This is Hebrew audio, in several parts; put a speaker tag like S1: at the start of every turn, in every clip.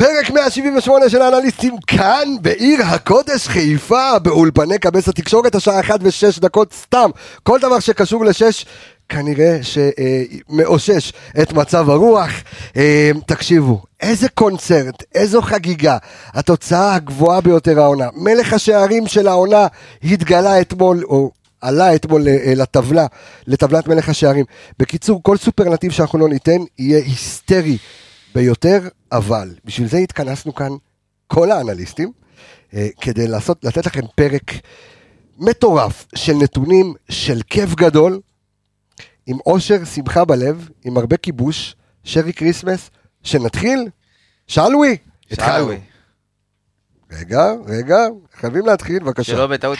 S1: פרק 178 של האנליסטים כאן בעיר הקודש חיפה באולפני קבס התקשורת השעה 1 ו-6 דקות סתם. כל דבר שקשור לשש כנראה שמאושש את מצב הרוח. אה, תקשיבו איזה קונצרט איזו חגיגה. התוצאה הגבוהה ביותר העונה. מלך השערים של העונה התגלה אתמול או עלה אתמול אה, לטבלה, לטבלת מלך השערים. בקיצור, כל סופרלטיב שאנחנו לא ניתן יהיה היסטרי ביותר, אבל בשביל זה התכנסנו כאן כל האנליסטים, אה, כדי לעשות, לתת לכם פרק מטורף של נתונים, של כיף גדול, עם אושר, שמחה בלב, עם הרבה כיבוד, שרי כריסמס, שנתחיל? שלווי? התחלנו. רגע, רגע, חייבים להתחיל, בבקשה.
S2: שלא בטעות.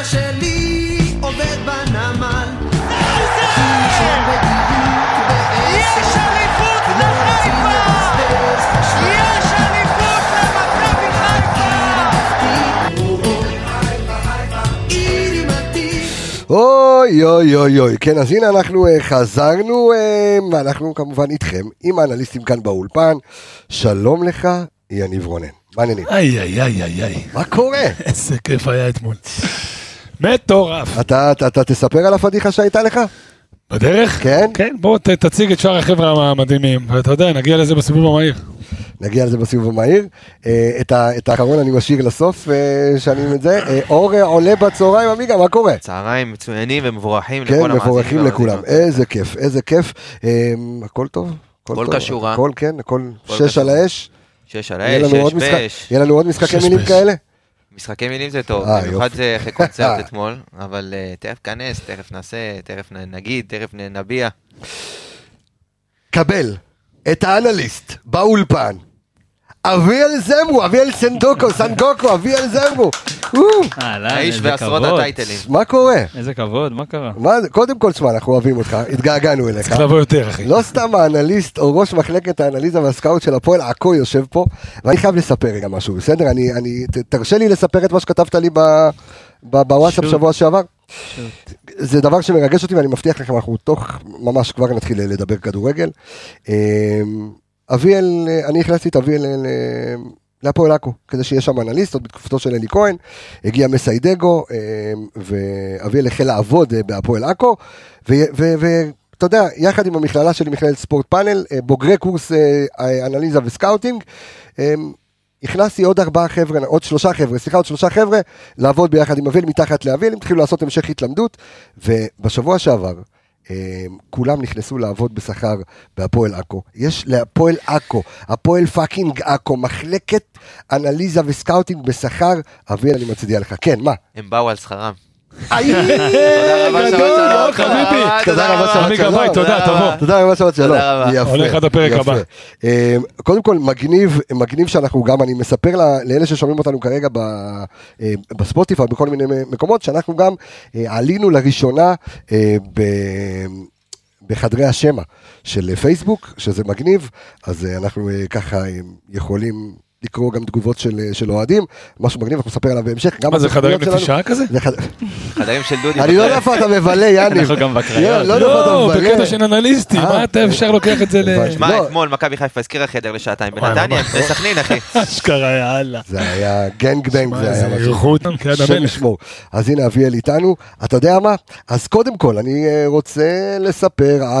S3: ואבא שלי עובד בנמל.
S4: יש אליפות לחיפה! יש אליפות למכבי חיפה!
S1: אוי אוי אוי אוי, כן אז הנה אנחנו אה, חזרנו, אה, אנחנו כמובן איתכם, עם האנליסטים כאן באולפן, שלום לך יניב רונן, מה העניינים?
S5: איי איי איי איי איי,
S1: מה קורה?
S5: איזה כיף היה אתמול. מטורף.
S1: אתה, אתה, אתה תספר על הפדיחה שהייתה לך?
S5: בדרך?
S1: כן?
S5: כן, בוא ת- תציג את שאר החבר'ה המדהימים, ואתה יודע, נגיע לזה בסיבוב המהיר.
S1: נגיע לזה בסיבוב המהיר. אה, את, ה, את האחרון אני משאיר לסוף, אה, שאני את זה. אה, אור עולה בצהריים, עמיגה, מה קורה?
S2: צהריים מצוינים ומבורכים
S1: כן,
S2: לכל המאזינים.
S1: מבורכים לכולם. איזה כיף, איזה כיף. אה, הכל טוב?
S2: הכל
S1: טוב,
S2: כשורה.
S1: הכל כן, הכל שש על. האש.
S2: שש על האש, שש באש.
S1: יהיה לנו עוד משחקי מילים. כאלה?
S2: משחקי מילים זה טוב,
S1: אה,
S2: במיוחד. זה אחרי קונצרט אתמול, אבל אה, תכף כנס, תכף נעשה, תכף נגיד, תכף נביע.
S1: קבל את האנליסט באולפן. אביאל זמרו, אביאל סנדוקו, סנגוקו, אביאל זמרו. או,
S6: אהלן,
S2: האיש ועשרות. הטייטלים.
S1: מה קורה?
S6: איזה כבוד, מה קרה?
S1: קודם כל, שמע, אנחנו אוהבים אותך, התגעגענו אליך.
S5: צריך לבוא יותר, אחי.
S1: לא סתם האנליסט או ראש מחלקת האנליזה והסקאוט של הפועל עכו יושב פה, ואני חייב לספר רגע משהו, בסדר? אני, אני, ת- תרשה לי לספר את מה שכתבת לי ב, ב, בוואטסאפ. שבוע שעבר. זה דבר שמרגש אותי ואני מבטיח לכם, אנחנו תוך ממש כבר נתחיל לדבר כדורגל. אביאל, אני הכנסתי את אביאל להפועל עכו, כדי שיהיה שם אנליסט, עוד בתקופתו של אלי כהן, הגיע מסיידגו, אמ, ואביאל החל לעבוד אה, בהפועל עכו, ואתה יודע, יחד עם המכללה שלי, מכללת ספורט פאנל, אה, בוגרי קורס אה, אנליזה וסקאוטינג, הכנסתי עוד ארבעה חבר'ה, עוד שלושה חבר'ה, סליחה, עוד שלושה חבר'ה, לעבוד ביחד עם אביאל מתחת לאביאל, הם התחילו לעשות המשך התלמדות, ובשבוע שעבר, אה, כולם נכנסו לעבוד בשכר בהפועל עכו. יש להפועל עכו, הפועל fucking עכו, מחלקת אנליזה וסקאוטינג בשכר, אביאל, אני מצדיע לך. כן, מה?
S2: הם באו על שכרם.
S1: גדול.
S5: חביבי.
S2: תודה
S1: תודה רבה. שבת שלום.
S5: תודה, תבוא.
S2: רבה.
S1: תודה רבה, שבת שלום. יפה,
S5: הולך עד הפרק
S1: יפה.
S5: הבא.
S1: אה, קודם כל, מגניב, מגניב שאנחנו גם, אני מספר לאלה ששומעים אותנו כרגע אה, בספוטיפיי, בכל מיני מקומות, שאנחנו גם אה, עלינו לראשונה ב- בחדרי השמע של פייסבוק, שזה מגניב, אז אנחנו ככה יכולים לקרוא גם תגובות של, אה, של אוהדים, משהו מגניב, אנחנו נספר עליו בהמשך. גם
S5: מה זה חדרים
S1: שלנו.
S5: לתשעה כזה?
S1: זה חד-
S2: חדרים של דודי.
S1: אני לא יודע איפה אתה מבלה, יאניב.
S6: אנחנו גם בקריות.
S1: לא
S5: לא,
S1: מבלה.
S5: בקטע של אנליסטים,
S1: אה,
S5: מה אתה אפשר לוקח את זה ל...
S2: שמע,
S1: לא.
S2: אתמול מכבי חיפה הזכירה חדר לשעתיים בנתניה. בסכנין, אחי.
S5: אשכרה, יאללה.
S1: זה היה גנג בנג, זה היה משהו. השם
S5: המלך.
S1: ישמור. אז הנה אביאל איתנו. אתה יודע מה? אז קודם כל, אני אה, רוצה לספר אה,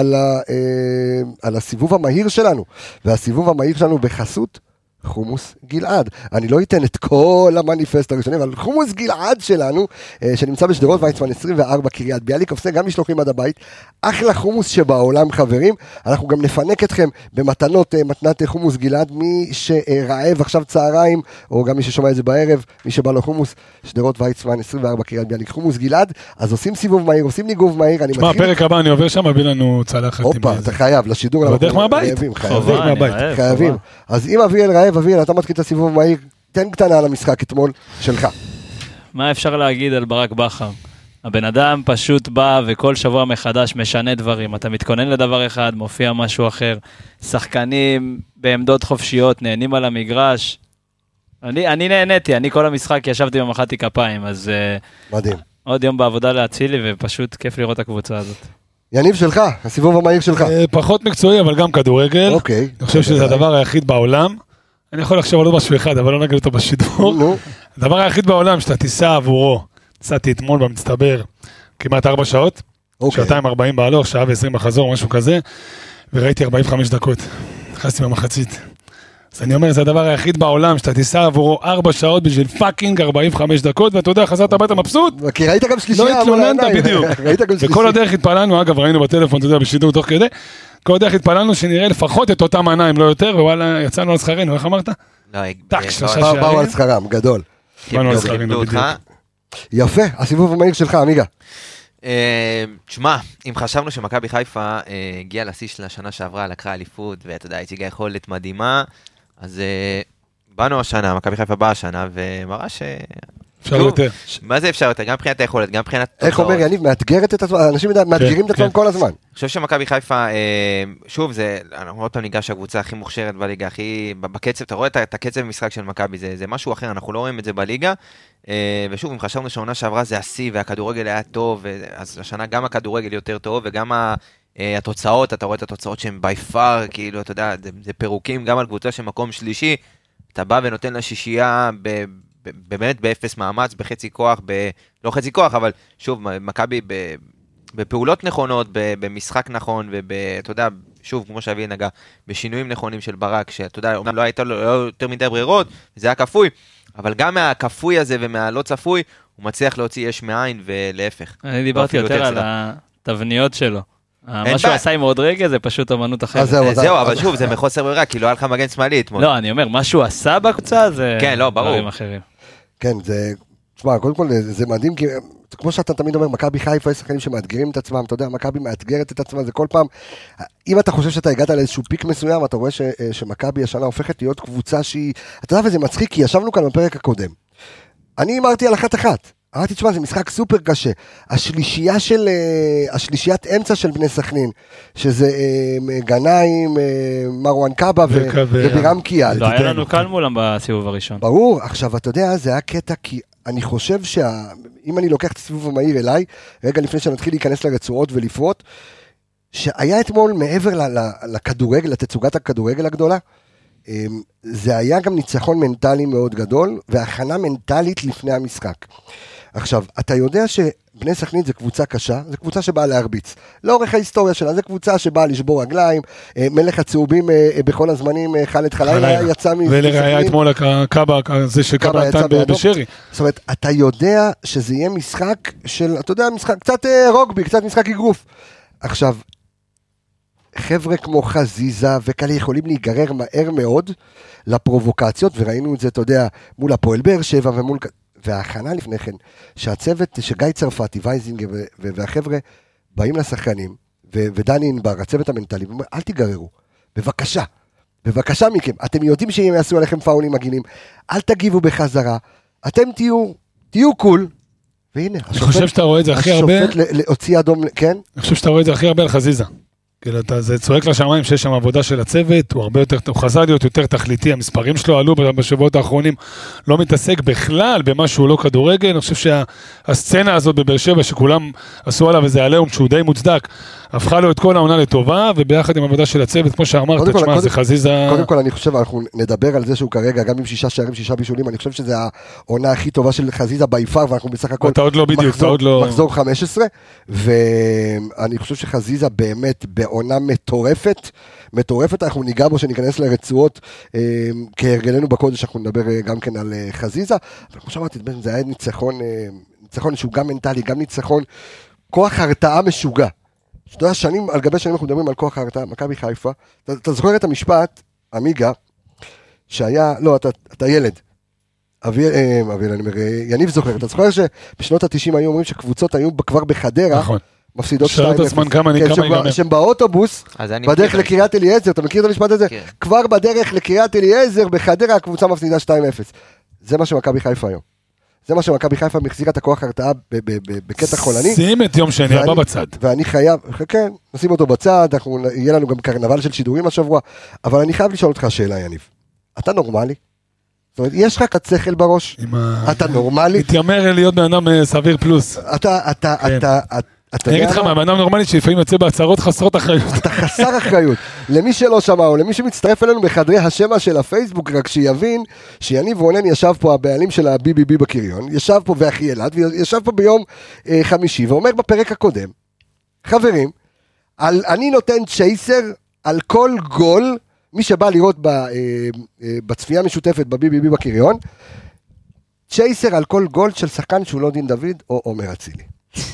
S1: על הסיבוב המהיר שלנו. והסיבוב המהיר שלנו בחסות חומוס גלעד. אני לא אתן את כל המניפסט הראשוני, אבל חומוס גלעד שלנו, אה, שנמצא בשדרות ויצמן 24 קריית ביאליק, עושה גם משלוחים עד הבית. אחלה חומוס שבעולם, חברים. אנחנו גם נפנק אתכם במתנות, אה, מתנת אה, חומוס גלעד. מי שרעב עכשיו צהריים, או גם מי ששומע את זה בערב, מי שבא לו חומוס, שדרות ויצמן 24 קריית ביאליק, חומוס גלעד. אז עושים סיבוב מהיר, עושים ניגוב מהיר. אני
S5: שמע,
S1: מתחיל...
S5: הפרק הבא אני עובר שם, מביא לנו צלחת
S1: הופה, אתה חייב, לשידור.
S5: אבל
S1: אנחנו
S5: דרך מהבית.
S1: חייבים, חייבים. אז אם אביאל רעב, אביאל, אתה מתחיל את הסיבוב המהיר, תן קטנה על המשחק אתמול שלך.
S6: מה אפשר להגיד על ברק בכר? הבן אדם פשוט בא וכל שבוע מחדש משנה דברים. אתה מתכונן לדבר אחד, מופיע משהו אחר. שחקנים בעמדות חופשיות, נהנים על המגרש. אני, אני נהניתי, אני כל המשחק ישבתי ומחאתי כפיים, אז uh,
S1: מדהים.
S6: עוד יום בעבודה להצילי, ופשוט כיף לראות את הקבוצה הזאת.
S1: יניב שלך, הסיבוב המהיר שלך.
S5: אה, פחות מקצועי, אבל גם כדורגל.
S1: אוקיי.
S5: אני חושב שזה הדבר היחיד בעולם. אני יכול לחשוב על עוד משהו אחד, אבל לא נגיד אותו בשידור. הדבר היחיד בעולם שאתה תיסע עבורו, נסעתי אתמול במצטבר כמעט ארבע שעות,
S1: אוקיי.
S5: שעתיים ארבעים בהלוך, שעה ועשרים בחזור, משהו כזה, וראיתי 45 דקות. נכנסתי במחצית. אז אני אומר, זה הדבר היחיד בעולם שאתה תיסע עבורו ארבע שעות בשביל fucking 45 דקות, ואתה יודע, חזרת הביתה מבסוט.
S1: כי ראית גם שלישייה
S5: לא התלוננת. בדיוק.
S1: ראית גם שלישייה.
S5: וכל הדרך התפללנו, אגב, ראינו בטלפון, אתה יודע, בשידור תוך כדי, כל הדרך התפללנו שנראה לפחות את אותה מנה, אם לא יותר, ווואלה, יצאנו על שכרנו, איך אמרת?
S2: לא,
S5: טאק, שלושה
S1: באו-. על שכרם, גדול.
S5: באנו על שכרנו. בדיוק.
S1: יפה, הסיבוב המהיר שלך, amigo.
S2: אה, תשמע, אם חשבנו שמכבי חיפה אה, הגיעה לשיא של השנה שעברה, לקחה אליפות, ואתה יודע, הציגה יכולת מדהימה, אז אה, באנו השנה, מכבי חיפה באה השנה, ומראה ש...
S5: אפשר יותר.
S2: מה זה אפשר יותר? גם מבחינת היכולת, גם מבחינת
S1: איך אומר יניב, מאתגרת את עצמם, אנשים יודע- מאתגרים את עצמם
S5: כן.
S1: כל הזמן.
S2: אני חושב שמכבי חיפה, אה, שוב, זה, אנחנו עוד פעם ניגש הקבוצה הכי מוכשרת בליגה, הכי, בקצב, אתה רואה את, הקצב במשחק של מכבי, זה, זה משהו אחר, אנחנו לא רואים את זה בליגה. אה, ושוב, אם חשבנו שהעונה שעברה זה השיא והכדורגל היה טוב, אז השנה גם הכדורגל יותר טוב, וגם אה, התוצאות, אתה רואה את התוצאות שהן בי פאר, כאילו, אתה יודע, זה, פירוקים גם על קבוצה של מקום שלישי, אתה בא ונותן לה שישייה באמת באפס מאמץ, בחצי כוח, ב... לא חצי כוח, אבל שוב, מכבי ב... בפעולות נכונות, ב- במשחק נכון, ואתה יודע, שוב, כמו שאבי נגע, בשינויים נכונים של ברק, שאתה יודע, אומנם לא הייתה לו לא יותר מדי ברירות, זה היה כפוי, אבל גם מהכפוי הזה ומהלא צפוי, הוא מצליח להוציא יש מאין ולהפך.
S6: אני דיברתי יותר על. התבניות שלו. מה. שהוא עשה עם עוד רגע זה פשוט אמנות אחרת.
S1: זהו,
S2: אה,
S1: אז-
S2: זהו, אבל שוב, זה מחוסר ברירה, כי לא היה לך מגן שמאלי אתמול.
S6: לא, אני אומר, מה שהוא עשה בקבוצה זה
S2: כן, לא, ברור.
S1: כן, זה... תשמע, קודם כל זה מדהים, כי כמו שאתה תמיד אומר, מכבי חיפה יש שחקנים שמאתגרים את עצמם, אתה יודע, מכבי מאתגרת את עצמה, זה כל פעם, אם אתה חושב שאתה הגעת לאיזשהו פיק מסוים, אתה רואה אה, שמכבי השנה הופכת להיות קבוצה שהיא, אתה יודע, וזה מצחיק, כי ישבנו כאן בפרק הקודם. אני הימרתי על אחת-אחת. אמרתי, תשמע, זה משחק סופר קשה. השלישייה של, אה, השלישיית אמצע של בני סכנין, שזה אה, גנאים, אה, מרואן קאבה ובירם קיאל.
S6: לא היה. לנו קל מולם בסיבוב הראשון.
S1: ברור, עכשיו אתה יודע, זה היה קטע כי אני חושב שאם אני לוקח את הסיבוב המהיר אליי, רגע לפני שנתחיל להיכנס לרצועות ולפרוט, שהיה אתמול מעבר לכדורגל, לתצוגת הכדורגל הגדולה, אמ, זה היה גם ניצחון מנטלי מאוד גדול, והכנה מנטלית לפני המשחק. עכשיו, אתה יודע שבני סכנין זה קבוצה קשה, זו קבוצה שבאה להרביץ. לאורך ההיסטוריה שלה, זו קבוצה שבאה לשבור רגליים, אה, מלך הצהובים אה, אה, בכל הזמנים, חאלד חלילה יצא מ-
S5: ולראיה
S1: מסכנין.
S5: אתמול הקאבה, זה שקאבה
S1: קאבה יצא
S5: נתן. בשרי.
S1: זאת אומרת, אתה יודע שזה יהיה משחק של, אתה יודע, משחק, קצת רוגבי, קצת משחק אגרוף. עכשיו, חבר'ה כמו חזיזה וכאלה יכולים להיגרר מהר מאוד לפרובוקציות, וראינו את זה, אתה יודע, מול הפועל באר שבע ומול... וההכנה לפני כן, שהצוות, שגיא צרפתי, וייזינגר והחבר'ה באים לשחקנים, ו- ודני ענבר, הצוות המנטלי, ואומר, אל תיגררו, בבקשה, בבקשה מכם, אתם יודעים שהם יעשו עליכם פאולים מגעילים, אל תגיבו בחזרה, אתם תהיו, תהיו קול, והנה,
S5: אני חושב שאתה רואה את זה הכי הרבה,
S1: השופט להוציא אדום, כן?
S5: אני חושב שאתה רואה את זה הכי הרבה על חזיזה. כאילו, אתה, זה צועק לשמיים שיש שם עבודה של הצוות, הוא הרבה יותר, הוא חזר להיות יותר תכליתי, המספרים שלו עלו בשבועות האחרונים, לא מתעסק בכלל במה שהוא לא כדורגל, אני חושב שהסצנה הזאת בבאר שבע, שכולם עשו עליו איזה עליהום שהוא די מוצדק, הפכה לו את כל העונה לטובה, וביחד עם עבודה של הצוות, כמו שאמרת, תשמע,
S1: קודם-
S5: זה חזיזה...
S1: קודם כל אני חושב, אנחנו נדבר על זה שהוא כרגע גם עם שישה שערים, שישה בישולים, אני חושב שזה העונה הכי טובה של חזיזה ביפר, ואנחנו בסך הכל
S5: אתה עוד לא בדיוק, אתה
S1: מחזור-
S5: עוד לא...
S1: מחזור 15, ואני חושב שחזיזה באמת בעונה מטורפת, מטורפת, אנחנו ניגע בו שניכנס לרצועות, אה, כהרגלנו בקודש, אנחנו נדבר אה, גם כן על אה, חזיזה, אבל כמו שאמרתי, זה היה ניצחון, ניצחון שהוא גם מנטלי, גם ניצחון, כוח הרתעה משוגע. שאתה יודע, שנים על גבי שנים אנחנו מדברים על כוח ההרתעה, מכבי חיפה, אתה, אתה זוכר את המשפט, עמיגה, שהיה, לא, אתה, אתה ילד. אביאל, אביאל, אני אומר, יניב זוכר, אתה זוכר שבשנות ה-90 היו אומרים שקבוצות היו כבר בחדרה,
S5: נכון.
S1: מפסידות 2-0.
S5: שאלו את עצמן כמה אני-
S1: כן,
S5: כמה ייגמר.
S1: שהם באוטובוס, בדרך. לקריית אליעזר, אתה מכיר את המשפט הזה?
S2: כן.
S1: כבר בדרך לקריית אליעזר, בחדרה הקבוצה מפסידה 2-0. זה מה שמכבי חיפה היום. זה מה שמכבי חיפה מחזיקה את הכוח הרתעה ב- ב- ב- בקטע חולני.
S5: שים את יום שני הבא בצד.
S1: ואני חייב, כן, נשים אותו בצד, אנחנו, יהיה לנו גם קרנבל של שידורים השבוע, אבל אני חייב לשאול אותך שאלה, יניב. אתה נורמלי? זאת אומרת, יש לך קצת שכל בראש? אתה נורמלי?
S5: מתיימר להיות בן אדם אה, סביר פלוס.
S1: אתה, אתה,
S5: כן.
S1: אתה, אתה, אתה
S5: אני אגיד לך
S1: מה?
S5: מה, בן אדם נורמלי שלפעמים יוצא בהצהרות חסרות אחריות.
S1: אתה חסר אחריות. למי שלא שמע, או למי שמצטרף אלינו בחדרי השמע של הפייסבוק, רק שיבין שיניב רונן ישב פה, הבעלים של ה-BBB בקריון, ישב פה ואחי אלעד, וישב פה ביום אה, חמישי, ואומר בפרק הקודם, חברים, על, אני נותן צ'ייסר על כל גול, מי שבא לראות ב, אה, אה, בצפייה המשותפת ב-BBB בקריון, צ'ייסר על כל גול של שחקן שהוא לא דין דוד או עומר אצילי.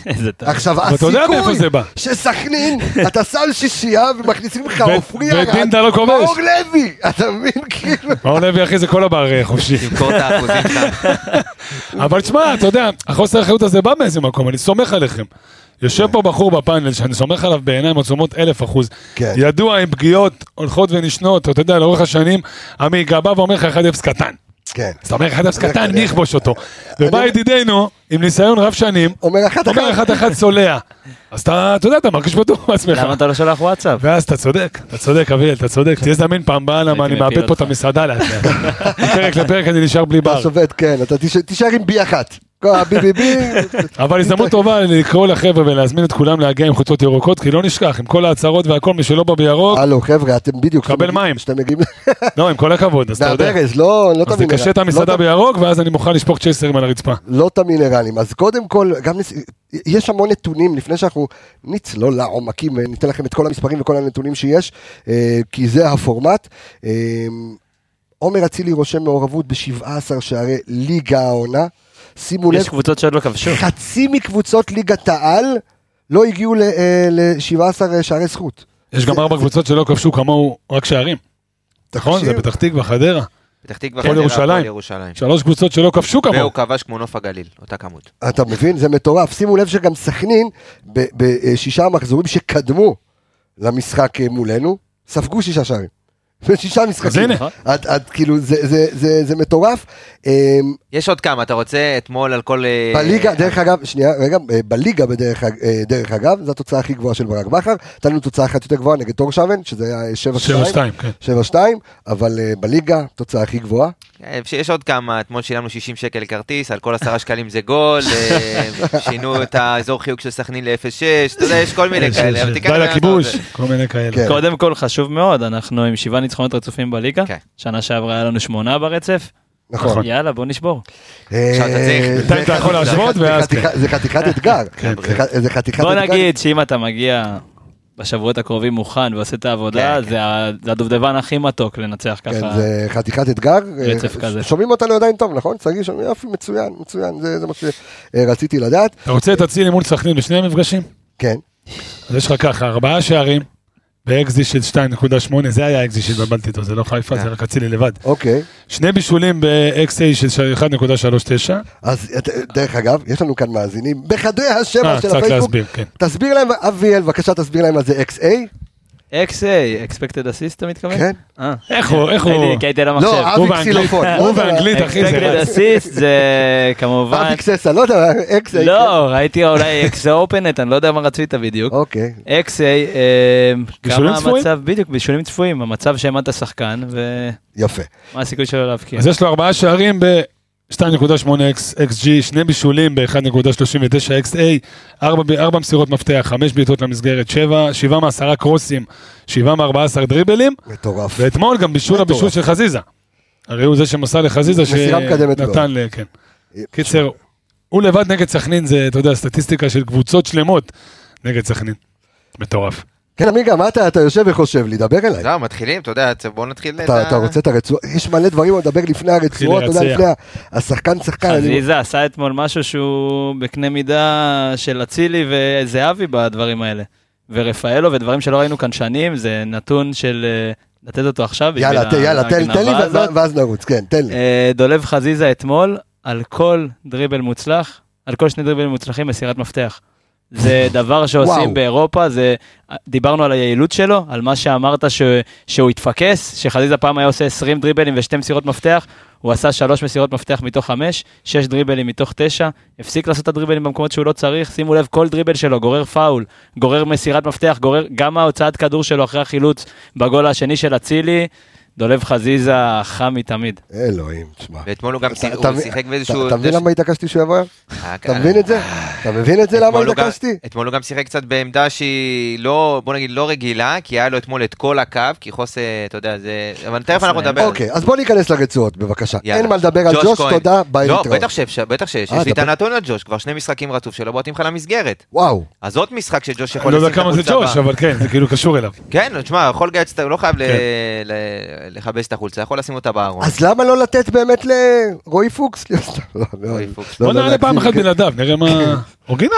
S6: איזה טוב.
S1: עכשיו, הסיכוי
S5: זה בא.
S1: שסכנין, אתה שם שישייה ומכניסים לך עופרי ארד,
S5: ודינדה לא.
S1: מאור לוי, אתה מבין? כאילו,
S5: מאור לוי אחי זה כל הבר אה, חופשי.
S2: תמכור את האחוזים שלך.
S5: אבל תשמע, אתה יודע, החוסר האחריות הזה בא מאיזה מקום, אני סומך עליכם. יושב פה בחור בפאנל שאני סומך עליו בעיניים עצומות אלף אחוז.
S1: כן.
S5: ידוע עם פגיעות הולכות ונשנות, אתה יודע, לאורך השנים, עמיגה בא ואומר לך 1-0 קטן.
S1: כן.
S5: אז אתה אומר 1-0 קטן, מי יכבוש אותו? ובא ידידנו, עם ניסיון רב שנים,
S1: אומר אחת
S5: אומר
S1: אחת.
S5: 1-1 צולע. אז אתה, אתה יודע, אתה מרגיש בטוח בעצמך.
S6: למה אתה לא שולח וואטסאפ?
S5: ואז אתה צודק, אתה צודק אביאל, אתה צודק, תהיה זמין פעם באה, למה אני מאבד פה את. המסעדה לאט לאט. מפרק לפרק אני נשאר בלי בר.
S1: אתה שובת, כן, אתה תישאר עם בי אחת.
S5: אבל הזדמנות טובה לקרוא לחבר'ה ולהזמין את כולם להגיע עם חולצות ירוקות, כי לא נשכח, עם כל ההצהרות והכל, מי שלא בא בירוק,
S1: הלו חבר'ה, אתם בדיוק...
S5: קבל מים.
S1: כשאתם מגיעים...
S5: לא, עם כל הכבוד, אז אתה יודע.
S1: מהברז, לא לא
S5: אז
S1: תמיד...
S5: תקשה את המסעדה בירוק, ואז אני מוכן לשפוך צ'ייסרים על הרצפה.
S1: לא את המינרלים. אז קודם כל, גם. יש המון נתונים, לפני שאנחנו נצלול לעומקים וניתן לכם את כל המספרים וכל הנתונים שיש, אה, כי זה הפורמט. אה, עומר אצילי רושם מעורבות ב-17 שערי ליגה העונה. שימו לב,
S6: יש קבוצות שעוד לא כבשו.
S1: חצי מקבוצות ליגת העל לא הגיעו ל-17 שערי זכות.
S5: יש גם ארבע קבוצות שלא כבשו כמוהו רק שערים. נכון? זה. פתח תקווה, חדרה.
S2: פתח תקווה,
S5: הפועל
S2: חדרה,
S5: ירושלים. שלוש קבוצות שלא כבשו כמוהו.
S2: והוא כבש כמו נוף הגליל, אותה כמות.
S1: אתה מבין? זה מטורף. שימו לב שגם סכנין, ב- בשישה המחזורים שקדמו למשחק אה, מולנו, ספגו שישה שערים. בשישה משחקים.
S5: הנה.
S1: עד, עד, כאילו, זה, זה, זה, זה מטורף. אה,
S2: יש עוד כמה, אתה רוצה אתמול על כל... אה,
S1: בליגה, דרך אגב, שנייה, רגע, אה, בליגה בדרך אה, דרך אגב, זו התוצאה הכי גבוהה של ברק בכר. הייתה לנו תוצאה אחת יותר גבוהה נגד טורשבן, שזה היה 7-2.
S5: 7-2, כן.
S1: 7-2, אבל אה, בליגה, תוצאה הכי גבוהה.
S2: אה, יש עוד כמה, אתמול שילמנו 60 שקל כרטיס, על כל עשרה שקלים זה גול, אה, שינו את האזור חיוג של סכנין ל-0-6, אתה יודע, יש כל מיני כאלה,
S5: די
S2: את
S5: לכיבוש. כל מיני כאלה.
S1: כן.
S6: קודם כל חשוב מאוד, אנחנו עם שבעה ניצחונות רצופים בליגה.
S2: כן.
S6: שנה שעברה היה לנו שמונה ברצף.
S1: נכון.
S6: יאללה, בוא נשבור.
S1: אה,
S5: בינתיים אתה יכול
S1: זה-
S5: להשוות,
S1: זה
S5: ואז
S1: חתיכה- זה חתיכת אתגר.
S5: כן,
S1: זה ח- זה חתיכת
S6: בוא
S1: אתגר.
S6: נגיד שאם אתה מגיע בשבועות הקרובים מוכן ועושה את העבודה,
S2: כן,
S6: זה הדובדבן הכי מתוק לנצח
S1: כן,
S6: ככה.
S1: זה חתיכת אתגר.
S6: רצף
S1: אה,
S6: כזה.
S1: שומעים אותנו עדיין טוב, נכון? שגיא שומעים יופי, מצוין, מצוין, זה זה מה שרציתי לדעת.
S5: אתה רוצה את אצילי מול סכנין בשני המפגשים? כן.
S1: כן,
S5: אז יש לך ככה, ארבעה שערים, באקזי של 2.8, זה היה האקזי שהתבלבלתי איתו, זה לא חיפה, זה רק אצילי לבד.
S1: אוקיי.
S5: שני בישולים ב-XA של 1.39.
S1: אז דרך אגב, יש לנו כאן מאזינים בחדרי השמע
S5: אה,
S1: של הפייסבוק.
S5: כן.
S1: תסביר להם, אביאל, בבקשה תסביר להם מה זה XA.
S6: XA, expected assist אתה מתכוון?
S1: כן.
S6: אה.
S5: איך הוא, איך הוא...
S6: כי הייתי על המחשב.
S1: לא, אבי קסילופון.
S5: הוא באנגלית, אחי, זה
S6: expected assist זה כמובן...
S1: אבי קססה, לא יודע, XA.
S6: לא, ראיתי אולי XA אופנט, אני לא יודע מה רצית בדיוק.
S1: אוקיי.
S6: XA, אה, כמה? המצב, בדיוק, בישולים צפויים, המצב שהעמדת שחקן, ומה
S1: יפה.
S6: הסיכוי שלו להבקיע.
S5: אז יש לו ארבעה שערים ב-2.8 XG, שני בישולים ב-1.39 XA, ארבע ב- ארבע מסירות מפתח, חמש בעיטות למסגרת, שבע, שבעה מעשרה קרוסים, שבעה מארבעה עשר דריבלים,
S1: מטורף.
S5: ואתמול גם בישול
S1: מטורף.
S5: הבישול של חזיזה. הרי הוא זה שמסר לחזיזה. שנתן ל... כן. קיצר, הוא לבד נגד סכנין זה, אתה יודע, סטטיסטיקה של קבוצות שלמות נגד סכנין. מטורף.
S1: כן, עמיגה, מה אתה אתה יושב וחושב לי? דבר אליי.
S2: זהו, מתחילים, אתה יודע, בואו נתחיל את
S1: אתה אתה רוצה את הרצועות? יש מלא דברים עוד לדבר לפני הרצועות, אתה יודע. לפני ה- השחקן שחקן. אני-
S6: חזיזה עשה אתמול משהו שהוא בקנה מידה של אצילי וזהבי בדברים האלה. ורפאלו ודברים שלא ראינו כאן שנים, זה נתון של אה, לתת אותו עכשיו. בשביל
S1: יאללה, יאללה, תן לי
S6: הזאת.
S1: ו- ואז נרוץ, כן, תן לי.
S6: אה, דולב חזיזה אתמול, על כל דריבל מוצלח, על כל שני דריבלים מוצלחים, מסירת מפתח. זה דבר שעושים
S1: וואו.
S6: באירופה, זה, דיברנו על היעילות שלו, על מה שאמרת ש, שהוא התפקס, שחזיזה פעם היה עושה 20 דריבלים ושתי מסירות מפתח, הוא עשה שלוש מסירות מפתח מתוך חמש, שש דריבלים מתוך תשע, הפסיק לעשות את הדריבלים במקומות שהוא לא צריך, שימו לב, כל דריבל שלו גורר פאול, גורר מסירת מפתח, גורר גם ההוצאת כדור שלו אחרי החילוץ בגול השני של אצילי, דולב חזיזה חם מתמיד.
S1: אלוהים, תשמע.
S2: ואתמול הוא גם
S1: אתה-
S2: שיחק- באיזשהו...
S1: אתה מבין למה התעקשתי שהוא יבוא?
S2: אה,
S1: אתה
S2: כן.
S1: מבין את זה? אתה מבין את זה למה התעקשתי?
S2: אתמול הוא גם שיחק קצת בעמדה שהיא לא, בוא נגיד, לא רגילה, כי היה לו אתמול את כל הקו, כי חוסה, אתה יודע, זה... אבל תכף אנחנו נדבר.
S1: אוקיי, אז בוא ניכנס לרצועות, בבקשה. אין מה לדבר על ג'וש. תודה, ביי
S2: לא,
S1: להתראות.
S2: בטח שאפשר, בטח שיש,
S1: אה,
S2: יש לי את. הנתון על ג'וש, כבר שני משחקים רצוף שלא בועטים לך למסגרת.
S1: וואו,
S2: אז עוד משחק שג'וש יכול
S5: אני לא יודע
S2: לשים את
S5: כמה זה
S2: החולצה
S5: ג'וש,
S2: בה.
S5: אבל כן, זה כאילו קשור אליו.
S2: כן, תשמע, יכול לגייס, אתה לא חייב ל-
S5: כן.
S2: ל- לכבס את החולצה, יכול לשים אותה בארון.
S1: אז למה לא לתת באמת לרועי פוקס? לא, לא, לא,
S2: רועי פוקס.
S5: בוא נעלה פעם אחת
S1: כן.
S5: בלעדיו, נראה מה... אורגינל,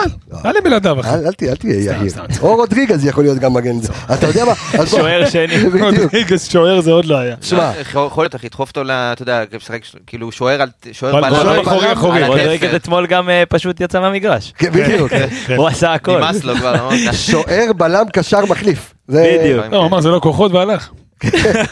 S5: נעלה בלעדיו אחי.
S1: אל תהיה, יהיר.
S5: סתם.
S1: או רודריגז יכול להיות גם מגן. אתה יודע מה?
S6: שוער שני.
S5: רודריגז שוער זה עוד לא היה.
S1: שמע,
S2: יכול יכול להיות, אחי, לדחוף אותו, ל- אתה יודע, לשחק, כאילו, שוער על... שוער
S5: אחורי. אחורי.
S6: רודריגז אתמול גם אה, פשוט יצא מהמגרש.
S1: כן, בדיוק.
S5: כן.
S6: הוא עשה הכל.
S2: נמאס לו כבר, לא?
S1: שוער, בלם, קשר, מחליף. זה-
S6: בדיוק.
S5: לא, הוא אמר זה לא כוחות והלך.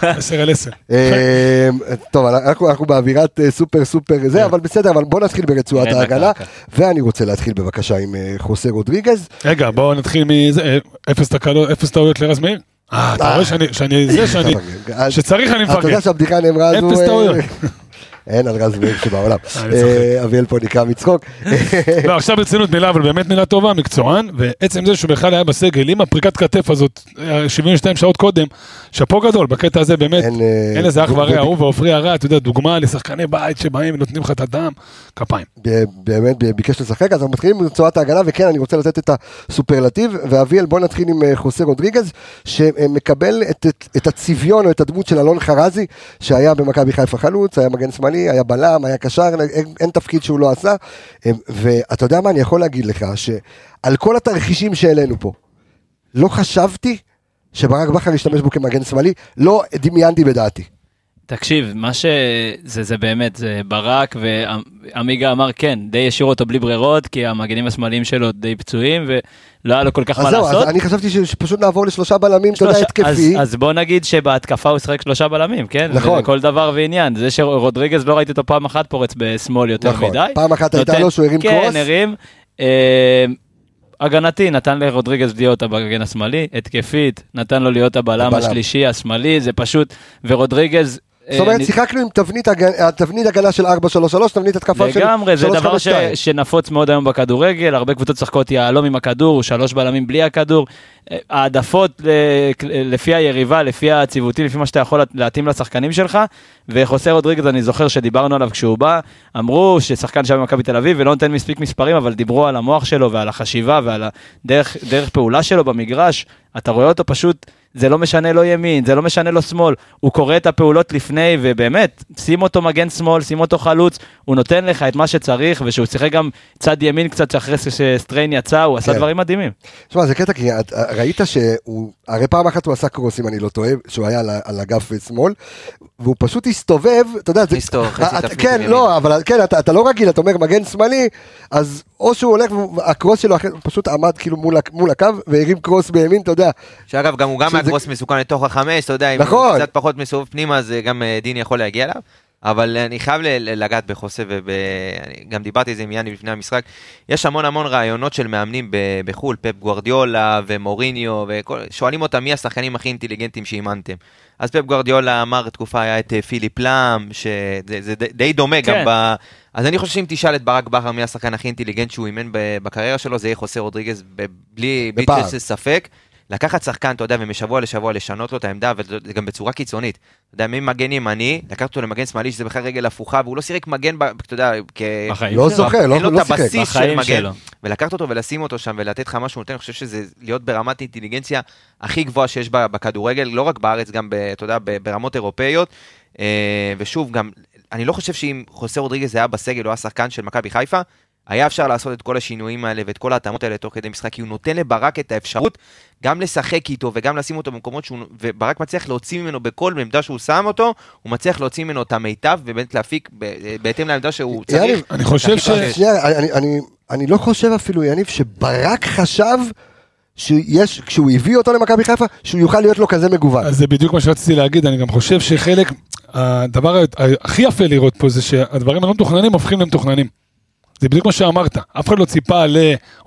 S5: עשר על עשר.
S1: אה, טוב, אנחנו אנחנו באווירת אה, סופר סופר זה, אבל בסדר, אבל בוא נתחיל ברצועת ההגנה. ואני רוצה להתחיל בבקשה עם אה, חוסה רודריגז.
S5: רגע, בואו נתחיל מזה, אפס תקלות, אפס טעויות לרז מאיר. אה, אתה רואה שאני, שאני, זה שאני, שצריך אני
S1: אתה יודע
S5: מפרגן.
S1: שהבדיחה נאמרה הזו...
S5: אפס טעויות.
S1: אין על רז מאיר שבעולם.
S5: צוחק.
S1: אה, אביאל פה נקרא מצחוק.
S5: לא, עכשיו ברצינות מילה, אבל באמת מילה טובה, מקצוען, ועצם זה שהוא בכלל היה בסגל, עם הפריקת כתף הזאת, אה, 72 שעות קודם, שאפו גדול, בקטע הזה באמת,
S1: אין, אה,
S5: איזה אח ורע, הוא ועופרי הרע, אתה יודע, דוגמה לשחקני בית שבאים ונותנים לך את הדם, כפיים.
S1: באמת ביקש לשחק, אז אנחנו מתחילים עם רצועת ההגנה, וכן, אני רוצה לתת את הסופרלטיב, ואביאל, בוא נתחיל עם אה, חוסה רודריגז, שמקבל את הצביון או את הדמות של אלון חרזי, שהיה במכבי חיפה חלוץ, היה מגן שמאלי, היה בלם, היה קשר, אין, אין תפקיד שהוא לא עשה, אה, ואתה יודע מה, אני יכול להגיד לך, שעל כל התרחישים שהעלינו פה, לא חשבתי שברק בכר ישתמש בו כמגן שמאלי, לא דמיינתי בדעתי.
S6: תקשיב, מה שזה זה באמת, זה ברק ועמיגה אמר כן, די השאירו אותו בלי ברירות, כי המגנים השמאליים שלו די פצועים, ולא היה לו כל כך מה
S1: זהו, אז
S6: לעשות.
S1: אני חשבתי ש- שפשוט נעבור לשלושה בלמים, אתה יודע, התקפי.
S6: אז, אז בוא נגיד שבהתקפה הוא שיחק שלושה בלמים, כן?
S1: נכון.
S6: זה כל דבר ועניין. זה שרודריגז לא ראיתי אותו פעם אחת פורץ בשמאל יותר
S1: נכון.
S6: מדי.
S1: פעם אחת הייתה
S6: נותן-
S1: לו שהוא הרים
S6: כן,
S1: קרוס.
S6: כן, הרים. אה, הגנתי נתן לרודריגז להיות המגן השמאלי, התקפית נתן לו להיות הבלם
S1: הבלם.
S6: השלישי השמאלי, זה פשוט, ורודריגז...
S1: זאת אומרת,
S6: אה,
S1: שיחקנו עם תבנית הגנה- תבנית הגנה של 4-3-3, תבנית התקפה של 3-5-2.
S6: לגמרי, זה דבר ש, שנפוץ מאוד היום בכדורגל, הרבה קבוצות משחקות יהלום עם הכדור, שלוש בלמים בלי הכדור. אה, העדפות לפי היריבה, לפי הציוותי, לפי מה שאתה יכול להתאים לשחקנים שלך. וחוסה רודריגז, אני זוכר שדיברנו עליו כשהוא בא, אמרו ששחקן שם במכבי תל אביב ולא נותן מספיק מספרים, אבל דיברו על המוח שלו ועל החשיבה ועל הדרך דרך פעולה שלו במגרש. אתה רואה אותו פשוט, זה לא משנה לו ימין, זה לא משנה לו שמאל, הוא קורא את הפעולות לפני, ובאמת, שים אותו מגן שמאל, שים אותו חלוץ, הוא נותן לך את מה שצריך, ושהוא שיחק גם צד ימין קצת, שאחרי שסטריין יצא, הוא עשה
S1: כן.
S6: דברים מדהימים.
S1: תשמע, זה קטע, כי את- ראית שהוא, הרי פעם אחת הוא עשה קרוס, אם אני לא טועה, שהוא היה על על אגף שמאל, והוא פשוט הסתובב, אתה יודע, זה...
S2: מסתובב, חצי
S1: אתה-
S2: תפנית
S1: כן,
S2: ימין.
S1: לא, אבל כן, אתה אתה לא רגיל, אתה אומר מגן שמאלי, אז או שהוא הולך, והקרוס שלו אחרי- פשוט עמד כאילו מול מול הקו, והרים קרוס בימין, אתה יודע.
S2: שאגב, גם הוא גם קרוס מסוכן לתוך החמש, אתה יודע, אם
S1: נכון.
S2: הוא קצת פחות מסובב פנימה, אז אה, גם אה, דין יכול להגיע אליו. אבל אני חייב ל- ל- לגעת בחוסה, וגם דיברתי על זה עם יאני לפני המשחק. יש המון המון רעיונות של מאמנים ב- בחו"ל, פפ גוורדיולה ומוריניו, ושואלים אותם מי השחקנים הכי אינטליגנטים שאימנתם. אז פפ גוורדיולה אמר תקופה היה את אה, פיליפ לאם, שזה זה די- דומה
S6: כן.
S2: גם ב... אז אני חושב שאם תשאל את ברק בכר מי השחקן הכי אינטליגנט שהוא אימן ב- בקריירה שלו, זה יהיה חוסה רודריגז ב- בלי בלי ספק. לקחת שחקן, אתה יודע, ומשבוע לשבוע לשנות לו את העמדה, וגם בצורה קיצונית. אתה יודע, ממגן ימני, לקחת אותו למגן שמאלי, שזה בכלל רגל הפוכה, והוא לא שיחק מגן, ב- אתה יודע, כ...
S6: בחיים
S1: לא. זוכר, לא
S2: אין לו
S1: לא
S2: את
S1: שיחק.
S2: הבסיס של מגן,
S6: שלו.
S2: ולקחת אותו ולשים אותו שם ולתת לך מה שהוא נותן, אני חושב שזה להיות ברמת אינטליגנציה הכי גבוהה שיש בכדורגל, לא רק בארץ, גם, אתה יודע, ברמות אירופאיות. אה, ושוב, גם, אני לא חושב שאם חוסה רודריגז היה בסגל או היה שחקן של מכבי חיפה, היה אפשר לעשות את כל השינויים האלה ואת כל ההתאמות האלה תוך כדי משחק, כי הוא נותן לברק את האפשרות גם לשחק איתו וגם לשים אותו במקומות שהוא, וברק מצליח להוציא ממנו בכל עמדה שהוא שם אותו, הוא מצליח להוציא ממנו את המיטב ובאמת להפיק בהתאם לעמדה שהוא
S1: יאללה,
S2: צריך.
S5: אני חושב ש...
S1: שנייה, אני- אני- אני לא חושב אפילו, יניב, שברק חשב שיש, כשהוא הביא אותו למכבי חיפה, שהוא יוכל להיות לו כזה מגוון.
S5: אז זה בדיוק מה שרציתי להגיד, אני גם חושב שחלק, הדבר הכי יפה לראות פה זה שהדברים הלא מתוכננים הופכים למתוכננים. זה בדיוק מה שאמרת, אף אחד לא ציפה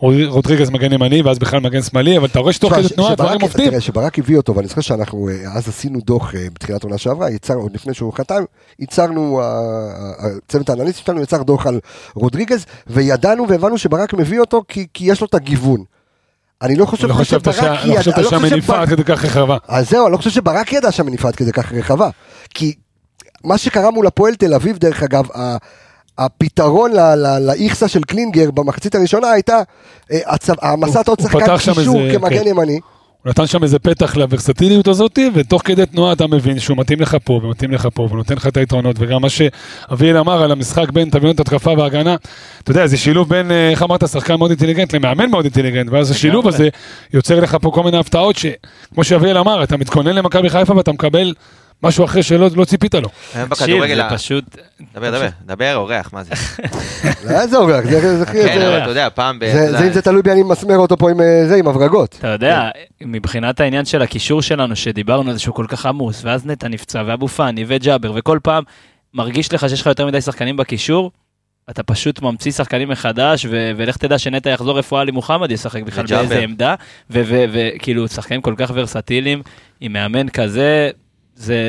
S5: לרודריגז מגן ימני ואז בכלל מגן שמאלי, אבל אתה רואה שתוך כדי תנועה דברים עובדים.
S1: תראה, שברק הביא אותו, ואני זוכר שאנחנו אה, אז עשינו דוח אה, בתחילת עונה שעברה, עוד לפני שהוא חתם, ייצרנו, ה- ה- הצוות האנליסטי שלנו יצר דוח על רודריגז, וידענו והבנו שברק מביא אותו כי, כי יש לו את הגיוון. אני לא חושב
S5: לא
S1: שברק ידע-
S5: לא חשבת
S1: לא
S5: שהמניפה עד כדי כך רחבה.
S1: אז זהו, אני לא חושב שברק ידע שהמניפה עד כדי כך רחבה. כי מה שקרה מול הפועל תל אביב, דרך אגב, הפתרון לאיכסה של קלינגר במחצית הראשונה הייתה אה, העמסת עוד
S5: הוא
S1: שחקן קישור כמגן
S5: כן.
S1: ימני.
S5: הוא נתן שם איזה פתח לוורסטיליות הזאת, ותוך כדי תנועה אתה מבין שהוא מתאים לך פה ומתאים לך פה, ונותן לך את היתרונות, וגם מה שאביאל אמר על המשחק בין תבניות התקפה והגנה, אתה יודע, זה שילוב בין, אה, איך אמרת, שחקן מאוד אינטליגנט למאמן מאוד אינטליגנט, ואז השילוב הזה יוצר לך פה כל מיני הפתעות, שכמו שאביאל אמר, אתה מתכונן למכבי חיפה ואתה מקבל משהו אחר שלא לא ציפית לו.
S6: תקשיב,
S2: בכדורגל...
S6: זה פשוט...
S2: דבר, דבר, דבר, אורח, מה זה?
S1: לא, זה אורח, זה- זה-
S2: כן, אבל אתה יודע, פעם ב...
S1: זה- אם זה תלוי בי, אני מסמר אותו פה עם אה, זה, עם הברגות.
S6: אתה יודע, מבחינת העניין של הקישור שלנו, שדיברנו על זה שהוא כל כך עמוס, ואז נטע נפצע, ואבו פאני, וג'אבר, וכל פעם מרגיש לך שיש לך יותר מדי שחקנים בקישור, אתה פשוט ממציא שחקנים מחדש, ו- ולך תדע שנטע יחזור רפואה לי מוחמד ישחק בכלל. באיזה עמדה, וכאילו שחקנים כל כך ורסטיליים, עם מאמן כזה, זה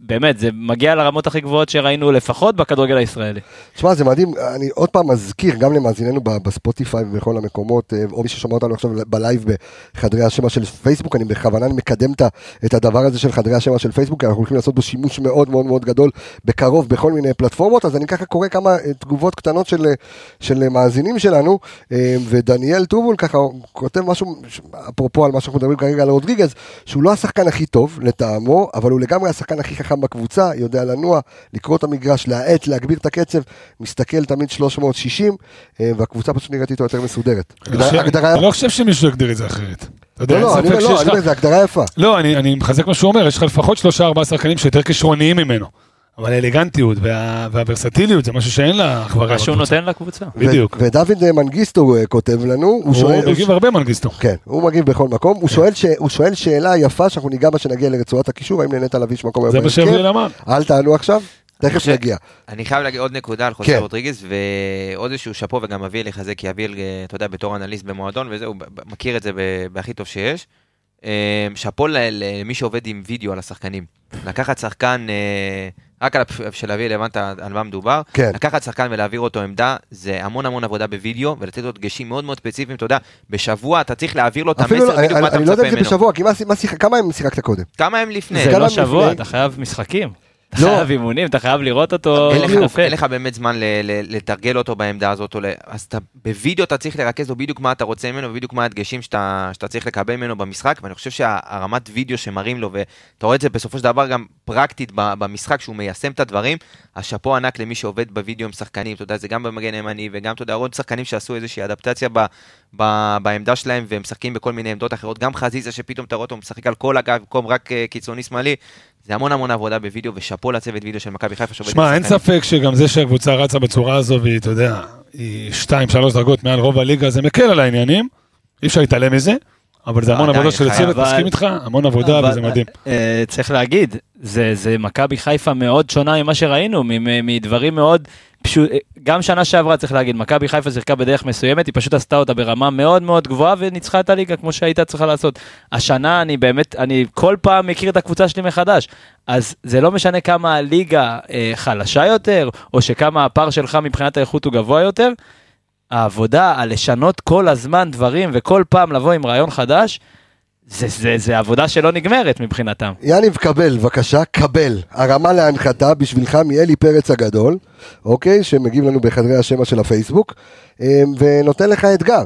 S6: באמת, זה מגיע לרמות הכי גבוהות שראינו לפחות בכדורגל הישראלי.
S1: תשמע, זה מדהים, אני עוד פעם מזכיר, גם למאזיננו בספוטיפיי ובכל המקומות, אה, או מי ששומע אותנו עכשיו ב live בחדרי השמע של פייסבוק, אני בכוונה מקדם את הדבר הזה של חדרי השמע של פייסבוק, אנחנו הולכים לעשות בו שימוש מאוד מאוד מאוד גדול בקרוב בכל מיני פלטפורמות, אז אני ככה קורא כמה אה, תגובות קטנות של, אה, של מאזינים שלנו, ודניאל טובול ככה כותב משהו, אפרופו על מה שאנחנו מדברים כרגע על רודריגז, שהוא לא השחקן הכי טוב לטעמו, אבל הוא לגמרי השחקן הכי חכם בקבוצה, יודע לנוע, לקרוא את המגרש, להאט, להגביר את הקצב, מסתכל תמיד 360, אה, והקבוצה פשוט נראית איתו יותר מסודרת.
S5: אני לא חושב שמישהו יגדיר את זה אחרת.
S1: לא, לא, אני אומר, לא. אומר, זו הגדרה יפה.
S5: לא, אני, אני מחזק מה שהוא אומר, יש לך לפחות שלושה ארבעה שחקנים שיותר כישרוניים ממנו. אבל האלגנטיות וה, והוורסטיליות זה משהו שאין לה אח ורע
S6: מה שהוא. נותן לקבוצה.
S5: בדיוק.
S1: ו- ודוד מנגיסטו אה, כותב לנו, הוא
S5: הוא
S1: שואל... הוא
S5: מגיב הרבה מנגיסטו.
S1: כן, הוא מגיב בכל מקום, הוא שואל, ש... הוא שואל שאלה יפה שאנחנו ניגע בה שנגיע לרצועת הקישור, האם נהנית להביא מקום היום
S5: זה מה? שאביאל אמר.
S1: אל תענו עכשיו, תכף
S2: חושב-
S1: נגיע.
S2: אני חייב להגיד עוד נקודה על
S1: כן.
S2: חוסר רודריגז, ועוד איזשהו שאפו וגם אביאל יחזק, כי אביאל, אה, אתה יודע, בתור אנליסט במועדון וזה, הוא ב- ב- מכיר את זה ב- בהכי טוב שיש. אה, שאפו למי שעובד עם וידאו על השחקנים. לקחת שחקן, אה, רק על של אביאל הבנת על מה מדובר,
S1: כן.
S2: לקחת שחקן ולהעביר אותו עמדה, זה המון המון עבודה בווידאו, ולתת לו דגשים מאוד מאוד ספציפיים, אתה יודע, בשבוע אתה צריך להעביר לו את
S1: אפילו,
S2: המסר
S1: לא-
S2: בדיוק
S1: אני,
S2: מה אתה
S1: אני לא יודע
S2: מצפה
S1: אם זה
S2: ממנו.
S1: בשבוע, כי מה, מה שיח... כמה ימים שיחקת קודם?
S2: כמה הם לפני?
S6: זה לא שבוע,
S1: לפני?
S6: אתה חייב משחקים. אתה
S1: לא.
S6: חייב אימונים, אתה חייב לראות אותו
S2: אין לך,
S6: מתנפל.
S2: אין לך באמת זמן ל- ל- לתרגל אותו בעמדה הזאת, או ל- אז אתה, בווידאו אתה צריך לרכז לו בדיוק מה אתה רוצה ממנו, ובדיוק מה הדגשים שאתה, שאתה צריך לקבל ממנו במשחק, ואני חושב שהרמת וידאו שמראים לו, ואתה רואה את זה בסופו של דבר גם פרקטית במשחק, שהוא מיישם את הדברים, השאפו ענק למי שעובד בווידאו עם שחקנים, אתה יודע, זה גם במגן הימני, וגם, אתה יודע, עוד שחקנים שעשו איזושהי אדפטציה ב, ב, בעמדה שלהם, והם משחקים בכל מיני עמדות אחרות, גם חזיזה שפתאום אתה רואה אותו משחק על כל הגב, במקום רק אה, קיצוני שמאלי, זה המון המון עבודה בווידאו, ושאפו לצוות וידאו של מכבי חיפה שעובד
S5: שמע, אין. ספק שגם זה שהקבוצה רצה בצורה הזו, והיא, אתה יודע, היא שתיים, שלוש דרגות מעל רוב הליגה, זה מקל על העניינים, אי אפשר להתעלם מזה, אבל זה המון עבודה של. הצוות, מסכים איתך, המון עבודה וזה מדהים.
S6: אה, צריך להגיד, זה, מכבי חיפה מאוד שונה ממה שראינו, מדברים מאוד פשוט, גם שנה שעברה צריך להגיד, מכבי חיפה שיחקה בדרך מסוימת, היא פשוט עשתה אותה ברמה מאוד מאוד גבוהה וניצחה את הליגה כמו שהייתה צריכה לעשות. השנה אני באמת, אני כל פעם מכיר את הקבוצה שלי מחדש, אז זה לא משנה כמה הליגה אה, חלשה יותר, או שכמה הפער שלך מבחינת האיכות הוא גבוה יותר, העבודה על לשנות כל הזמן דברים וכל פעם לבוא עם רעיון חדש, זה, זה, זה עבודה שלא נגמרת מבחינתם.
S1: יניב, קבל, בבקשה, קבל. הרמה להנחתה בשבילך מאלי פרץ הגדול, אוקיי? שמגיב לנו בחדרי השמע של הפייסבוק, אה, ונותן לך אתגר.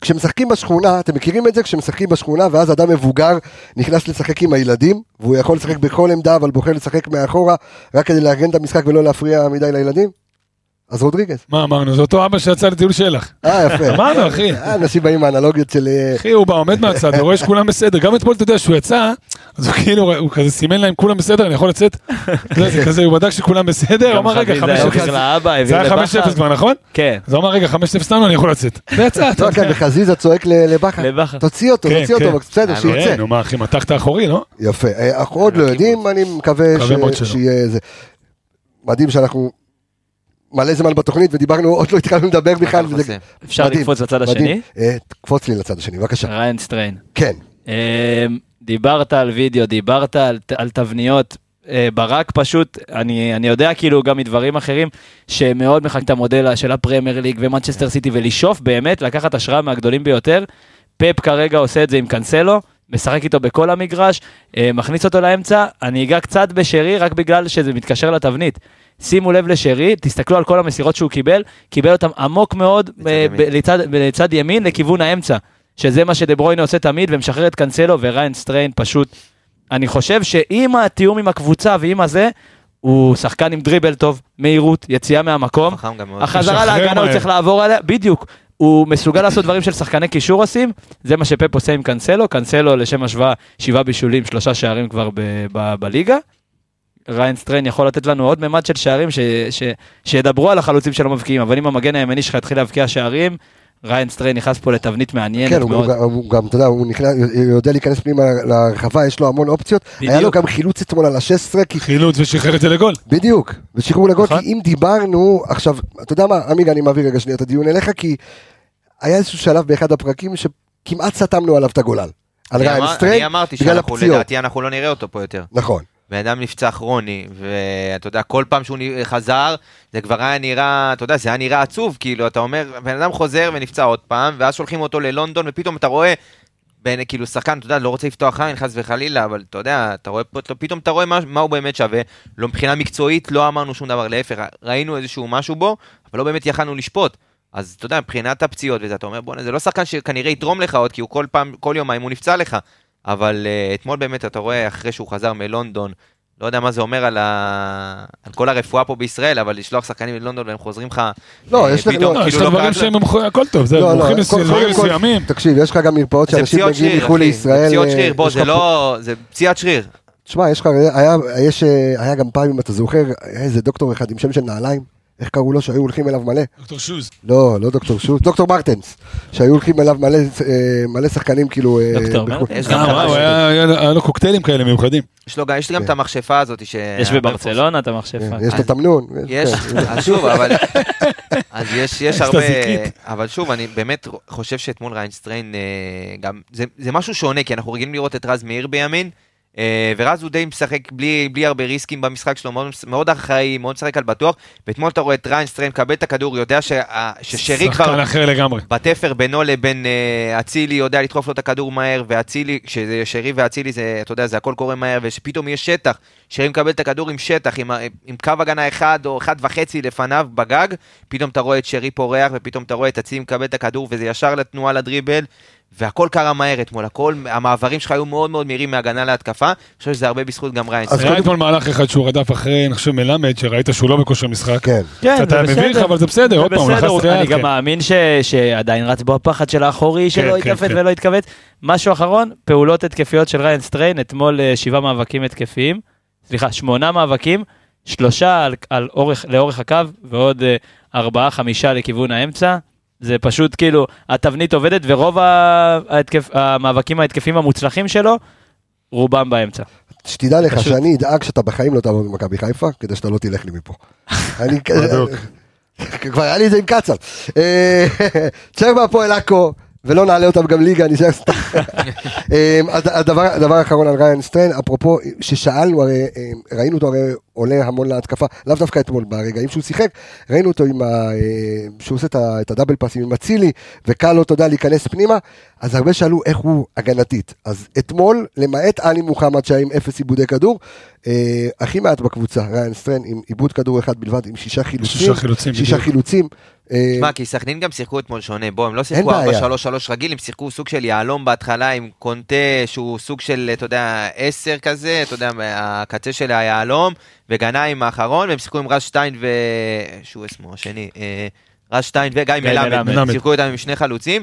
S1: כשמשחקים בשכונה, אתם מכירים את זה? כשמשחקים בשכונה ואז אדם מבוגר נכנס לשחק עם הילדים, והוא יכול לשחק בכל עמדה, אבל בוחר לשחק מאחורה, רק כדי לארגן את המשחק ולא להפריע מדי לילדים? אז רודריגז.
S5: מה אמרנו? זה אותו אבא שיצא לטיול שלח.
S1: אה, יפה.
S5: אמרנו, אחי.
S1: אה, אנשים באים מהאנלוגיות של... אה,
S5: אחי, הוא בא, עומד מהצד, ורואה שכולם בסדר. גם אתמול, אתה יודע, שהוא יצא, אז הוא כאילו, הוא כזה סימן להם, כולם בסדר, אני יכול לצאת? זה כזה, הוא בדק שכולם בסדר, אמר, רגע,
S6: חזיזה העביר
S5: 5-0.
S6: לאבא,
S5: זה היה
S6: לבכר.
S5: 5-0 כבר, נכון?
S6: כן,
S5: אז הוא אמר, רגע, 5-0 לנו, אני יכול לצאת. ויצא, אתה
S1: לא,
S5: יודע.
S1: כן, וחזיזה צועק ל- לבכר.
S6: לבכר.
S1: תוציא אותו,
S5: כן,
S1: תוציא
S5: כן.
S1: אותו, בסדר,
S2: אה,
S1: שיצא.
S5: כן, נו מה, אחי, מתח את האחורי, לא?
S1: יפה. אנחנו עוד לא יודעים, אני מקווה. שיהיה זה. מדהים שאנחנו מלא זמן בתוכנית ודיברנו, עוד לא התחלנו לדבר בכלל. וזה-.
S6: אפשר
S1: מדהים,
S6: לקפוץ לצד
S1: מדהים.
S6: השני?
S1: אה, תקפוץ לי לצד השני, בבקשה.
S6: ריין סטריין.
S1: כן.
S6: אמ, דיברת על וידאו, דיברת על, על תבניות. אה, ברק פשוט, אני, אני יודע כאילו גם מדברים אחרים, שמאוד מחקים את המודל של הפרמייר ליג ומנצ'סטר סיטי ולשאוף באמת לקחת השראה מהגדולים ביותר. פפ כרגע עושה את זה עם קאנסלו, משחק איתו בכל המגרש, אה, מכניס אותו לאמצע, אני אגע קצת בשרי רק בגלל שזה מתקשר לתבנית. שימו לב לשרי, תסתכלו על כל המסירות שהוא קיבל, קיבל אותם עמוק מאוד אה,
S2: ימין.
S6: לצד, לצד ימין לכיוון האמצע. שזה מה שדברוינה עושה תמיד ומשחרר את קאנסלו וריין סטריין פשוט. אני חושב שעם התיאום עם הקבוצה ועם הזה, הוא שחקן עם דריבל טוב, מהירות, יציאה מהמקום.
S2: חכם גם מאוד.
S6: החזרה להגנה הוא. צריך לעבור עליה, בדיוק. הוא מסוגל לעשות דברים של שחקני קישור עושים, זה מה שפפ עושה עם קאנסלו, קאנסלו לשם השוואה שבעה בישולים, שלושה שערים כבר ב- ב- בליגה. ריין סטריין יכול לתת לנו עוד ממד של שערים ש, ש, שידברו על החלוצים שלא מבקיעים, אבל אם המגן הימני שלך יתחיל להבקיע שערים, ריין סטריין נכנס פה לתבנית מעניינת
S1: כן, הוא
S6: מאוד.
S1: גם- הוא גם, אתה יודע, הוא נכנס- יודע להיכנס פנימה לרחבה, יש לו המון אופציות. היה לו
S6: בדיוק.
S1: גם חילוץ אתמול על ה-16, כי
S5: חילוץ ושחרר את זה לגול.
S1: בדיוק, ושחרור לגול,
S6: נכון.
S1: כי אם דיברנו, עכשיו, אתה יודע מה, עמיגה, אני מעביר רגע שנייה את הדיון אליך, כי היה איזשהו שלב באחד הפרקים שכמעט סתמנו עליו את הגולל. על ריין סטריין,
S2: אני אמרתי שאנחנו. לדעתי אנחנו לא נראה אותו פה יותר.
S1: נכון.
S2: בן אדם נפצע כרוני, ואתה יודע, כל פעם שהוא חזר, זה כבר היה נראה, אתה יודע, זה היה נראה עצוב, כאילו, אתה אומר, בן אדם חוזר ונפצע עוד פעם, ואז שולחים אותו ללונדון, ופתאום אתה רואה, בין, כאילו, שחקן, אתה יודע, לא רוצה לפתוח עין, חס וחלילה, אבל אתה יודע, אתה רואה, פתאום אתה רואה מה, מה הוא באמת שווה, לא מבחינה מקצועית, לא אמרנו שום דבר, להפך, ראינו איזשהו משהו בו, אבל לא באמת יכלנו לשפוט. אז אתה יודע, מבחינת הפציעות וזה, אתה אומר, בוא'נה, זה לא שחקן שכנראה יתרום לך עוד, כי הוא כל פעם, כל יומיים הוא נפצע לך. אבל uh, אתמול באמת אתה רואה, אחרי שהוא חזר מלונדון, לא יודע מה זה אומר על, ה... על כל הרפואה פה בישראל, אבל לשלוח שחקנים ללונדון והם חוזרים לך...
S1: לא,
S2: אה,
S1: יש לך-
S2: פתאום,
S1: לא,
S5: לא, יש
S2: כאילו,
S5: לך דברים שהם הכל טוב, זה
S1: לא, לא,
S5: מומחים מסוימים.
S1: תקשיב, יש לך גם מרפאות שאנשים
S2: פציעות
S1: מגיעים מחו"ל לישראל.
S2: זה פציעות
S1: אה,
S2: שריר, בוא, זה לא... זה פציעת שריר.
S1: תשמע, יש לך, היה, אה, היה גם פעם, אם אתה זוכר, היה איזה דוקטור אחד עם שם של נעליים, איך קראו לו, שהיו הולכים אליו מלא?
S5: דוקטור שוז.
S1: לא, לא דוקטור שוז, דוקטור מרטנס, שהיו הולכים אליו מלא, אה, מלא שחקנים כאילו... אה,
S6: דוקטור
S1: בחו"ל.
S6: מרטנס?
S5: אה, היה לו קוקטיילים כאלה מיוחדים.
S2: יש לו גם- יש לי גם
S1: כן.
S2: את המכשפה הזאת ש...
S6: יש בברצלונה את המכשפה.
S1: כן, יש לו תמנון.
S2: יש,
S1: כן.
S2: אז שוב, אבל... אז יש, הרבה... אבל שוב, אני באמת חושב שאתמול ריינסטריין אה, גם... זה, זה משהו שונה, כי אנחנו רגילים לראות את רז מאיר בימין, ורז הוא די משחק בלי, בלי הרבה ריסקים במשחק שלו, מאוד, מאוד אחראי, מאוד משחק על בטוח, ואתמול אתה רואה את ריינסטריין מקבל את הכדור, יודע שה- ששרי כבר...
S5: שחקן אחר לגמרי.
S2: בתפר בינו לבין אה, אצילי, יודע לדחוף לו את הכדור מהר, ואצילי, כשזה שרי ואצילי, זה, אתה יודע, זה הכל קורה מהר, ושפתאום יש שטח, שרי מקבל את הכדור עם שטח, עם, עם קו הגנה אחד או אחד וחצי לפניו בגב, פתאום אתה רואה את שרי פורח, ופתאום אתה רואה את אצילי מקבל את הכדור, וזה ישר לתנועה לדריבל, והכל קרה מהר אתמול, הכל, המעברים שלך היו מאוד מאוד מהירים מהגנה להתקפה, אני חושב שזה הרבה בזכות גם ריינס.
S1: אז
S5: היה
S1: קודם-
S5: אתמול מהלך אחד שהוא רדף אחרי, אני חושב, מלמד, שראית שהוא לא בכושר משחק.
S1: כן.
S6: כן, זה
S5: היה מביך,
S6: בסדר.
S5: אבל זה בסדר, עוד פעם, הוא
S6: בסדר,
S5: לחץ
S6: הוא-
S5: לאט,
S6: אני גם
S5: כן.
S6: מאמין שעדיין רץ בו הפחד של האחורי שלא
S5: כן,
S6: יתכווץ
S5: כן.
S6: ולא יתכווץ. משהו אחרון, פעולות התקפיות של ריין סטריין, אתמול אה, שבעה מאבקים התקפיים, סליחה, שמונה מאבקים, שלושה לאורך הקו ועוד אה, ארבעה, חמישה לכיוון האמצע. זה פשוט כאילו, התבנית עובדת ורוב ההתקף- המאבקים ההתקפיים המוצלחים שלו, רובם באמצע.
S1: שתדע לך
S6: פשוט.
S1: שאני אדאג שאתה בחיים לא תעבוד במכבי חיפה, כדי שאתה לא תלך לי מפה. אני... כבר היה לי את זה עם קצב. אה, תשאר בהפועל עכו, ולא נעלה אותם גם ליגה, אני אשאר סתם. הד- הדבר הדבר האחרון על ריין סטריין, אפרופו, ששאלנו, הרי אה, ראינו אותו הרי עולה המון להתקפה, לאו דווקא אתמול, ברגעים שהוא שיחק, ראינו אותו עם ה... אה, שהוא עושה את ה double פאסים עם אצילי, וקל לו, אתה יודע, להיכנס פנימה, אז הרבה שאלו איך הוא הגנתית. אז אתמול, למעט עלי מוחמד שהיה עם אפס עיבודי כדור, הכי מעט בקבוצה, ריין סטריין עם עיבוד כדור אחד בלבד, עם שישה חילוצים.
S5: שישה חילוצים,
S1: שישה
S5: בדיוק.
S1: חילוצים,
S2: תשמע, כי סכנין גם שיחקו אתמול שונה, בוא, הם לא שיחקו
S1: בעיה.
S2: 4-3-3 רגיל, הם שיחקו סוג של יהלום בהתחלה עם קונטה, שהוא סוג של, אתה יודע, 10 כזה, אתה יודע, הקצה של היהלום, וגנאים האחרון, והם שיחקו עם רז שטיין ו... שהוא אסמו, השני. אה, רז שטיין וגיא מלמד. שיחקו איתם עם שני חלוצים,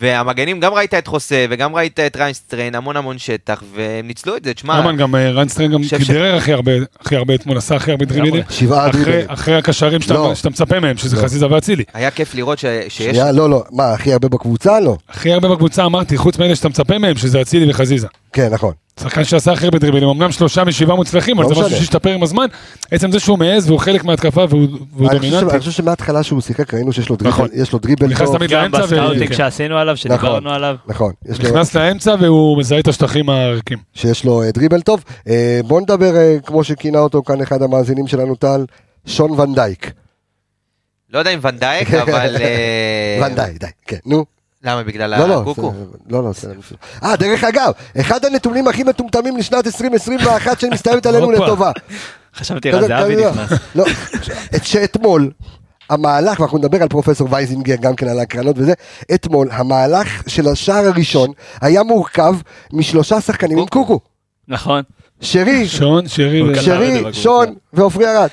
S2: והמגנים, גם ראית את חוסה, וגם ראית את ריינסטריין, המון המון שטח, והם ניצלו את זה, תשמע,
S5: אמן גם אה, ריינסטרן גם כדרר הכי הרבה, הכי הרבה אתמול, עשה הכי הרבה דריבלים.
S1: שבעה
S5: אחרי-
S1: דריבלים.
S5: אחרי הקשרים שאתה
S1: לא.
S5: שאתה מצפה מהם, שזה
S1: לא.
S5: חזיזה ואצילי.
S2: היה כיף לראות שיש...
S1: שנייה, לא, לא, מה, הכי הרבה בקבוצה? לא.
S5: הכי הרבה בקבוצה אמרתי, חוץ מאלה שאתה מצפה מהם, שזה אצילי וחזיזה.
S1: כן, נכון.
S5: שחקן שעשה הכי הרבה דריבלים, אמנם שלושה משבעה מוצלחים, אבל
S1: לא
S5: זה משהו. שהשתפר עם הזמן. עצם זה שהוא מעז והוא חלק מההתקפה והוא דומיננטי.
S1: אני חושב שמההתחלה שהוא שיחק ראינו שיש לו
S5: נכון.
S1: דריבל, יש לו דריבל
S5: הוא נכנס. תמיד
S6: גם
S5: לאמצע ו-
S6: ב scouting
S5: כן.
S6: שעשינו עליו, שדיברנו עליו.
S1: נכון,
S5: נכנס לאמצע והוא מזהה את השטחים הריקים.
S1: שיש לו אה, דריבל טוב. אה, בוא נדבר, אה, כמו שכינה אותו כאן אחד המאזינים שלנו, טל, שון ון דייק.
S2: לא יודע אם ון דייק, אבל... אה,
S1: ון דייק, די, כן, נו.
S2: למה? בגלל
S1: לא, לא,
S2: הקוקו?
S1: זה- לא, לא, זה... אה, דרך אגב, אחד הנתונים הכי מטומטמים לשנת 2021 שמסתיימת עלינו. לטובה.
S6: חשבתי רז זהבי נכנס.
S1: לא, את שאתמול, המהלך, ואנחנו נדבר על פרופסור וייזינגר גם כן על ההקרנות וזה, אתמול המהלך של השער הראשון היה מורכב משלושה שחקנים עם קוקו.
S6: נכון.
S1: שרי,
S5: שון, שרי.
S1: שון ועופרי ארד.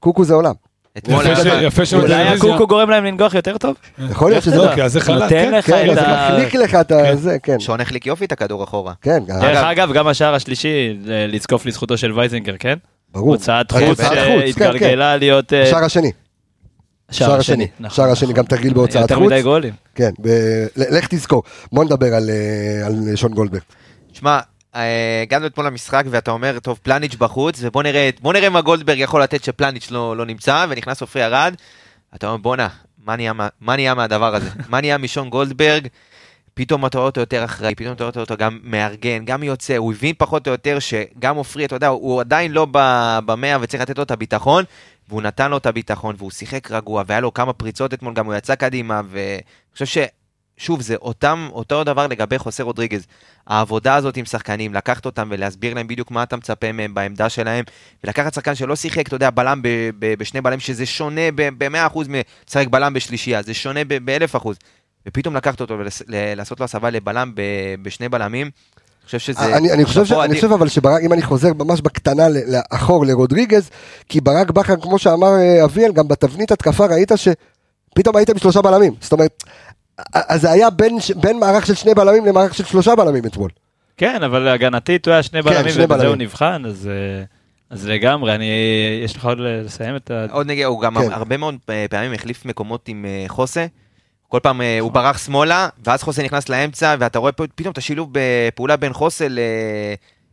S1: קוקו זה עולם.
S2: אתמול
S5: יפה
S6: אולי. הקוקו גורם להם לנגוח יותר טוב?
S1: יכול להיות שזה...
S5: אוקיי, אז זה חלק,
S6: נותן
S5: כן,
S6: לך
S1: כן,
S6: את
S1: זה
S6: ה...
S1: מחליק לך את. זה, כן.
S2: שון החליק יופי את הכדור אחורה.
S1: כן,
S6: דרך אגב, גם השער השלישי, אה, לזקוף לזכותו של וייזנגר, כן?
S1: ברור.
S6: הוצאת
S1: הוצאת
S6: חוץ
S1: כן,
S6: שהתגלגלה להיות... אה,
S1: השער השני, שער השני,
S6: נכון,
S1: שער השני,
S6: נכון.
S1: גם תרגיל בהוצאת
S6: יותר
S1: חוץ.
S6: מדי גולים.
S1: כן, לך תזכור. בוא נדבר על, אה, על שון גולדברג.
S2: שמע, אה, הגענו אתמול למשחק ואתה אומר, טוב, פלניץ' בחוץ, ובוא נראה, בוא נראה מה גולדברג יכול לתת שפלניץ' לא, לא נמצא, ונכנס עופרי ארד. אתה אומר, בואנה, מה מה- נהיה מהדבר הזה? מה נהיה משון גולדברג? פתאום אתה רואה אותו יותר אחראי, פתאום אתה רואה אותו גם מארגן, גם יוצא, הוא הבין פחות או יותר שגם עופרי, אתה יודע, הוא עדיין לא במאה וצריך לתת לו את הביטחון, והוא נתן לו את הביטחון, והוא שיחק רגוע, והיה לו כמה פריצות אתמול, גם הוא יצא קדימה, ואני חושב. שוב, זה אותם, אותו דבר לגבי חוסה רודריגז. העבודה הזאת עם שחקנים, לקחת אותם ולהסביר להם בדיוק מה אתה מצפה מהם בעמדה שלהם, ולקחת שחקן שלא שיחק, אתה יודע, בלם ב- ב- בשני בלמים, שזה שונה ב-100% מלשחק בלם בשלישייה, זה שונה ב-1000%. ופתאום לקחת אותו ולעשות לו הסבה לבלם ב- בשני בלמים, אני חושב שזה...
S1: אני, אני, חושב ש, אני. חושב אבל שברק, אם אני חוזר ממש בקטנה לאחור לרודריגז, כי ברק בכר, כמו שאמר אה, אביאל, גם בתבנית התקפה ראית שפתאום היית עם שלושה בלמים. זאת אומרת, אז זה היה בין, בין מערך של שני בלמים למערך של שלושה בלמים אתמול.
S6: כן, אבל הגנתית הוא היה שני
S1: כן,
S6: בלמים
S1: שני
S6: ובזה
S1: בלמים.
S6: הוא נבחן, אז... אה, אז לגמרי, אני... יש לך עוד לסיים את ה...
S2: עוד נגיע, הוא גם
S1: כן.
S2: הרבה מאוד אה, פעמים החליף מקומות עם אה, חוסה. כל פעם הוא ברח שמאלה, ואז חוסה נכנס לאמצע, ואתה רואה פה פתאום את השילוב בפעולה בין חוסה ל...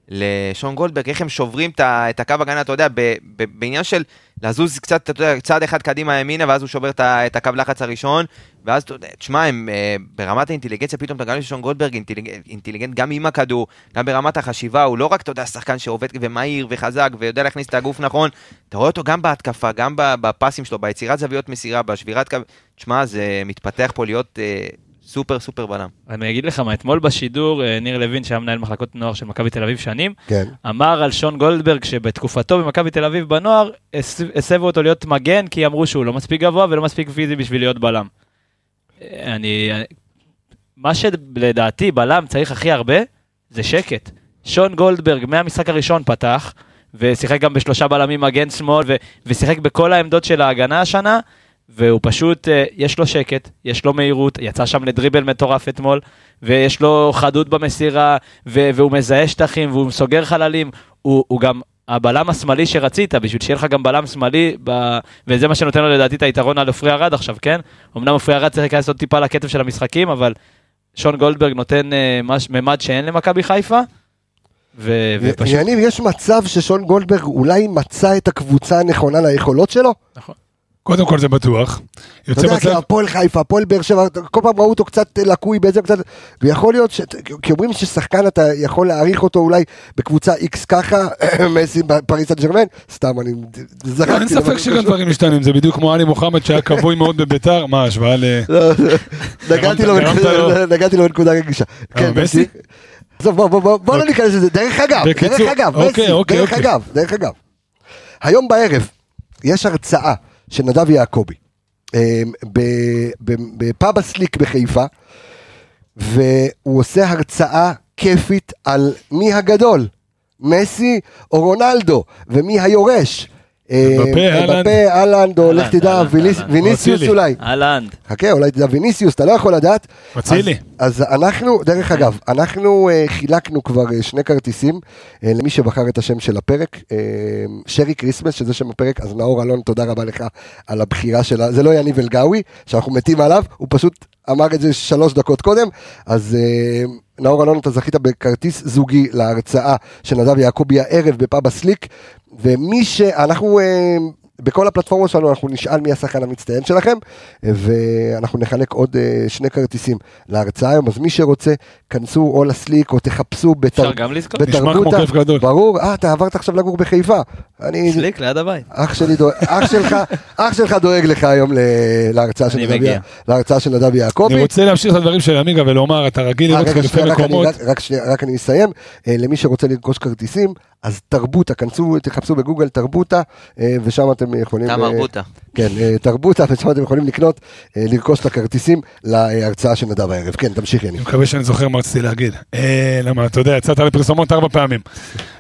S2: לשון גולדברג, איך הם שוברים את הקו הגנה, אתה יודע, בעניין של לזוז קצת, אתה יודע, צעד אחד קדימה ימינה, ואז הוא שובר את הקו לחץ הראשון, ואז, תשמע, הם אה, ברמת האינטליגנציה, פתאום אתה גם, ששון גולדברג אינטליג- אינטליגנט גם עם הכדור, גם ברמת החשיבה, הוא לא רק, אתה יודע, שחקן שעובד ומהיר וחזק, ויודע להכניס את הגוף נכון, אתה רואה אותו גם בהתקפה, גם בפסים שלו, ביצירת זוויות מסירה, בשבירת קו, תשמע, זה מתפתח פה להיות אה, סופר סופר בלם.
S6: אני אגיד לך מה, אתמול בשידור, אה, ניר לוין, שהיה מנהל מחלקות נוער של מכבי תל אביב שנים,
S1: כן.
S6: אמר על שון גולדברג שבתקופתו במכבי תל אביב בנוער, הס- הסבו אותו להיות מגן, כי אמרו שהוא לא מספיק גבוה ולא מספיק פיזי בשביל להיות בלם. אה, אני... מה שלדעתי בלם צריך הכי הרבה, זה שקט. שון גולדברג מהמשחק הראשון פתח, ושיחק גם בשלושה בלמים מגן שמאל, ו- ושיחק בכל העמדות של ההגנה השנה, והוא פשוט, אה, יש לו שקט, יש לו מהירות, יצא שם לדריבל מטורף אתמול, ויש לו חדות במסירה, ו- והוא מזהה שטחים, והוא סוגר חללים, הוא, הוא גם הבלם השמאלי שרצית, בשביל שיהיה לך גם בלם שמאלי, ב... וזה מה שנותן לו לדעתי את היתרון על עופרי ארד עכשיו, כן? אמנם עופרי ארד צריך להיכנס עוד טיפה לקצב של המשחקים, אבל שון גולדברג נותן אה, מש... ממד שאין למכבי חיפה, ו... ופשוט...
S1: יניב, יש מצב ששון גולדברג אולי מצא את הקבוצה הנכונה ליכולות שלו?
S5: קודם כל זה בטוח.
S1: אתה יודע, כי
S5: מצב,
S1: הפועל חיפה, הפועל באר שבע, כל פעם ראו אותו קצת לקוי באיזה קצת, ויכול להיות, ש... כי אומרים ששחקן אתה יכול להעריך אותו אולי בקבוצה איקס ככה, מסי בפריס סן ג'רמן, סתם אני זרקתי.
S5: אין ספק שגם. דברים משתנים, זה בדיוק כמו עלי מוחמד שהיה כבוי מאוד בביתר, מה ההשוואה ל...
S1: לא, נגעתי לו בנקודה- רגישה. כן,
S5: מסי?
S1: עזוב, בוא, בוא, בוא, בוא לא ניכנס לזה, דרך אגב, דרך אגב,
S5: אוקיי,
S1: מסי,
S5: אוקיי,
S1: דרך
S5: אוקיי.
S1: אגב, דרך אגב. היום בערב יש הרצאה של נדב יעקבי. ב- בפאב הסליק בחיפה, והוא עושה הרצאה כיפית על מי הגדול, מסי או רונלדו, ומי היורש. אה,
S5: מבפה,
S1: האלנד. או לך תדע. ויניסיוס. אולי.
S6: האלנד.
S1: חכה, אולי תדע ויניסיוס, אתה לא יכול לדעת.
S5: אצילי.
S1: אז, אנחנו, דרך אגב, אנחנו אה, חילקנו כבר אה, שני כרטיסים למי שבחר את השם של הפרק, שרי כריסמס, שזה שם הפרק, אז נאור אלון, תודה רבה לך על הבחירה שלה, זה לא יניב אלגאווי, שאנחנו מתים עליו, הוא פשוט אמר את זה שלוש דקות קודם, אז נאור אלון, אתה זכית בכרטיס זוגי להרצאה של נדב יעקבי הערב בפאב הסליק, ומי שאנחנו... Uh, בכל הפלטפורמות שלנו אנחנו נשאל מי השחקן המצטיין שלכם, ואנחנו נחלק עוד אה, שני כרטיסים להרצאה היום, אז מי שרוצה, כנסו או לסליק או תחפשו בתר...
S5: גדול.
S1: ברור, אה, אתה עברת עכשיו לגור בחיפה. אני...
S6: סליק ליד הבית.
S1: אח שלי דואג, אח שלך, אח שלך דואג לך היום ל... להרצאה של נדב. להרצאה של נדב יעקבי.
S5: אני רוצה להמשיך את הדברים של עמיגה ולומר, אתה רגיל
S1: אה,
S5: לראות חילופי
S1: שנייה, רק אני-
S5: מקומות.
S1: רק- רק שנייה, רק אני אסיים. אה, למי שרוצה לרכוש כרטיסים, אז תרבותה, כנסו, תחפשו בגוגל תרבותה, ושם אתם יכולים...
S2: תם
S1: אה,
S2: ארבוטה.
S1: כן, אה, תרבותה, ושם אתם יכולים לקנות, אה, לרכוש את הכרטיסים להרצאה של נדב הערב. כן, תמשיך יניב.
S5: אני מקווה שאני זוכר מה רציתי להגיד. למה, אתה יודע, יצאת לפרסומות ארבע פעמים.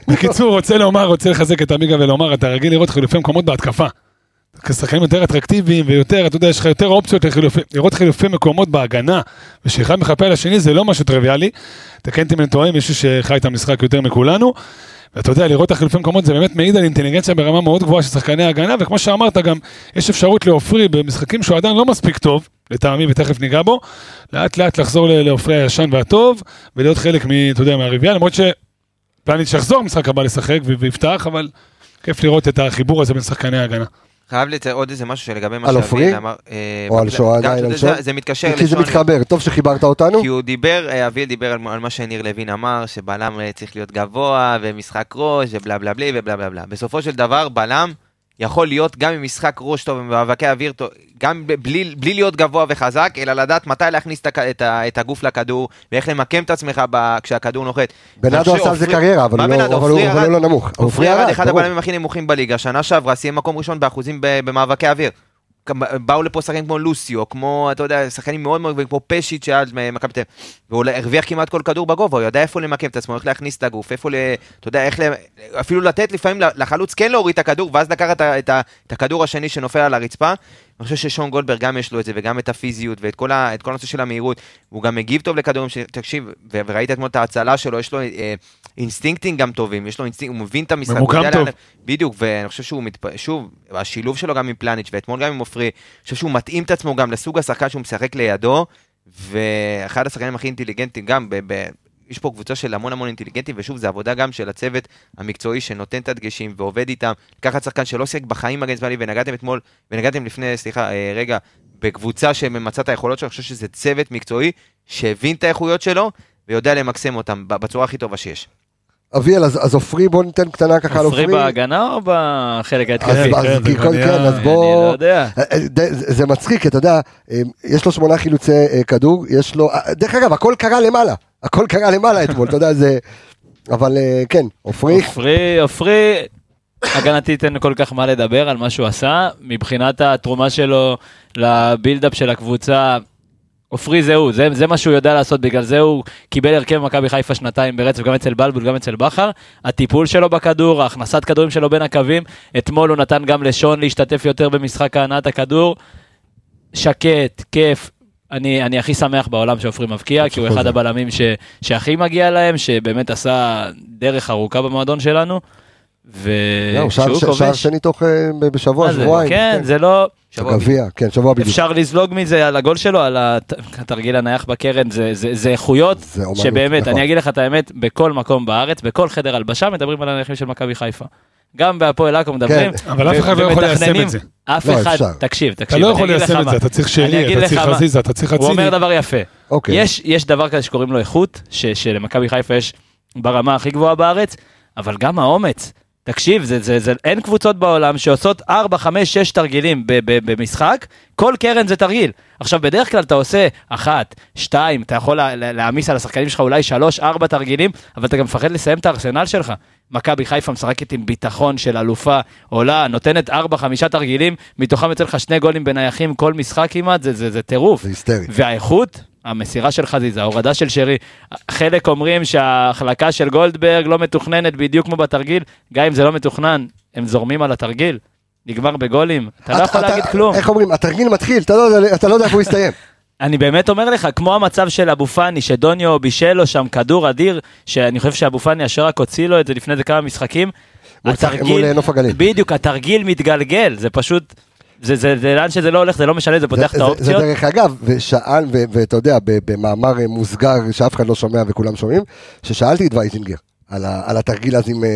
S5: בקיצור, רוצה לומר, רוצה לחזק את עמיגה ולומר, אתה רגיל לראות חילופי מקומות בהתקפה. כשחקנים יותר אטרקטיביים ויותר, אתה יודע, יש לך יותר אופציות לחילופי, לראות חילופי מקומות בהגנה, ושאחד מחפה על השני זה לא משהו טריוויאלי. תקן אותי אם אני טועה, מישהו שחי את המשחק יותר מכולנו. ואתה יודע, לראות את החילופי מקומות זה באמת מעיד על אינטליגנציה ברמה מאוד גבוהה של שחקני ההגנה, וכמו שאמרת גם, יש אפשרות לעופרי במשחקים שהוא עדיין לא מספיק טוב, לטעמי, ותכף ניגע בו, לאט לאט לחזור לעופרי הישן והטוב, ולהיות חלק, אתה יודע, מהרביעייה, למרות שפלניץ' יחזור במשחק הבא לשחק ויפתח, אבל כיף לראות את החיבור הזה בין שחקני ההגנה.
S2: חייב לציין עוד איזה משהו שלגבי מה? שאביל אמר. אה,
S1: או על שואה עדיין, על שואה?
S2: זה- מתקשר
S1: כי זה. מתחבר, טוב שחיברת אותנו.
S2: כי הוא דיבר, אה, אביל דיבר על, על מה שניר לוין אמר, שבלם אה, צריך להיות גבוה, ומשחק ראש, ובלה בלה בלי, ובלה בלה בלה. בסופו של דבר, בלם יכול להיות גם עם משחק ראש טוב, במאבקי אוויר טוב, גם בלי, בלי להיות גבוה וחזק, אלא לדעת מתי להכניס את, את, את הגוף לכדור, ואיך למקם את עצמך ב, כשהכדור נוחת.
S1: בנאדו עשה על זה קריירה, אבל הוא לא-? אבל הוא אבל הוא לא נמוך.
S2: עופרי ירד אחד. הבלמים הכי נמוכים בליגה, שנה שעברה סיים מקום ראשון באחוזים במאבקי אוויר. באו לפה שחקנים כמו לוסיו, כמו, אתה יודע, שחקנים מאוד מאוד גבוהים, כמו פשיט שהיה מכבי תל אביב, והוא הרוויח כמעט כל כדור בגובה, הוא יודע איפה למקם את עצמו, איך להכניס את הגוף, איפה, ל, אתה יודע, איך, ל, אפילו לתת לפעמים לחלוץ כן להוריד את הכדור, ואז לקחת את, את, הכדור השני שנופל על הרצפה. אני חושב ששון גולדברג גם יש לו את זה, וגם את הפיזיות, ואת כל, ה, כל הנושא של המהירות, הוא גם מגיב טוב לכדורים, ש- תקשיב, וראית אתמול את ההצלה שלו, יש לו אה, אינסטינקטים גם טובים, יש לו אינסטינקט, הוא מבין את המשחק,
S5: ממוקם טוב.
S2: בדיוק, ואני חושב שהוא, מתפ... שוב, השילוב שלו גם עם פלניץ' ואתמול גם עם עופרי, אני חושב שהוא מתאים את עצמו גם לסוג השחקן שהוא משחק לידו, ואחד השחקנים הכי אינטליגנטים גם, ב... ב... יש פה קבוצה של המון המון אינטליגנטים, ושוב, זו עבודה גם של הצוות המקצועי שנותן את הדגשים ועובד איתם. לקחת שחקן שלא שיחק בחיים מגן שמאלי, ונגעת אתמול, ונגעת לפני, סליחה, אה, רגע, בקבוצה שממצה את היכולות שלו, אני חושב שזה צוות מקצועי שהבין את האיכויות שלו, ויודע למקסם אותם בצורה הכי טובה שיש.
S1: אביאל, אז אז עופרי, בוא ניתן קטנה ככה על
S6: עופרי
S1: עופרי.
S6: בהגנה או בחלק ההתקפי?
S1: אז
S5: כן,
S1: כן, בוא... זה מצחיק, אתה יודע, אה, יש לו שמונה חילוצי אה, כדור, יש לו... אה, דרך אגב, הכל קרה למעלה. הכל קרה למעלה אתמול, אתה יודע, זה... אבל אה, כן, עופרי,
S6: עופרי, עופרי, הגנתית אין כל כך מה לדבר על מה שהוא עשה. מבחינת התרומה שלו לבילדאפ של הקבוצה, עופרי זה הוא, זה, זה מה שהוא יודע לעשות, בגלל זה הוא קיבל הרכב מכבי חיפה שנתיים ברצף, גם אצל בלבול, גם אצל בכר. הטיפול שלו בכדור, הכנסת כדורים שלו בין הקווים, אתמול הוא נתן גם לשון להשתתף יותר במשחק הנעת הכדור. שקט, כיף. אני, אני הכי שמח בעולם שעופרי מבקיע, כי הוא אחד הבלמים ש, שהכי מגיע להם, שבאמת עשה דרך ארוכה במועדון שלנו.
S1: זהו, שער
S6: ושהוא
S1: ש- שער
S6: כובש,
S1: שני תוך אה, בשבוע? שבועיים.
S6: כן, זה לא...
S1: גביע, כן, שבוע בדיוק.
S6: אפשר לזלוג מזה על הגול שלו, על הת- התרגיל הנייח בקרן, זה, זה, זה איכויות שבאמת,
S1: נכון.
S6: אני אגיד לך את האמת, בכל מקום בארץ, בכל חדר הלבשה מדברים על הנייחים של מכבי חיפה. גם בהפועל עכו מדברים.
S1: כן,
S5: אבל אף אחד לא יכול ליישם. את זה.
S6: אף
S1: לא,
S6: אחד,
S1: אפשר.
S6: תקשיב,
S5: אתה
S6: תקשיב,
S5: לא יכול ליישם את. זה, אתה צריך
S6: אני
S5: שרי,
S6: אגיד
S5: אתה
S6: לך
S5: צריך. חזיזה, אתה צריך
S6: הוא אומר
S5: אצילי.
S6: דבר יפה.
S1: אוקיי.
S6: יש, יש דבר כזה שקוראים לו איכות, שלמכבי חיפה יש ברמה הכי גבוהה בארץ, אבל גם האומץ. תקשיב, זה, זה, זה, אין קבוצות בעולם שעושות 4, 5, 6 תרגילים ב, ב, במשחק, כל קרן זה תרגיל. עכשיו, בדרך כלל אתה עושה 1, 2, אתה יכול לה- לה- להעמיס על השחקנים שלך אולי 3, 4 תרגילים, אבל אתה גם מפחד לסיים את הארסנל שלך. מכבי חיפה משחקת עם ביטחון של אלופה, עולה, נותנת 4, 5 תרגילים, מתוכם יוצא לך שני גולים בנייחים כל משחק כמעט, זה, זה, זה טירוף.
S1: זה היסטרי.
S6: והאיכות, המסירה של חזיזה, ההורדה של שרי, חלק אומרים שההחלקה של גולדברג לא מתוכננת בדיוק כמו בתרגיל, גם אם זה לא מתוכנן, הם זורמים על התרגיל, נגמר בגולים, אתה לא יכול להגיד כלום.
S1: איך אומרים, התרגיל מתחיל, אתה לא יודע- אתה לא איפה הוא יסתיים.
S6: אני באמת אומר לך, כמו המצב של אבו פאני, שדוניו בישל לו שם כדור אדיר, שאני חושב שאבו פאני אשר רק הוציא לו את זה לפני איזה כמה משחקים.
S1: הגליל.
S6: בדיוק, התרגיל מתגלגל, זה פשוט, זה, זה, זה לאן שזה לא הולך, זה לא משנה, זה פותח
S1: זה-
S6: את
S1: זה-
S6: האופציות.
S1: זה דרך אגב, ושאל, ואתה יודע, במאמר אה, מוסגר שאף אחד לא שומע וכולם שומעים, ששאלתי את וייטינגר על ה- על התרגיל הזה עם, אה,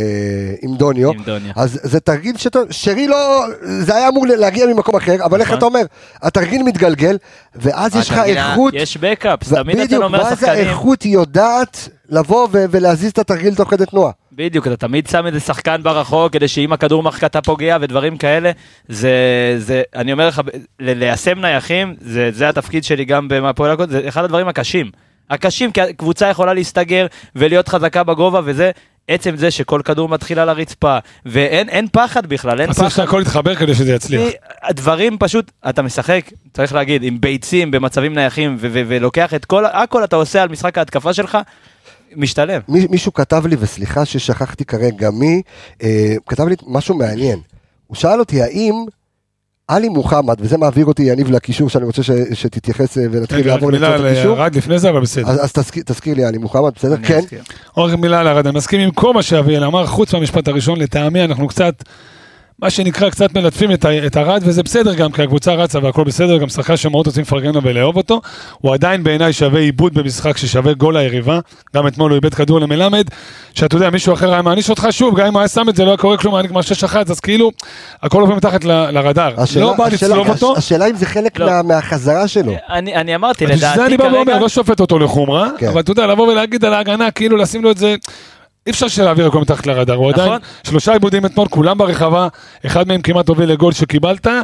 S1: עם דוניו,
S6: עם דוניו.
S1: אז זה תרגיל שאתה, שרי לא, זה היה אמור להגיע ממקום אחר, אבל איך
S6: נכון.
S1: אתה אומר, התרגיל מתגלגל, ואז יש לך איכות,
S6: יש בקאפ, תמיד אתה
S1: בדיוק,
S6: אומר
S1: ואז
S6: לשחקנים,
S1: האיכות יודעת לבוא ולהזיז את התרגיל תוך כדי תנועה.
S6: בדיוק, אתה תמיד שם איזה שחקן ברחוק, כדי שאם הכדור מרחק אתה פוגע ודברים כאלה, זה, זה, אני אומר לך, ליישם נייחים, זה, זה התפקיד שלי גם בהפועל הקוד, זה אחד הדברים הקשים. הקשים, כי קבוצה יכולה להסתגר ולהיות חזקה בגובה, וזה עצם זה שכל כדור מתחיל על הרצפה, ואין אין פחד בכלל, אין
S5: אז צריך
S6: פחד.
S5: שהכל יתחבר כדי שזה יצליח.
S6: הדברים פשוט, אתה משחק, צריך להגיד, עם ביצים במצבים נייחים, ולוקח את כל, הכל אתה עושה על משחק ההתקפה שלך, משתלם.
S1: מי- מישהו כתב לי, וסליחה ששכחתי כרגע מי, אה, כתב לי משהו מעניין. הוא שאל אותי האם עלי מוחמד, וזה מעביר אותי יניב לקישור שאני רוצה ש, שתתייחס אה, ונתחיל
S5: רק
S1: לעבור לקצת
S5: על
S1: הקישור.
S5: ארד לפני זה, אבל בסדר.
S1: אז, אז תזכיר, תזכיר לי עלי מוחמד, בסדר? כן.
S5: רק מילה על ארד, אני מסכים עם כל מה שאביאל אמר, חוץ מהמשפט הראשון, לטעמי אנחנו קצת, מה שנקרא, קצת מלטפים את ה- את ארד, וזה בסדר גם, כי הקבוצה רצה והכל בסדר, גם שחקן שמאוד רוצים לפרגן לו ולאהוב אותו. הוא עדיין בעיניי שווה עיבוד במשחק ששווה גול ליריבה. גם אתמול הוא איבד כדור למלמד, שאתה יודע, מישהו אחר היה מעניש אותך, שוב, גם אם הוא היה שם את זה, לא היה קורה כלום, היה נגמר 6-1, אז כאילו, הכל עובר מתחת ל- לרדאר.
S1: השאלה,
S5: לא בא
S1: השאלה,
S5: לצלוב אותו.
S1: השאלה אם זה חלק
S6: לא.
S1: מה, מהחזרה שלו.
S6: אני, אני אמרתי,
S5: בשביל זה
S6: לדעתי
S5: אני בא ואומר,
S6: כרגע,
S5: לא שופט אותו לחומרה,
S1: כן.
S5: אבל אתה יודע, לבוא ולהגיד על ההגנה, כאילו לשים לו את זה, אי אפשר שלהעביר הכל מתחת לרדאר, הוא
S6: נכון.
S5: עדיין, שלושה עיבודים אתמול, כולם ברחבה, אחד מהם כמעט הוביל לגול שקיבלת, אתה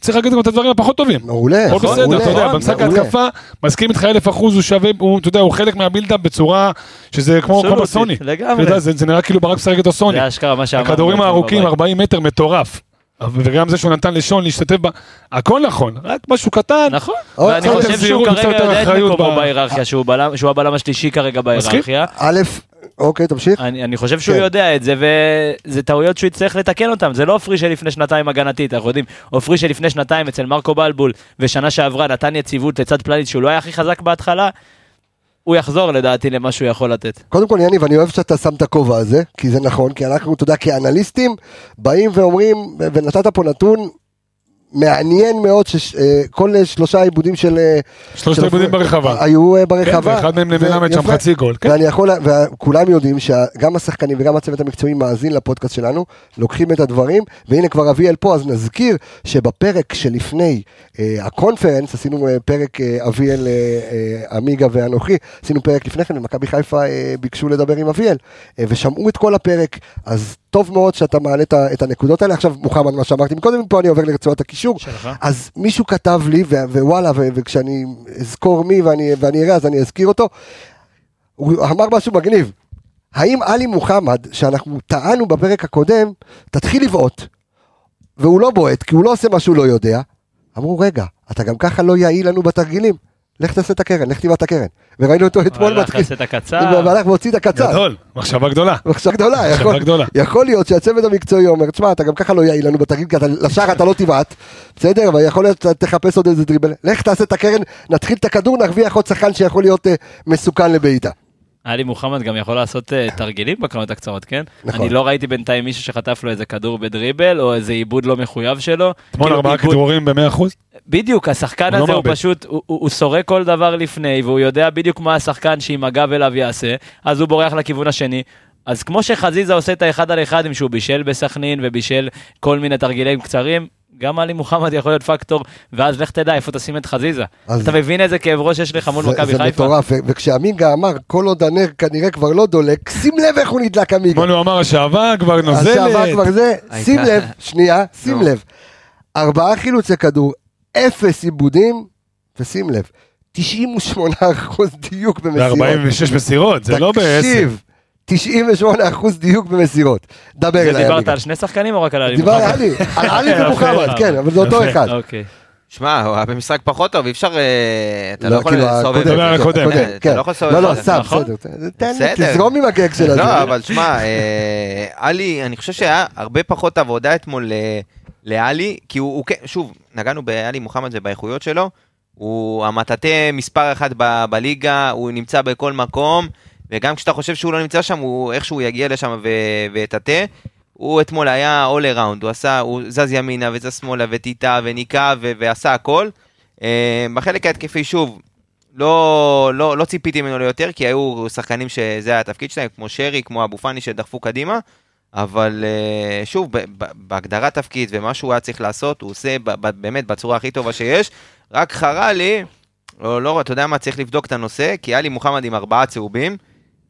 S5: צריך להגיד גם את הדברים הפחות טובים.
S1: מעולה,
S5: הכל
S1: נכון,
S5: בסדר,
S1: מעולה,
S5: אתה יודע,
S1: נכון,
S5: במשחק. ההתקפה, מסכים איתך אלף אחוז, הוא שווה, הוא, אתה יודע, הוא חלק מהבילדאפ בצורה, שזה כמו כמו בסוני.
S6: לגמרי.
S5: אתה יודע, זה זה נראה כאילו ברק משחק איתו סוני.
S6: זה אשכרה מה שאמרנו.
S5: הכדורים
S6: אתמול
S5: הארוכים,
S6: בבית.
S5: 40 מטר, מטורף. וגם זה שהוא נתן לשון להשתתף בה, הכל נכון, רק משהו קטן.
S6: נכון,
S1: עוד
S6: ואני חושב שהוא כרגע יודע את מקומו
S5: ב-
S6: בהיררכיה, שהוא הבלם השלישי כרגע בהיררכיה.
S1: א', אוקיי, תמשיך.
S6: אני, אני חושב שהוא
S1: כן.
S6: יודע את זה, וזה טעויות שהוא יצטרך לתקן אותן. זה לא עופרי של לפני שנתיים הגנתית, אנחנו יודעים. עופרי של לפני שנתיים אצל מרקו בלבול, ושנה שעברה נתן יציבות לצד פלניץ' שהוא לא היה הכי חזק בהתחלה, הוא יחזור לדעתי למה שהוא יכול לתת.
S1: קודם כל, יניב, אני אוהב שאתה שם את הכובע הזה, כי זה נכון, כי אנחנו, אתה יודע, כאנליסטים, באים ואומרים, ונתת פה נתון מעניין מאוד, שכל שלושה עיבודים של... אה,
S5: שלושת
S1: של-
S5: העיבודים ברחבה.
S1: היו אה,
S5: כן,
S1: ברחבה.
S5: ואחד מהם למלמד שם. חצי גול. כן.
S1: ואני יכול, וכולם יודעים שגם השחקנים וגם הצוות המקצועי מאזין לפודקאסט שלנו, לוקחים את הדברים, והנה כבר אביאל פה, אז נזכיר שבפרק שלפני אה, הקונפרנס, עשינו אה, פרק אה, אביאל, אה, אה, עמיגה ואנוכי, עשינו פרק לפני כן, ומכבי חיפה אה, ביקשו לדבר עם אביאל, אה, ושמעו את כל הפרק, אז טוב מאוד שאתה מעלה את הנקודות האלה. עכשיו, מוחמד, מה שאמרתי מקודם, מפה אני עובר לרצועת הקישור.
S6: שלך.
S1: אז מישהו כתב לי, ווואלה, וכשאני אזכור מי ואני, ואני אראה, אז אני אזכיר אותו. הוא אמר משהו מגניב. האם עלי מוחמד, שאנחנו טענו בפרק הקודם, תתחיל לבעוט, והוא לא בועט, כי הוא לא עושה מה שהוא לא יודע, אמרו, רגע, אתה גם ככה לא יעיל לנו בתרגילים. לך תעשה את הקרן, לך תבעט את הקרן. וראינו אותו אתמול
S6: הלך,
S1: מתחיל.
S6: עשה את הקצר.
S1: הוא הלך והוציא את הקצר.
S5: גדול, מחשבה גדולה.
S1: מחשבה גדולה,
S5: מחשבה
S1: יכול,
S5: גדולה.
S1: יכול להיות שהצוות המקצועי אומר, תשמע, אתה גם ככה לא יעיל לנו בתרגיל, כי לשער אתה לא תבעט, בסדר, אבל יכול להיות שאתה תחפש עוד איזה דריבל, לך תעשה את הקרן, נתחיל את הכדור, נרוויח עוד שחקן שיכול להיות אה, מסוכן לבעיטה.
S6: עלי מוחמד גם יכול לעשות אה, תרגילים בקרנות הקצרות, כן?
S1: נכון.
S6: אני לא ראיתי בינתיים מישהו שחטף לו איזה כדור בדריבל, או איזה עיבוד לא מחויב שלו.
S5: אתמול
S6: כאילו,
S5: ארבעה כדרורים ב-100%.
S6: בדיוק, השחקן
S5: לא
S6: הזה הוא. פשוט, הוא סורק כל דבר לפני, והוא יודע בדיוק מה השחקן שעם הגב אליו יעשה, אז הוא בורח לכיוון השני. אז כמו שחזיזה עושה את האחד על אחד עם שהוא בישל בסכנין ובישל כל מיני תרגילים קצרים, גם עלי מוחמד יכול להיות פקטור, ואז לך תדע איפה תשים את חזיזה.
S1: אז-
S6: אתה מבין איזה כאב ראש יש לך מול
S1: זה-
S6: מכבי
S1: זה
S6: חיפה?
S1: מטורף, ו- וכשעמינגה אמר, כל עוד הנר כנראה כבר לא דולק, שים לב איך הוא נדלק עמינגה.
S5: אתמול הוא אמר השעבה כבר נוזלת.
S1: כבר זה, שים לב, שנייה, שים. לב. ארבעה חילוצי כדור, אפס עיבודים, ושים לב, 98% דיוק במסירות.
S5: ו-46 מסירות, זה לא בעשר.
S1: תקשיב, 98% דיוק במסירות. דבר
S6: זה
S1: אליי.
S6: דיברת. על שני שחקנים או רק על עלי מוחמד?
S1: עלי, על עלי ומוחמד. כן, אבל זה אותו. אחד.
S6: אוקיי.
S2: שמע, הוא היה במשחק פחות טוב, אי אפשר... אה, אתה
S1: לא,
S2: לא יכול לסובב אתה
S1: כן.
S2: לא יכול לסובב
S1: לא,
S2: את
S1: לא,
S2: זה.
S1: סתם,
S6: נכון.
S1: בסדר. תן לי,
S2: בסדר.
S1: תזרום עם הגג של הזה.
S2: לא, אבל שמע, אה, עלי, אני חושב שהיה הרבה פחות עבודה אתמול אה, לעלי, כי הוא, כן, שוב, נגענו בעלי מוחמד ובאיכויות שלו, הוא המטאטא מספר אחת בליגה, הוא נמצא בכל מקום, וגם כשאתה חושב שהוא לא נמצא שם, הוא איכשהו יגיע לשם ויטאטא. הוא אתמול היה all around, הוא עשה, הוא זז ימינה וזז שמאלה וטיטה וניקה ו- ועשה הכל. אה, בחלק ההתקפי, שוב, לא, לא, לא ציפיתי ממנו ליותר, כי היו שחקנים שזה היה התפקיד שלהם, כמו שרי, כמו אבו פאני שדחפו קדימה, אבל אה, שוב, בהגדרת תפקיד ומה שהוא היה צריך לעשות, הוא עושה באמת בצורה הכי טובה שיש. רק חרה לי, או לא, אתה יודע מה, צריך לבדוק את הנושא, כי היה לי מוחמד עם ארבעה צהובים,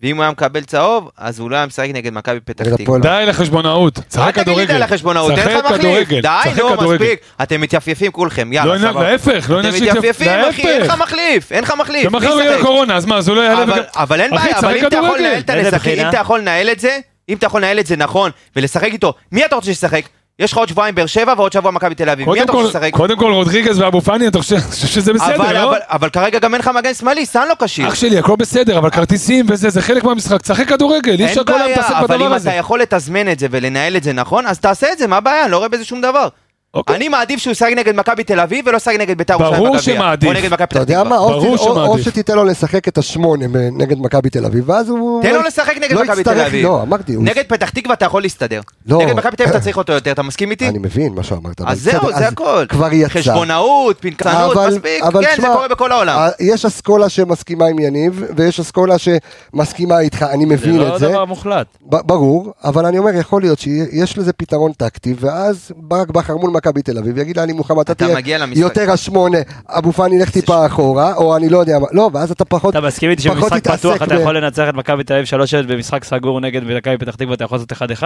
S2: ואם הוא היה מקבל צהוב, אז הוא לא היה משחק נגד מכבי פתח תקווה.
S5: די לחשבונאות,
S2: אל
S5: צחק
S2: תגיד לי די
S5: כדורגל.
S2: לחשבונאות, אין לך מחליף.
S5: כדורגל,
S2: די, נו,
S5: כדורגל.
S2: מספיק. אתם מתייפייפים כולכם,
S5: לא
S2: יאללה,
S5: עניין,
S2: סבבה.
S5: להפך, לא
S2: אתם
S5: עניין שיתייפ-
S2: מתייפייפים, אחי, אין לך. מחליף, אין לך מחליף.
S5: ומחר יהיה? קורונה, אז מה, אז הוא לא יעלה
S2: אבל- אין בעיה, אבל אם אתה יכול
S5: כדורגל.
S2: לנהל את המשחק, אם? אתה יכול לנהל את זה, אם אתה יכול לנהל את זה נכון, ולשחק איתו, מי אתה רוצה שישחק? יש לך עוד שבועיים באר שבע ועוד שבוע מכבי תל אביב, מי אתה רוצה שישחק?
S5: קודם כל רודריגז ואבו פאני, אתה חושב שזה בסדר,
S2: אבל-
S5: לא?
S2: אבל- אבל כרגע גם אין לך מגן שמאלי, סאן לא כשיר.
S5: אח שלי, הכל בסדר, אבל כרטיסים וזה, זה חלק מהמשחק, תשחק כדורגל, אי אפשר כל היום להתעסק
S2: בעיה, אבל
S5: בדבר
S2: אם
S5: הזה.
S2: אתה יכול לתזמן את זה ולנהל את זה נכון, אז תעשה את זה, מה הבעיה? אני לא רואה בזה שום דבר.
S5: אוקיי.
S2: אני מעדיף שהוא ישחק נגד מכבי תל אביב ולא ישחק נגד בית"ר
S5: ברור
S2: ירושלים בגביע.
S5: שמעדיף.
S2: או נגד מכבי
S1: אתה
S2: פתח
S1: יודע
S2: תקווה.
S1: מה, או
S5: ברור
S1: ש- או-. שתיתן לו לשחק את השמונה נגד מכבי תל אביב, ואז הוא...
S2: תן
S1: לא-
S2: לו לשחק נגד
S1: לא
S2: מכבי
S1: יצטרך-
S2: תל אביב.
S1: לא, אמרתי, הוא-
S2: נגד פתח תקווה אתה יכול להסתדר.
S1: לא.
S2: נגד מכבי תל אביב אתה צריך אותו יותר, אתה מסכים איתי?
S1: אני מבין מה שאמרת. אבל
S2: אז זהו,
S1: בסדר,
S2: זה
S1: אז
S2: הכל.
S1: כבר יצא.
S2: חשבונאות, פנקנות,
S1: אבל-
S2: מספיק.
S1: אבל
S2: כן, זה
S1: תשמע,
S2: קורה בכל העולם.
S1: יש אסכולה שמסכימה עם יניב, ויש אסכולה שמסכימה איתך, אני
S6: זה
S1: מבין
S6: לא
S1: את זה.
S6: דבר מוחלט.
S1: ב- ברור, אבל אני אומר, יכול להיות שיש לזה פתרון טקטי, ואז ברק בכר מול מכבי תל אביב יגיד לאלי מוחמד, אתה
S2: אתה
S1: תהיה. יותר השמונה, אבו פאני ילך טיפה אחורה, או אני לא יודע מה, לא, ואז אתה פחות,
S6: אתה מסכים איתי שבמשחק פתוח אתה יכול לנצח את מכבי תל אביב 3-0 במשחק סגור נגד מכבי פתח תקווה, אתה יכול לעשות 1-1?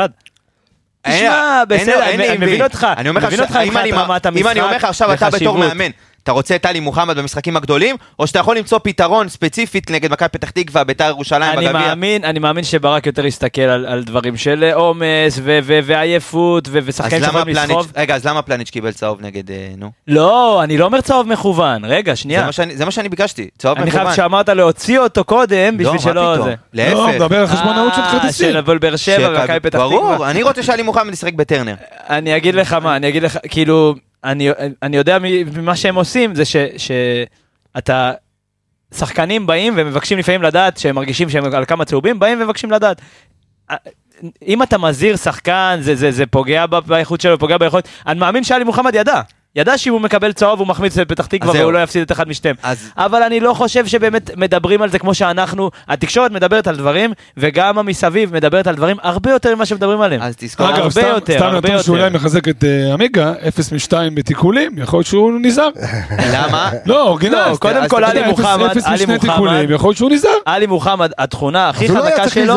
S2: אין-
S6: תשמע, בסדר, אני- אני מבין. אותך,
S2: אני
S6: מבין אותך
S2: אם אני- אני אומר לך עכשיו, אתה בתור. מאמן, אתה רוצה את טלי מוחמד במשחקים הגדולים, או שאתה יכול למצוא פתרון ספציפית נגד מכבי פתח תקווה, בית"ר ירושלים
S6: אני
S2: בגביע?
S6: מאמין, אני מאמין שברק יותר יסתכל על, על דברים של עומס ו- ו- ועייפות ו-
S2: אז
S6: ושחקנים
S2: למה
S6: שיכולים
S2: פלניץ',
S6: לסחוב.
S2: רגע, אז למה פלניץ' קיבל צהוב נגד, אה, נו?
S6: לא, אני לא אומר צהוב מכוון, רגע,
S2: זה
S6: שנייה.
S2: מה שאני- זה מה שאני ביקשתי, צהוב
S6: אני
S2: מכוון.
S6: חייב שאמרת להוציא אותו קודם, בשביל
S2: לא,
S6: שלא
S2: מה פתאום?
S6: זה.
S5: לא,
S2: להפך.
S5: מדבר על חשבונאות של
S6: אה,
S5: כרטיסים.
S6: של הפועל באר שבע ומכבי פתח
S2: ברור,
S6: תקווה.
S2: אני רוצה שאלי מוחמד ישחק בטרנר.
S6: אני אגיד לך מה, אני אגיד לך, כאילו, אני, אני יודע ממה שהם עושים, זה ש- שאתה, שחקנים באים ומבקשים לפעמים לדעת, שהם מרגישים שהם על כמה צהובים, באים ומבקשים לדעת. אה, אם אתה מזהיר שחקן, זה, זה, זה פוגע באיכות שלו, פוגע ביכולת. אני מאמין שאלי מוחמד ידע. ידע שאם הוא מקבל צהוב הוא מחמיץ את פתח תקווה. והוא לא יפסיד את אחד משתיהם.
S2: אז
S6: אבל אני לא חושב שבאמת מדברים על זה כמו שאנחנו, התקשורת מדברת על דברים, וגם המסביב מדברת על דברים הרבה יותר ממה שמדברים עליהם.
S2: אז תזכור,
S6: הרבה
S5: סתם-
S6: יותר,
S5: סתם
S6: הרבה
S5: נתון
S6: יותר.
S5: שאולי מחזק את אה, עמיגה, 0 מ-2 בתיקולים, יכול להיות שהוא נזהר.
S2: למה?
S5: לא, אורגינל.
S6: לא,
S5: אז
S6: קודם כל, עלי מוחמד, עלי מוחמד.
S5: יכול להיות שהוא נזהר.
S6: עלי מוחמד, התכונה הכי
S1: לא
S6: חזקה שלו,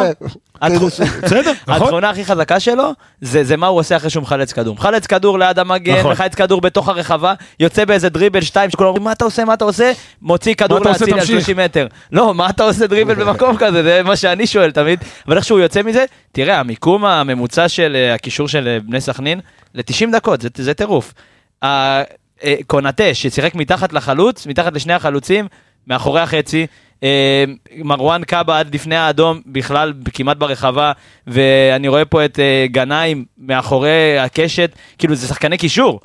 S5: בסדר, נכון.
S6: התכונה הכי חזקה שלו, זה זה מה הוא עושה אחרי שהוא מחלץ כדור. מחלץ כדור ליד המגן,
S5: נכון.
S6: מחלץ כדור בתוך הרחבה, יוצא באיזה דריבל שתיים, שכולם אומרים מה אתה עושה, מה אתה עושה, מוציא כדור להציל על
S5: תמשיך.
S6: 30 מטר. לא, מה אתה עושה דריבל במקום כזה, זה מה שאני שואל תמיד. אבל איך שהוא יוצא מזה, תראה, המיקום הממוצע של אה, הקישור של אה, בני סכנין, ל-90 דקות, זה- זה טירוף. אה, קונאטה, ששיחק מתחת לחלוץ, מתחת לשני החלוצים, מאחורי החצי. אה, מרואן קאבה עד לפני האדום בכלל כמעט ברחבה ואני רואה פה את אה, גנאים מאחורי הקשת כאילו זה שחקני קישור.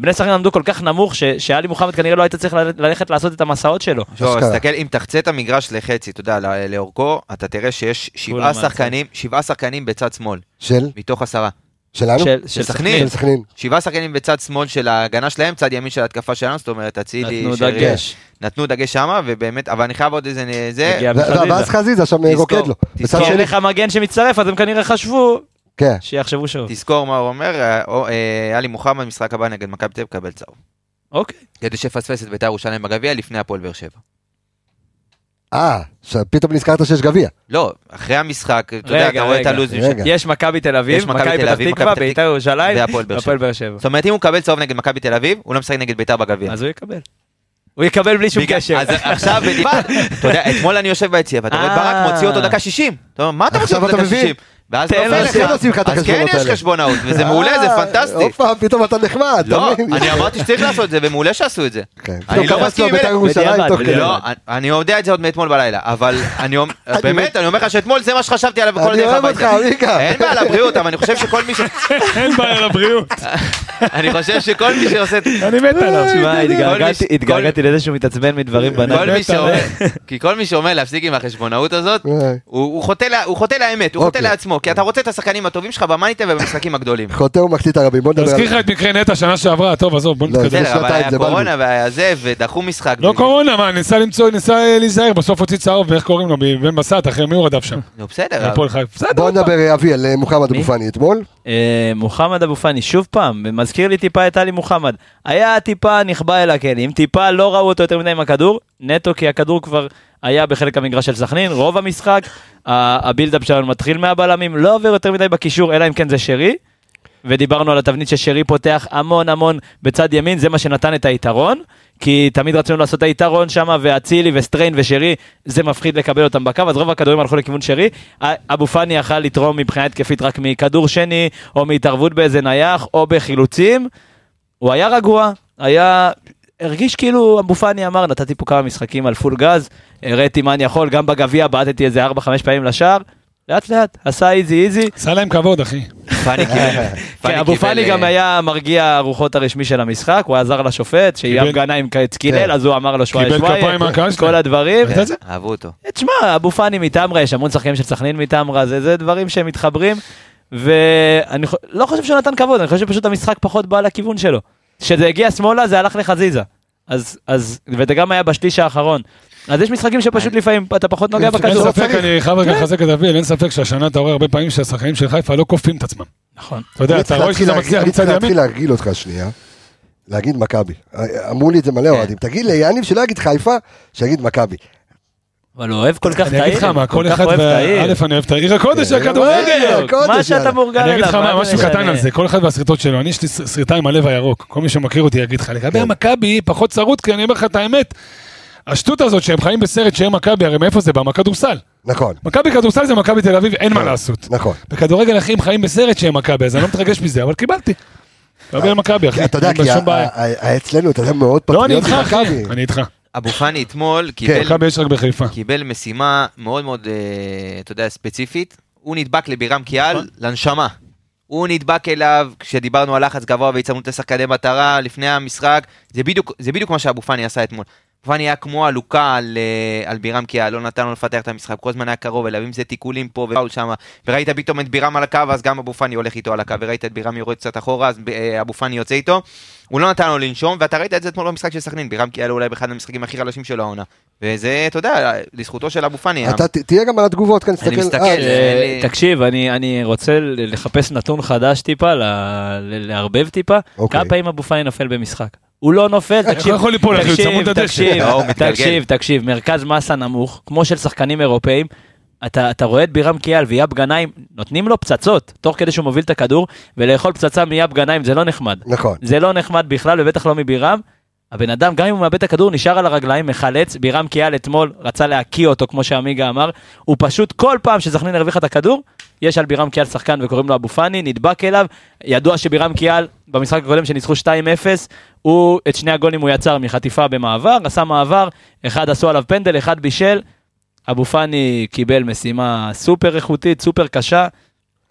S6: בני סכנין עמדו כל כך נמוך ש- שאלי מוחמד כנראה לא היית צריך ללכת לעשות את המסעות שלו.
S1: אשכרה.
S2: תסתכל, אם תחצה את המגרש לחצי, אתה יודע, לא- לאורכו, אתה תראה שיש שבעה. שחקנים, שבעה שחקנים בצד שמאל,
S1: של?
S2: מתוך עשרה.
S1: שלנו?
S6: של-
S2: של
S6: של
S2: סכנין.
S1: של סכנין.
S2: שבעה שחקנים בצד שמאל של ההגנה שלהם, צד ימין של ההתקפה שלנו, זאת אומרת, אצילי,
S6: נתנו
S2: שרי,
S6: דגש.
S2: נתנו דגש שמה, ובאמת, אבל אני חייב עוד איזה, זה.
S1: ואז חזיזה שם
S2: תזכור,
S1: רוקד לו.
S2: תזכור.
S6: לך מגן שמצטרף אז הם כנראה חשבו
S1: כן.
S6: שיחשבו שוב.
S2: תזכור מה הוא אומר, אה, אה, עלי מוחמד, משחק הבא נגד מכבי תל אביב, קבל צהוב.
S6: אוקיי.
S2: כדי שפספס את בית"ר ירושלים בגביע לפני הפועל באר שבע.
S1: אה, שפתאום נזכרת שיש גביע.
S2: לא, אחרי המשחק, אתה יודע, אתה רואה את
S6: רגע.
S2: הלו"ז.
S1: רגע.
S6: יש מכבי תל אביב,
S2: מכבי
S6: פתח
S2: אביב,
S6: תקווה, בית"ר ירושלים,
S2: והפועל באר שבע. זאת אומרת, אם הוא מקבל צהוב נגד מכבי תל אביב, הוא לא משחק נגד בית"ר בגביע.
S6: אז הוא יקבל. הוא יקבל בלי שום קשר.
S2: אז עכשיו אתה יודע, אתמול אני יושב ביציע, ואתה רואה את
S6: אה.
S2: ברק מוציא אותו דקה 60. אתה אומר, מה אתה מוציא
S1: עכשיו
S2: אותו
S1: אתה
S2: דקה
S1: מבין?
S2: 60? ואז נופל לך.
S1: כן
S2: אז כן
S1: החשבונות
S2: יש. חשבונאות, וזה מעולה, זה
S1: אה,
S2: פנטסטי.
S1: הופה, פתאום אתה נחמד,
S2: לא? אני אמרתי שצריך לעשות את זה, ומעולה שעשו את זה.
S1: כן,
S2: אני לא מסכים עם
S1: בית"ר
S2: אלה.
S1: ירושלים
S6: בדיעבד,
S1: תוך כדי.
S6: בדיעבד.
S2: לא, אני- יודע את זה עוד מאתמול בלילה, אבל אני אומר, באמת,
S1: מת-
S2: אני אומר לך שאתמול זה מה שחשבתי עליו בכל
S1: אני
S2: הדרך
S1: אוהב אותך,
S2: הביתה. אין בעיה לבריאות, אבל אני חושב שכל מי ש...
S5: אין בעיה לבריאות,
S2: אני חושב שכל מי שעושה...
S5: אני מת עליו.
S6: תשמע,
S2: כל מי ש-
S6: התגעגעתי- לזה שהוא מתעצבן מדברים
S5: רואה.
S2: כי כל מי שאומר להפסיק עם החשבונאות הזאת,
S1: אה.
S2: הוא חוטא לאמת, הוא חוטא
S1: אוקיי.
S2: לעצמו, כי אתה רוצה את השחקנים הטובים שלך במאניטה ובמשחקים הגדולים.
S1: חוטא ומחטיא את הרבים, בוא נדבר
S5: תזכיר
S1: על...
S5: לך את מקרה נטע שנה שעברה, טוב עזוב בוא
S1: לא,
S5: נתקדם.
S1: זה
S2: בסדר, אבל היה. קורונה והיה זה, ודחו משחק.
S5: לא קורונה, מה, ניסה למצוא, ניסה להיזהר, בסוף הוציא צהוב, ואיך קוראים לו, בן בסט, אחרי מי הוא רדף שם?
S2: נו בסדר,
S1: בוא. נדבר, אבי, על אה, מוחמד? אבו פאני אתמול.
S6: אה, מוחמד אבו פאני, שוב פעם, מזכיר לי טיפה את עלי מוחמד. היה טיפה נכבה אל הכלים, טיפה לא ראו אותו יותר מדי עם הכדור, נטו כי הכדור כבר היה בחלק המגרש של סכנין, רוב המשחק, ה build-up שלנו מתחיל מהבלמים, לא עובר יותר מדי בקישור, אלא אם כן זה שרי. ודיברנו על התבנית ששרי פותח המון המון בצד ימין, זה מה שנתן את היתרון, כי תמיד רצינו לעשות היתרון שם, ואצילי וסטריין ושרי, זה מפחיד לקבל אותם בקו, אז רוב הכדורים הלכו לכיוון שרי. אבו פאני יכל לתרום מבחינה התקפית רק מכדור שני, או מהתערבות באיזה נייח, או בחילוצים. הוא היה רגוע, היה... הרגיש כאילו אבו פאני אמר, נתתי פה כמה משחקים על פול גז, הראיתי מה אני יכול, גם בגביע בעטתי איזה 4-5 פעמים לשער, לאט לאט, עשה איזי איזי.
S5: עשה להם כבוד אחי.
S2: פאני קיבל.
S6: כן, אבו פאני גם
S2: אה,
S6: היה מרגיע הרוחות הרשמי של המשחק, הוא עזר לשופט, שאייב גנאים קילל,
S1: כן.
S6: אז הוא אמר לו שוואיה,
S5: כפיים מהקהל
S6: כל. הדברים.
S2: אהבו אותו.
S6: תשמע, אבו פאני מתמרה, יש המון שחקנים של סכנין מתמרה, זה, זה דברים שהם מתחברים, ואני לא חושב שהוא נתן כבוד, אני חושב שפשוט המשחק פחות בא לכיוון שלו. כשזה הגיע שמאלה זה הלך לחזיזה. אז, אז, וזה גם היה בשליש האחרון. אז יש משחקים שפשוט לפעמים אתה פחות נוגע
S1: אין
S5: אין
S6: בכדור.
S5: ספק, אני חייב רגע לחזק את אביאל, אין ספק שהשנה אתה רואה הרבה פעמים שהשחקנים של חיפה לא כופים את עצמם.
S6: נכון.
S5: אתה יודע,
S1: אני
S5: אתה
S1: צריך
S5: רואה שזה מצליח
S1: אני
S5: מצד
S1: צריך להתחיל
S5: ימין.
S1: להרגיל אותך שנייה, להגיד מכבי. אמרו לי את זה מלא אוהדים. תגיד ליאניב שלא יגיד חיפה, שיגיד מכבי.
S6: אבל הוא אוהב כל כך את
S5: אני אגיד לך
S6: העיר,
S5: מה,
S6: כל
S5: אחד,
S6: אוהב את
S5: וה-
S6: העיר.
S5: א', אני אוהב את העיר הקודש
S1: כן,
S5: הכדורגל.
S6: מה שאתה. מורגל
S5: אני אגיד לך
S6: אליו,
S5: מה, משהו קטן? על זה, כל אחד והסריטות שלו, אני יש לי סריטה עם הלב הירוק, כל מי שמכיר אותי יגיד לך, לגבי
S1: כן.
S5: המכבי, פחות צרוט, כי אני אומר לך את האמת, השטות הזאת שהם חיים בסרט שהם מכבי, הרי מאיפה זה בא? מהכדורסל.
S1: נכון,
S5: מכבי כדורסל זה מכבי תל אביב, אין מה לעשות.
S1: נכון.
S5: בכדורגל אחי הם חיים בסרט שהם מכבי, אז אני לא מתרגש מזה, אבל קיבלתי. מכבי מכבי אחי,
S1: אתה יודע,
S5: אין
S1: כי אצלנו, אתה יודע, מאוד
S5: לא, אני
S1: פטריוטי
S5: איתך אחי,
S1: מכבי.
S5: אני איתך.
S2: אבו פאני אתמול
S1: כן,
S2: קיבל
S5: מכבי יש רק בחיפה.
S2: קיבל משימה מאוד מאוד, אה, אתה יודע, ספציפית. הוא נדבק לבירם קיאל,
S5: נכון.
S2: לנשמה. הוא נדבק אליו כשדיברנו על לחץ גבוה והצטמנות לשחקני מטרה לפני המשחק. זה בדיוק, זה בדיוק מה שאבו פאני עשה אתמול. פאני היה כמו עלוקה על, אה, על בירם קיאל, לא נתן לו לפתח את המשחק, כל הזמן היה קרוב אליו, אם זה תיקולים פה ופאול שם, וראית פתאום את בירם על הקו, אז גם אבו פאני הולך איתו על הקו, וראית את בירם יורד קצת אחורה, אז אה, אבו פאני יוצא איתו. הוא לא נתן לו לנשום, ואתה ראית את זה אתמול במשחק של סכנין, בירם קיאל אולי באחד המשחקים הכי חלשים של העונה. וזה, אתה יודע, לזכותו של אבו פאני.
S1: אתה תהיה גם על התגובות כאן,
S2: אני מסתכל,
S1: אה,
S2: אה,
S6: אה, תקשיב, אני, אני רוצה לחפש נתון חדש טיפה, לערבב טיפה.
S1: אוקיי.
S6: כמה פעמים אבו פאני נופל במשחק? הוא לא נופל,
S5: איך
S6: תקשיב,
S5: הוא יכול ליפול, אחי? הוא צמוד לדשא.
S6: תקשיב. תקשיב, תקשיב, מרכז מסה נמוך, כמו של שחקנים אירופאים. אתה, אתה רואה את בירם קיאל ויאב גנאים, נותנים לו פצצות, תוך כדי שהוא מוביל את הכדור, ולאכול פצצה מיאב גנאים זה לא נחמד.
S1: נכון.
S6: זה לא נחמד בכלל, ובטח לא מבירם. הבן אדם, גם אם הוא מאבד את הכדור, נשאר על הרגליים, מחלץ. בירם קיאל אתמול רצה להקיא אותו, כמו שעמיגה אמר. הוא פשוט, כל פעם שסכנין הרוויחה את הכדור, יש על בירם קיאל שחקן וקוראים לו אבו פאני, נדבק אליו. ידוע שבירם קיאל, במשחק הקודם שניצחו 2-0, הוא, את שני הגולים הוא יצר מחטיפה במעבר, עשה מעבר, אחד עשו עליו פנדל, אחד בישל. אבו פאני קיבל משימה סופר איכותית, סופר קשה.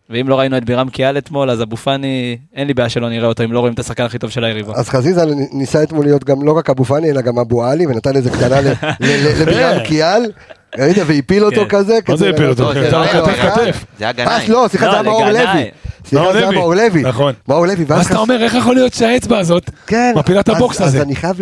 S6: ואם לא ראינו את בירם קיאל אתמול, אז אבו פאני, אין לי בעיה שלא נראה אותו אם לא רואים את השחקן הכי טוב של היריבה.
S1: אז חזיזה ניסה אתמול להיות גם לא רק אבו פאני, אלא גם אבו עלי, ונתן איזה קטנה לבירם קיאל. ראית? והפיל אותו
S6: כן.
S1: כזה.
S5: מה זה הפיל אותו?
S2: לא, זה לא
S5: כתף
S2: היה.
S5: כתף.
S2: זה היה
S1: אה,
S2: גנאים.
S1: לא, סליחה,
S6: לא,
S1: זה היה מאור. לוי. סליחה, זה היה. מאור לוי.
S5: נכון.
S1: מאור לוי. ואז
S5: אתה אומר, איך יכול להיות שהאצבע הזאת
S1: כן.
S5: מפילה את
S1: אז-
S5: הבוקס
S1: אז
S5: הזה?
S1: אני חייב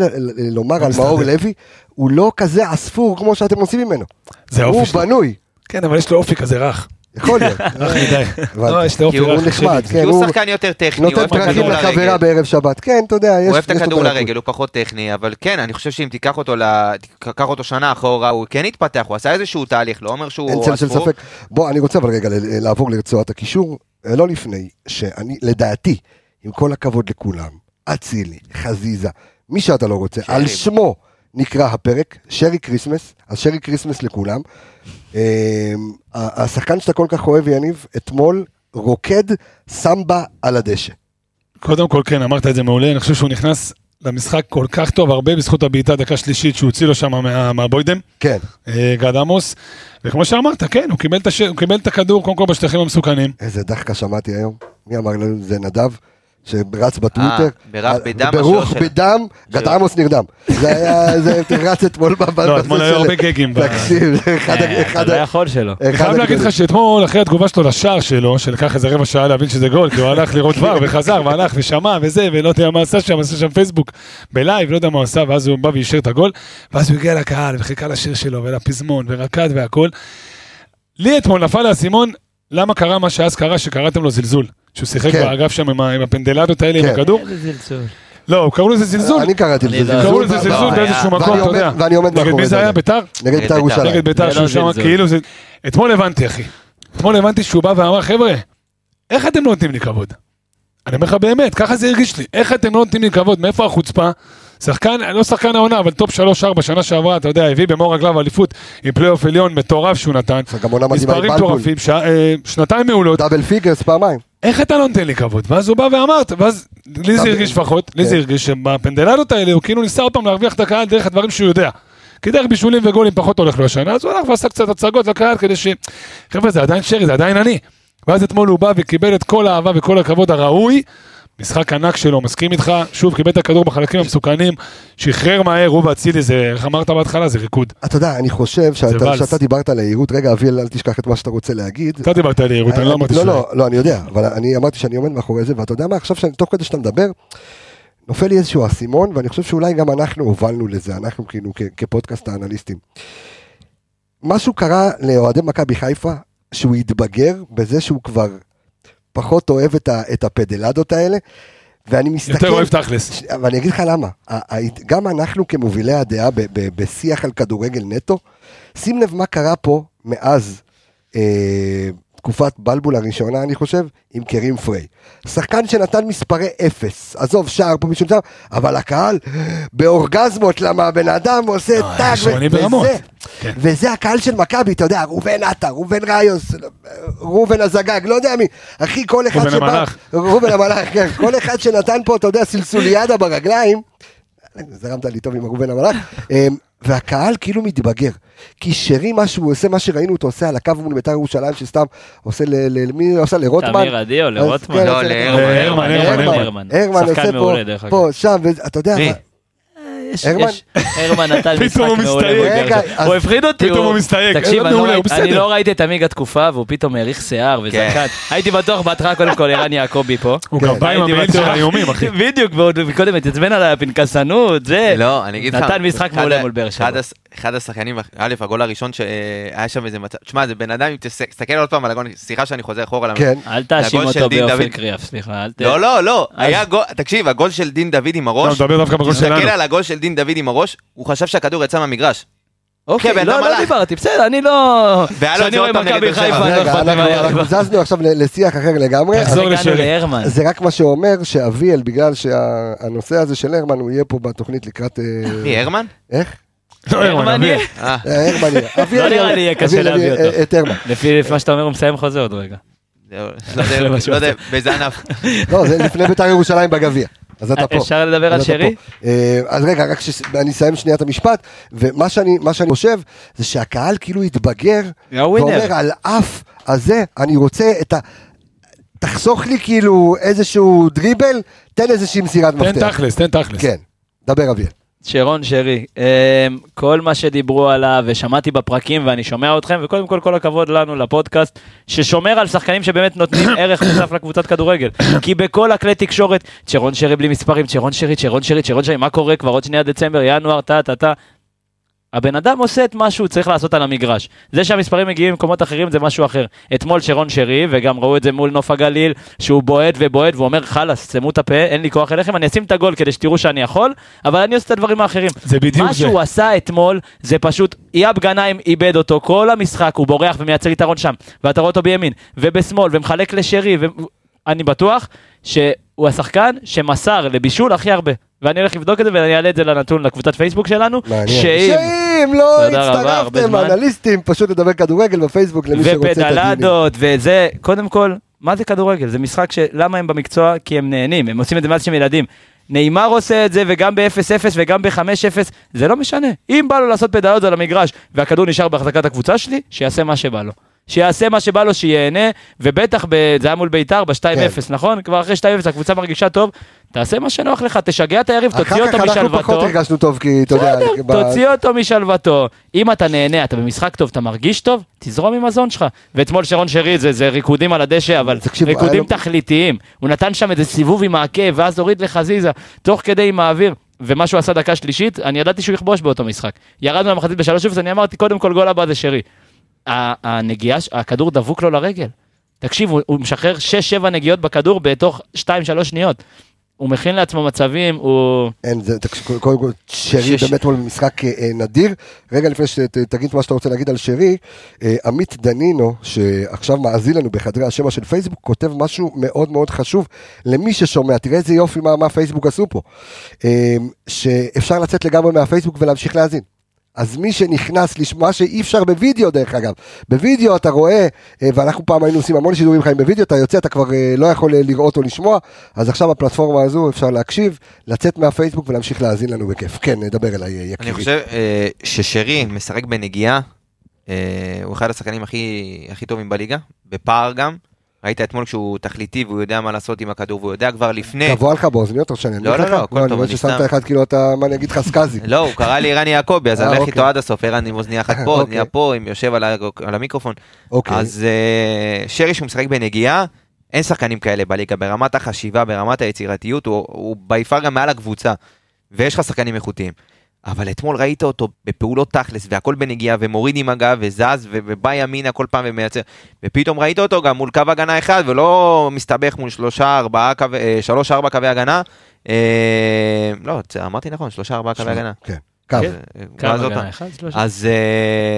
S1: לומר על. מאור לוי, הוא לא כזה עספור כמו שאתם עושים ממנו.
S5: זה
S1: הוא
S5: האופי שלו.
S1: בנוי.
S5: כן, אבל יש לו אופי כזה רך.
S1: יכול להיות.
S5: מדי. לא. יש לאופי
S1: הוא
S5: רך
S1: נחמד,
S5: שלי.
S1: כן,
S2: כי הוא שחקן יותר טכני, הוא
S1: נותן
S2: אוהב את
S1: פרחים
S2: הכדור
S1: לחברה. בערב שבת. כן, אתה יודע, יש...
S2: הוא אוהב את הכדור. לרגל, הוא פחות טכני, אבל כן, אני חושב שאם תיקח אותו, ל- תיקח אותו שנה אחורה, הוא כן התפתח, הוא עשה איזשהו תהליך, לא אומר
S1: אין
S2: שהוא
S1: צל של. ספק. בוא, אני רוצה אבל רגע לעבור לרצועת הקישור, אה, לא לפני, שאני, לדעתי, עם כל הכבוד לכולם, אצילי, חזיזה, מי שאתה לא רוצה. על שמו נקרא הפרק, שרי כריסמס, אז שרי כריסמס לכולם. אה, השחקן שאתה כל כך אוהב, יניב, אתמול רוקד סמבה על הדשא.
S5: קודם כל, כן, אמרת את זה מעולה, אני חושב שהוא נכנס למשחק כל כך טוב, הרבה בזכות הבעיטה דקה שלישית שהוא הוציא לו שם מה- מהבוידם,
S1: כן,
S5: אה, גד עמוס, וכמו שאמרת, כן, הוא קיבל את הש- הוא קיבל את הכדור קודם כל בשטחים המסוכנים.
S1: איזה דחקה שמעתי היום. מי אמר לנו? זה נדב. שרץ בטוויטר,
S2: אה, ברח בדם של-
S1: בדם, גד עמוס נרדם. זה היה, זה רץ אתמול בבית.
S5: לא, אתמול היו הרבה גגים.
S1: תקשיב, זה אחד,
S6: אה,
S1: אחד,
S6: אתה לא יכול שלא.
S1: אחד
S5: אני חייב להגיד. לך שאתמול, אחרי התגובה שלו לשער שלו, שלקח איזה רבע שעה להבין שזה גול, כי הוא הלך לראות דבר וחזר והלך ושמע וזה, ולא יודע מה עשה שם, עשה שם פייסבוק בלייב, לא יודע מה עשה, ואז הוא בא ואישר את הגול, ואז הוא הגיע לקהל וחיכה לשיר שלו ולפזמון ורקד והכל. לי אתמול נפל האסימון, למה קרה מה שאז קרה, שקראתם לו זלזול. שהוא שיחק
S1: כן.
S5: באגף שם עם עם הפנדלדות האלה, עם
S1: כן.
S5: הכדור.
S6: איזה זלזול.
S5: לא, קראו לזה זלזול.
S1: אני קראתי
S6: אני
S1: לזה
S6: לא-
S5: קראו
S1: זלזול.
S5: לזה זלזול
S1: ב-
S5: באיזשהו מקום, אתה יודע.
S1: ואני עומד
S5: נגד
S1: מאחורי
S5: מי
S1: זה,
S5: זה היה? ביתר?
S1: נגד בית"ר
S2: בית"ר.
S1: ירושלים.
S5: נגד ביתר
S6: זה
S5: שהוא
S6: לא
S5: שם,
S6: זלזול.
S5: כאילו זה... אתמול הבנתי, אחי. אתמול הבנתי שהוא בא ואמר, חבר'ה, איך אתם לא נותנים לי כבוד? אני אומר לך באמת, ככה זה הרגיש לי. איך אתם לא נותנים לי כבוד? מאיפה החוצפה? שחקן, לא שחקן העונה, אבל top 3-4 שנה שעברה, אתה יודע, הביא במו רגליו אליפות עם פלייאוף עליון מטורף שהוא נתן.
S1: גם עונה מדהימה עם
S5: מספרים. מטורפים, ש- אה, שנתיים מעולות.
S1: double figures פעמיים.
S5: איך אתה לא נותן לי כבוד? ואז הוא בא ואמר, ואז לי זה הרגיש לפחות, לי
S1: כן.
S5: זה הרגיש שבפנדלדות האלה הוא כאילו ניסה עוד פעם להרוויח את הקהל דרך הדברים שהוא יודע. כי דרך בישולים וגולים פחות הולך לו השנה, אז הוא הלך ועשה קצת הצגות לקהל כדי ש... חבר'ה, זה עדיין שרי, זה עדיין אני. ואז אתמול הוא בא וקיבל את כל האהבה וכל הכבוד הראוי. משחק ענק שלו, מסכים איתך, שוב קיבל את הכדור בחלקים המסוכנים, שחרר מהר, הוא ואצילי זה, איך אמרת בהתחלה, זה ריקוד.
S1: אתה יודע, אני חושב שאתה. שאתה דיברת על היהירות, רגע אביאל, אל תשכח את מה שאתה רוצה להגיד.
S5: אתה דיברת על יהירות, אני לא אמרתי
S1: לא,
S5: ש...
S1: לא, לא, אני יודע, אבל אני אמרתי שאני עומד מאחורי זה, ואתה יודע מה, עכשיו שאני- תוך כדי שאתה מדבר, נופל לי איזשהו אסימון, ואני חושב שאולי גם אנחנו הובלנו לזה, אנחנו כאילו כ- כפודקאסט האנליסטים. משהו קרה לאוהדי מכבי חיפה, שהוא התבגר בזה שהוא כבר פחות אוהב את, ה, את הפדלדות האלה, ואני מסתכל...
S5: יותר אוהב תכלס.
S1: ואני אגיד לך למה, גם אנחנו כמובילי הדעה ב- ב- בשיח על כדורגל נטו, שים לב מה קרה פה מאז אה, תקופת בלבול הראשונה, אני חושב, עם קרים פריי. שחקן שנתן מספרי אפס, עזוב שער פה משום שם, אבל הקהל באורגזמות, למה הבן אדם עושה
S5: אה,
S1: טאג. וזה,
S5: כן.
S1: וזה הקהל של מכבי, אתה יודע, ראובן עטר, ראובן ראיוס, ראובן הזגג, לא יודע מי, אחי, כל אחד
S5: ראובן
S1: שבא,
S5: המלאך.
S1: ראובן המלאך, כן, כל אחד שנתן פה, אתה יודע, סלסוליאדה ברגליים, זרמת לי טוב עם ראובן המלאך, אמ, והקהל כאילו מתבגר. כי שרי מה שהוא עושה, מה שראינו אותו עושה על הקו מול בית"ר ירושלים, שסתם עושה ל... ל- למי הוא עשה? לרוטמן?
S6: תמיר עדי או לרוטמן?
S1: כן,
S2: לא,
S1: עושה
S2: להרמן,
S5: הרמן,
S1: עושה פה,
S6: מעולה, דרך אגב.
S1: פה, שם, ואתה יודע,
S6: יש-
S1: הרמן?
S6: יש- הרמן נתן משחק מעולה.
S1: רגע,
S6: הוא הפחיד אותי.
S5: פתאום הוא מסתייג.
S6: תקשיב,
S5: לא
S6: אני לא ראיתי- אני
S5: בסדר.
S6: לא ראיתי את עמיגה תקופה, והוא פתאום האריך שיער
S2: כן.
S6: וזקן. הייתי בטוח בהתחלה, קודם כל, ערן יעקבי פה.
S5: הוא גם בא עם המעיל של. האיומים, אחי.
S6: בדיוק, ועוד קודם התעצבן על הפנקסנות, זה.
S2: לא, אני אגיד לך.
S6: נתן משחק
S2: אחד
S6: מעולה מול באר שבע.
S2: אחד השחקנים, א', הגול הראשון שהיה שם איזה מצב, תשמע, זה בן אדם, אם תס- תסתכל עוד פעם על הגול, סליחה שאני חוזר אחורה.
S1: כן,
S6: אל תאשים אותו באופן. קריאף, סליחה. אל ת...
S2: לא, לא, לא, היה גול, תקשיב, הגול של דין דוד עם
S5: לא,
S2: הראש. תסתכל על הגול של דין דוד עם הראש, הוא חשב שהכדור יצא מהמגרש.
S6: אוקיי,
S2: כן,
S6: לא, לא. דיברתי, בסדר, אני לא... כשאני רואה מכבי. חיפה, לא
S1: רגע,
S6: אכפת לי
S1: אנחנו אנחנו זזנו עכשיו לשיח אחר לגמרי.
S5: תחזור לשרי.
S1: זה רק מה שאומר שאביאל, בגלל שהנושא הזה של הרמן, הוא יהיה פה בתוכנית לקראת... אה,
S2: מי, הרמן?
S1: איך?
S5: לא, הרמן.
S6: יהיה.
S2: אה,
S1: אה, הרמן יהיה. אביאל
S6: נראה לי יהיה קשה
S1: אביאל
S6: להביא אותו.
S1: את הרמן.
S6: לפי מה שאתה אומר, הוא מסיים חוזה עוד רגע.
S2: לא יודע, לא
S6: אחר.
S2: באיזה ענף.
S1: לא, זה לפני בית"ר ירושלים בגביע. אז אתה פה.
S6: אפשר לדבר על שרי?
S1: אה, אז רגע, רק שאני אסיים שנייה את המשפט, ומה שאני, מה שאני חושב, זה שהקהל כאילו התבגר. ואומר על אף הזה, אני רוצה את ה... תחסוך לי כאילו איזשהו דריבל, תן איזושהי מסירת
S5: תן
S1: מפתח.
S5: תכלס, תן תכלס.
S1: כן, דבר אביאל.
S6: שרון שרי, אמ, כל מה שדיברו עליו ושמעתי בפרקים ואני שומע אתכם וקודם כל כל הכבוד לנו לפודקאסט ששומר על שחקנים שבאמת נותנים ערך מוסף לקבוצת כדורגל. כי בכל הכלי תקשורת שרון שרי בלי מספרים, שרון שרי, שרון שרי, שרון שרי, מה קורה כבר עוד שנייה דצמבר, ינואר, טה טה טה הבן אדם עושה את מה שהוא צריך לעשות על המגרש. זה שהמספרים מגיעים ממקומות אחרים זה משהו אחר. אתמול שרון שרי, וגם ראו את זה מול נוף הגליל, שהוא בועט ובועט ואומר חלאס, סתמו את הפה, אין לי כוח אליכם, אני אשים את הגול כדי שתראו שאני יכול, אבל אני עושה את הדברים האחרים.
S5: זה בדיוק
S6: מה
S5: זה.
S6: שהוא עשה אתמול, זה פשוט, אייב גנאים איבד אותו, כל המשחק, הוא בורח ומייצר יתרון שם, ואתה רואה אותו בימין, ובשמאל, ומחלק לשרי, ואני בטוח שהוא השחקן שמסר לבישול הכי הרבה. ואני הולך לבדוק את זה ואני אעלה את זה לנתון לקבוצת פייסבוק שלנו,
S1: מעניין.
S6: שאם...
S1: שאם לא הצטרפתם. אנליסטים, פשוט לדבר כדורגל בפייסבוק למי שרוצה את הדיונים.
S6: ופדלדות, וזה, קודם כל, מה זה כדורגל? זה משחק שלמה הם במקצוע? כי הם נהנים, הם עושים את זה מאז שהם ילדים. נאמר עושה את זה וגם ב-0-0 וגם ב-5-0, זה לא משנה. אם בא לו לעשות פדלדות על המגרש והכדור נשאר בהחזקת הקבוצה שלי, שיעשה מה שבא לו. שיעשה מה שבא לו, שיהנה, ובטח, ב... זה היה מול ביתר ב-2-0,
S1: כן.
S6: נכון? כבר אחרי 2-0 הקבוצה מרגישה טוב, תעשה מה שנוח לך, תשגע את היריב, תוציא
S1: אחר
S6: אותו
S1: כך אנחנו פחות
S6: משלוותו.
S1: הרגשנו טוב, כי אתה יודע,
S6: בסדר, תוציא אותו משלוותו. אם אתה נהנה, אתה במשחק טוב, אתה מרגיש טוב, תזרום עם הזון שלך. ואתמול שרון שרי זה, זה ריקודים על הדשא, אבל
S1: תקשיב, היה
S6: ריקודים
S1: לו-
S6: תכליתיים. הוא נתן שם איזה סיבוב עם העקב, ואז הוריד לחזיזה, תוך כדי עם האוויר. ומה שהוא עשה דקה שלישית, אני ידעתי שהוא יכבוש באותו משחק. ירדנו למחצית בשלוש אפס, אני אמרתי, קודם כל גול הבא זה שרי. הנגיעה, הכדור דבוק לו לרגל. תקשיב, הוא, הוא משחרר 6-7 נגיעות בכדור בתוך 2-3 שניות. הוא מכין לעצמו מצבים, הוא...
S1: אין, זה, תקשיב, קודם כל, שרי
S6: שש-
S1: באמת הוא משחק אה, אה, נדיר. רגע לפני שתגיד מה שאתה רוצה להגיד על שרי, אה, עמית דנינו, שעכשיו מאזין לנו בחדרי השמע של פייסבוק, כותב משהו מאוד מאוד חשוב למי ששומע. תראה איזה יופי מה, מה פייסבוק עשו פה. אה, שאפשר לצאת לגמרי מהפייסבוק ולהמשיך להאזין. אז מי שנכנס לשמוע, שאי אפשר בווידאו דרך אגב, בווידאו אתה רואה, אה, ואנחנו פעם היינו עושים המון שידורים חיים בווידאו, אתה יוצא, אתה כבר אה, לא יכול אה, לראות או לשמוע, אז עכשיו בפלטפורמה הזו אפשר להקשיב, לצאת מהפייסבוק ולהמשיך להאזין לנו בכיף. כן, נדבר אליי, יקירי.
S2: אני חושב ששרי משחק בנגיעה, הוא אחד השחקנים הכי, הכי טובים בליגה, בפער גם. ראית אתמול כשהוא תכליתי והוא יודע מה לעשות עם הכדור, והוא יודע כבר לפני.
S1: תבוא לך באוזניות או שאני
S2: לא, לא,
S1: לך?
S2: לא, הכל
S1: אני
S2: טוב,
S1: רואה
S2: אני
S1: ששמת
S2: סתם.
S1: אחד כאילו אתה, מה אני אגיד לך, סקאזי.
S2: לא, הוא קרא לי רני יעקבי, אז
S1: אה,
S2: אני אלך
S1: אוקיי.
S2: איתו עד הסוף, ערן עם אוזניה אחת פה, אוזניה
S1: אוקיי.
S2: פה, יושב על המיקרופון.
S1: אוקיי.
S2: אז אה, שרי שהוא משחק בנגיעה, אין שחקנים כאלה בליגה, ברמת החשיבה, ברמת היצירתיות, הוא- הוא ביפר גם מעל הקבוצה, ויש לך שחקנים איכותיים. אבל אתמול ראית אותו בפעולות תכלס, והכל בנגיעה, ומוריד עם הגב, וזז, ו- ובא ימינה כל פעם ומייצר. ופתאום ראית אותו גם מול קו הגנה אחד, ולא מסתבך מול שלושה, ארבעה, קו- אה, שלוש, ארבע קווי הגנה. אה, לא, אמרתי נכון, שלושה, ארבעה קווי הגנה.
S1: כן, קו.
S2: אה,
S6: כמה
S2: ואז עוד
S6: הגנה? אחד, שלושה?
S2: אז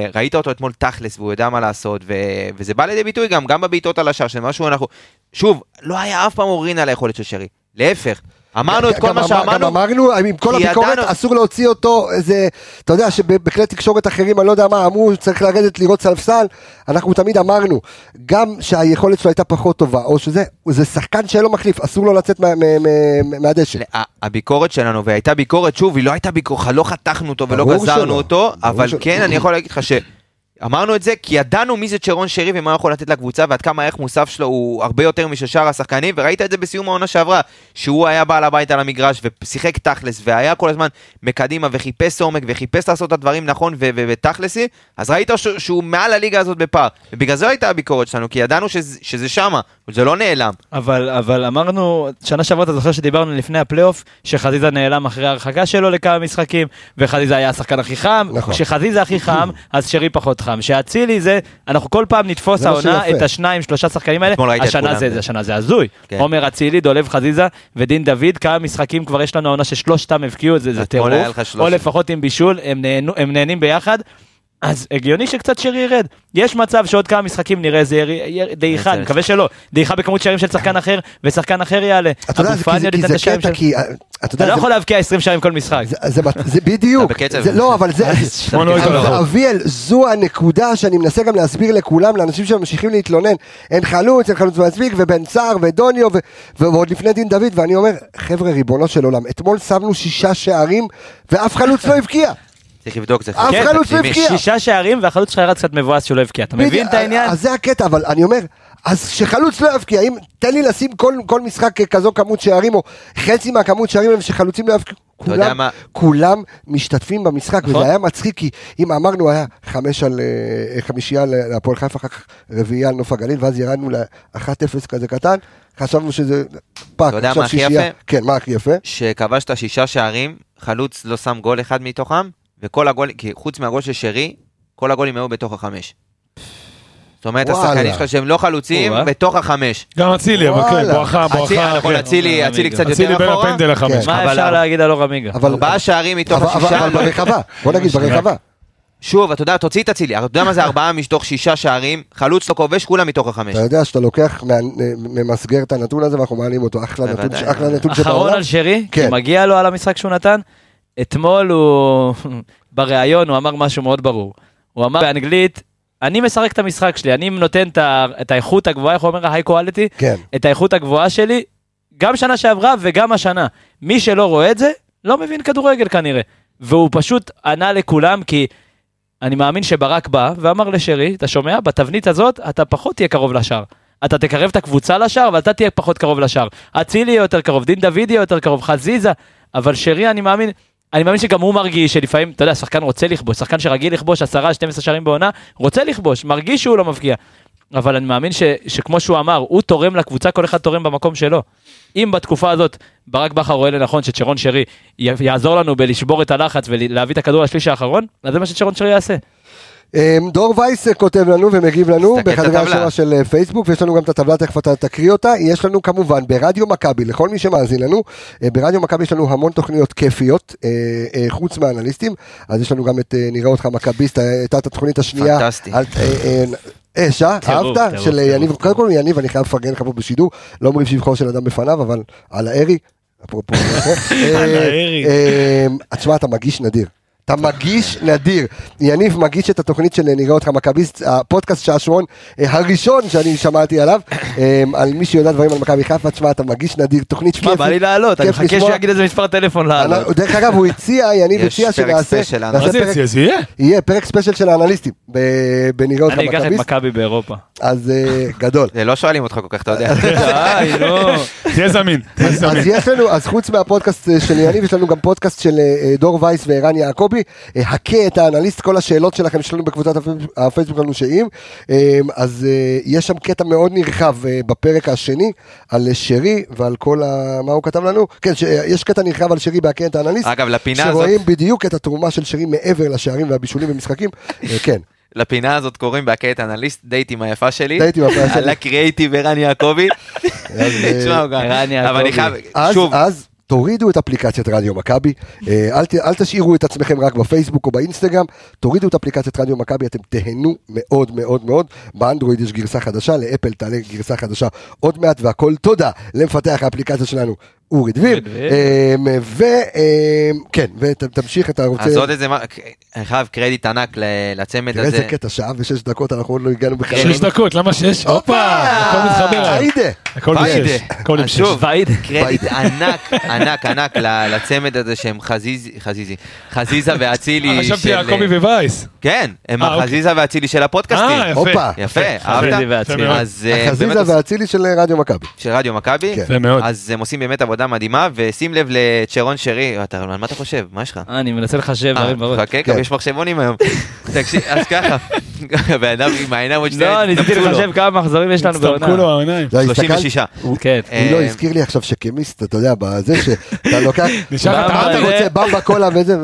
S2: uh, ראית אותו אתמול תכלס והוא יודע מה לעשות ו- וזה בא לידי ביטוי גם גם בבעיטות על השער שזה משהו אנחנו שוב לא היה אף פעם עוררין על היכולת של שרי להפך אמרנו את כל מה
S1: אמר-
S2: שאמרנו
S1: גם אמרנו, עם כל הביקורת, אסור להוציא אותו, איזה, אתה יודע שבכלי תקשורת אחרים, אני לא יודע מה, אמרו, צריך לרדת לראות ספסל, אנחנו תמיד אמרנו, גם שהיכולת שלו הייתה פחות טובה, או שזה, זה שחקן שאין לו מחליף, אסור לו לצאת מה- מה- מה- מהדשא.
S2: הביקורת שלנו והייתה ביקורת שוב היא לא הייתה ביקורת לא חתכנו אותו ולא גזרנו. אותו אבל. כן אני יכול להגיד לך ש... אמרנו את זה כי ידענו מי זה צ'רון שרי ומה הוא יכול לתת לקבוצה ועד כמה הערך מוסף שלו הוא הרבה יותר משל שאר השחקנים וראית את זה בסיום העונה שעברה שהוא היה בעל הבית על המגרש ושיחק תכלס והיה כל הזמן מקדימה וחיפש עומק וחיפש לעשות את הדברים נכון ותכלסי אז ראית ש- שהוא מעל הליגה הזאת בפער ובגלל זה הייתה הביקורת שלנו כי ידענו שזה, שזה שמה זה לא נעלם
S6: אבל, אבל אמרנו, שנה שעברה אתה זוכר שדיברנו לפני הפלייאוף, שחזיזה נעלם אחרי ההרחקה שלו לכמה משחקים, וחזיזה היה השחקן הכי חם,
S1: נכון.
S6: כשחזיזה הכי חם, אז שרי פחות חם. שאצילי זה, אנחנו כל פעם נתפוס העונה. את השניים, שלושה שחקנים האלה,
S2: את
S6: השנה זה,
S2: זה.
S6: השנה זה הזוי.
S2: כן.
S6: עומר אצילי, דולב חזיזה ודין דוד, כמה משחקים כבר יש לנו העונה ששלושתם הבקיעו, זה, זה טירוף, או. לפחות עם בישול, הם, נהנו, הם נהנים ביחד. אז הגיוני שקצת שרי ירד. יש מצב שעוד כמה משחקים נראה איזה יר- דעיכה, אני מקווה שלא. דעיכה בכמות שערים של שחקן אחר, ושחקן אחר יעלה.
S1: אתה יודע, כי זה- קטע. כי, אה, אתה
S6: לא יכול להבקיע 20 שערים כל משחק.
S1: זה- בדיוק, לא, אבל זה. אביאל, זו הנקודה שאני מנסה גם להסביר לכולם, לאנשים שממשיכים להתלונן, אין חלוץ, אין חלוץ מספיק, ובן סער, ודוניו, ועוד לפני דין דוד, ואני אומר, חבר'ה, ריבונו של עולם, אתמול שמנו שישה שערים, ואף חלוץ לא הבקיע.
S2: צריך לבדוק זה
S1: אף חלוץ לא. הבקיע.
S6: שישה שערים והחלוץ שלך ירד קצת מבואס שהוא לא הבקיע. אתה מבין את העניין?
S1: אז זה הקטע, אבל אני אומר, אז שחלוץ לא יבקיע, אם, תן לי לשים כל, כל משחק כזו כמות שערים, או חצי מהכמות שערים הם שחלוצים לא יבקיעו. כולם,
S2: מה?
S1: כולם משתתפים במשחק,
S6: נכון.
S1: וזה היה מצחיק, כי אם אמרנו היה חמש על, אה, חמישייה להפועל חיפה, אחר כך רביעייה על נוף הגליל, ואז ירדנו ל-1-0 כזה קטן, חשבנו שזה פאק,
S2: אתה יודע
S1: עכשיו
S2: מה הכי
S1: שישייה.
S2: יפה?
S1: כן, מה הכי יפה?
S2: שכבשת שישה שערים, חלוץ לא שם גול אחד מתוכם, וכל הגולים, כי חוץ מהגול של שרי, כל הגולים היו בתוך החמש. זאת אומרת. השחקנים שלך שהם לא חלוצים,
S6: או-אה.
S2: בתוך החמש.
S5: גם אצילי, אבל כן. בואכה,
S2: אצילי-
S5: בואכה.
S2: נכון,
S5: כן.
S2: אצילי. אצילי קצת
S5: אצילי
S2: יותר
S5: בין
S2: אחורה.
S5: הפנדל החמש.
S1: כן.
S6: מה
S2: אבל
S6: אפשר להגיד על אור עמיגה?
S1: אבל
S2: ארבעה שערים מתוך השישה.
S1: אבל ברחבה, בוא נגיד ברחבה.
S2: שוב, אתה יודע, תוציא את אצילי, אתה יודע מה זה ארבעה מתוך שישה שערים, חלוץ לא כובש, כולם מתוך החמש.
S1: אתה יודע שאתה לוקח, ממסגר את הנתון הזה ואנחנו מעלים אותו, אחלה נתון, נתון
S6: אחרון
S1: שבעולם.
S6: על שרי, כי
S1: כן.
S6: מגיע לו על המשחק שהוא נתן. אתמול הוא, בריאיון הוא אמר משהו מאוד ברור. הוא אמר באנגלית, אני משחק את המשחק שלי, אני נותן את האיכות הגבוהה, איך הוא אומר? ה-high quality,
S1: כן.
S6: את האיכות הגבוהה שלי, גם שנה שעברה וגם השנה. מי שלא רואה את זה, לא מבין כדורגל כנראה. והוא פשוט ענה לכולם, כי אני מאמין שברק בא ואמר לשרי, אתה שומע? בתבנית הזאת אתה פחות תהיה קרוב לשער. אתה תקרב את הקבוצה לשער, אבל אתה תהיה פחות קרוב לשער. אצילי יהיה יותר קרוב, דין דוד יהיה יותר קרוב, חזיזה, אבל שרי אני מאמין, אני מאמין שגם הוא מרגיש שלפעמים, אתה יודע, שחקן רוצה לכבוש, שחקן שרגיל לכבוש 10-12 שערים בעונה, רוצה לכבוש, מרגיש שהוא לא מבקיע. אבל אני מאמין ש, שכמו שהוא אמר, הוא תורם לקבוצה, כל אחד תורם במקום שלו. אם בתקופה הזאת ברק בכר רואה לנכון שצ'רון שרי יעזור לנו בלשבור את הלחץ ולהביא את הכדור לשליש האחרון, אז זה מה שצ'רון שרי יעשה.
S1: אמ, דור וייס כותב לנו ומגיב לנו
S2: הטבלה.
S1: השורה של אה, פייסבוק ויש לנו גם את הטבלה תכף אתה תקריא אותה יש לנו כמובן ברדיו מכבי לכל מי שמאזין לנו אה, ברדיו מכבי יש לנו המון תוכניות כיפיות אה, אה, חוץ מהאנליסטים אז יש לנו גם את אה, נראה אותך מכביסט אה, הייתה את התוכנית השנייה
S2: פנטסטי.
S1: אה, אה, אש, אה? אהבת? של אה, יניב. קודם כל יניב אני חייב לפרגן לך פה בשידור לא אומרים שבחו של אדם בפניו אבל על הארי אפרופו אה,
S5: על הארי.
S1: אה, תשמע אתה מגיש נדיר אתה מגיש נדיר. יניב מגיש את התוכנית של נראה אותך מכביסט, הפודקאסט שעשועון אה, הראשון שאני שמעתי עליו, אה, על מי שיודע דברים על מכבי חיפה, תשמע, אתה מגיש נדיר, תוכנית כיף.
S6: בא לי לעלות, אני מחכה
S1: לשמוע.
S6: שהוא יגיד איזה מספר טלפון לעלות.
S1: אנחנו- דרך אגב, הוא הציע, יניב
S2: יש
S1: הציע
S2: פרק
S1: שנעשה,
S5: מה זה
S1: פרק-
S5: אצלי, אז יהיה?
S1: יהיה פרק ספיישל של האנליסטים, בנראה אותך
S6: אני אקח את
S1: מכביסט,
S6: מכבי באירופה.
S1: אז אה, גדול.
S2: זה לא שואלים אותך כל כך, אתה יודע.
S6: די, נו.
S5: תהיה זמין, תהיה
S1: אז
S5: זמין.
S1: יש לנו, אז חוץ מהפודקאסט אה, של יניב, יש לנו גם פודקאסט של אה, אה, דור וייס וערן יעקבי, אה, הכה את האנליסט, כל השאלות שלכם שלנו בקבוצת הפייסבוק- שאם, אה, אז אה, יש שם קטע מאוד נרחב אה, בפרק השני, על שרי ועל כל ה... מה הוא כתב לנו? כן, ש- יש קטע נרחב על שרי בהכה את האנליסט,
S2: אגב, לפינה הזאת,
S1: שרואים בדיוק את התרומה של שרי מעבר לשערים והבישולים במשחקים, כן,
S2: לפינה הזאת קוראים בהקט אנליסט, דייט עם היפה שלי.
S1: דייט עם היפה שלי.
S2: על הקריאייטיב ערן יעקבי. תשמע,
S6: ערן
S2: אבל אני
S6: יעקבי.
S1: אז,
S2: שוב,
S1: אז תורידו את אפליקציית רדיו מכבי, אה, אל, ת- אל תשאירו את עצמכם רק בפייסבוק או באינסטגרם, תורידו את אפליקציית רדיו מכבי, אתם תהנו מאוד מאוד מאוד. באנדרואיד יש גרסה חדשה, לאפל תעלה גרסה חדשה עוד מעט, והכל תודה למפתח האפליקציה שלנו,
S6: אורי דביר.
S1: וכן, ותמשיך, אתה רוצה...
S2: אז עוד איזה, מה- אני חייב קרדיט ענק ל- לצמד
S1: תראה איזה
S2: הזה.
S1: קטע, שעה ושש דקות, אנחנו עוד לא הגענו בכלל.
S5: שש דקות, למה שש? הופה, הכל מתחבר.
S1: היידה.
S5: הכל
S2: ויידה.
S5: בשש. הכל עם שש.
S2: שוב,
S6: ויידה.
S2: קרדיט ענק, ענק, ענק ל- לצמד הזה שהם חזיזי, חזיזי, חזיזה ואצילי.
S5: אה, חשבתי
S2: של-
S5: יעקבי ווייס.
S2: כן, הם
S5: אה, אוקיי.
S2: החזיזה ואצילי של הפודקאסטים.
S5: אה, יפה.
S2: יפה, אהבת?
S6: ואצילי.
S2: אה,
S1: החזיזה
S2: עושים-
S1: והאצילי של רדיו מכבי.
S2: של רדיו מכבי.
S1: כן.
S5: יפה מאוד.
S2: אז הם עושים באמת עבודה מדהימה, ושים לב לצ'רון שרי, אתה, על מה אתה חושב? מה יש לך?
S6: אה, אני מנסה לחשב
S2: אה,
S6: דברים בראש.
S2: חכה,
S1: כן.
S2: גם יש מחשבונים היום. תקשיב, אז ככה, הבן אדם עם העיניים עוד
S6: לא, ניסיתי. לחשב כמה מחזורים יש לנו
S5: הצטמקו
S6: בעונה.
S5: לו העיניים.
S1: לא, הסתכלת-
S2: 36.
S1: הוא-
S6: כן.
S1: הוא לא
S2: אה,
S1: הזכיר לי עכשיו שכמיסט, אתה יודע, בזה שאתה לוקח,
S5: נשאר
S1: מה אתה רוצה, במבה קולה וזה,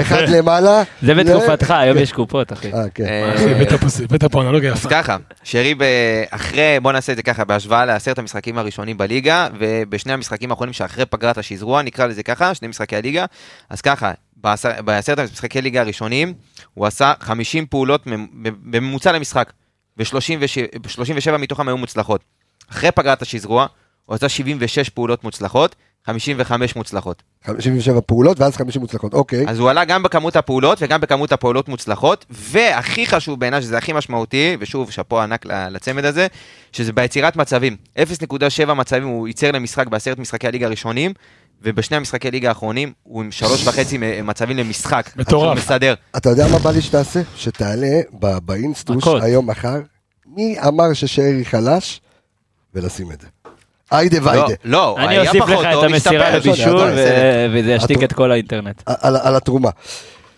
S1: אחד למעלה.
S6: זה בתקופתך, היום יש קופות, אחי.
S1: אה, כן.
S2: אה,
S5: אנלוגיה
S2: אז
S5: יפה.
S2: ככה, שרי אחרי, בוא נעשה את זה ככה, בהשוואה לעשרת המשחקים הראשונים בליגה, ובשני המשחקים האחרונים שאחרי פגרת השזרוע, נקרא לזה ככה, שני משחקי הליגה, אז ככה, בעשר- בעשרת המשחקי ליגה הראשונים, הוא עשה 50 פעולות ממ- בממוצע למשחק, ו-37 מתוכם היו מוצלחות. אחרי פגרת השזרוע, הוא עשה 76 פעולות מוצלחות, 55 מוצלחות.
S1: 57 פעולות ואז 50 מוצלחות, אוקיי.
S2: אז הוא עלה גם בכמות הפעולות וגם בכמות הפעולות מוצלחות, והכי חשוב בעיניי, שזה הכי משמעותי, ושוב, שאפו ענק ל- לצמד הזה, שזה ביצירת מצבים. 0.7 מצבים הוא ייצר למשחק בעשרת משחקי הליגה הראשונים, ובשני המשחקי ליגה האחרונים הוא עם שלוש וחצי מצבים למשחק.
S5: מטורף.
S2: מסדר.
S1: אתה יודע מה בא לי שתעשה? שתעלה באינסטוש. היום מחר, מי אמר ששרי חלש? ולשים את זה. היידה
S2: לא,
S1: ויידה.
S2: לא,
S6: אני אוסיף לך את
S2: טוב,
S6: המסירה. לבישול, ו- וזה ישתיק את כל האינטרנט.
S1: על, על התרומה.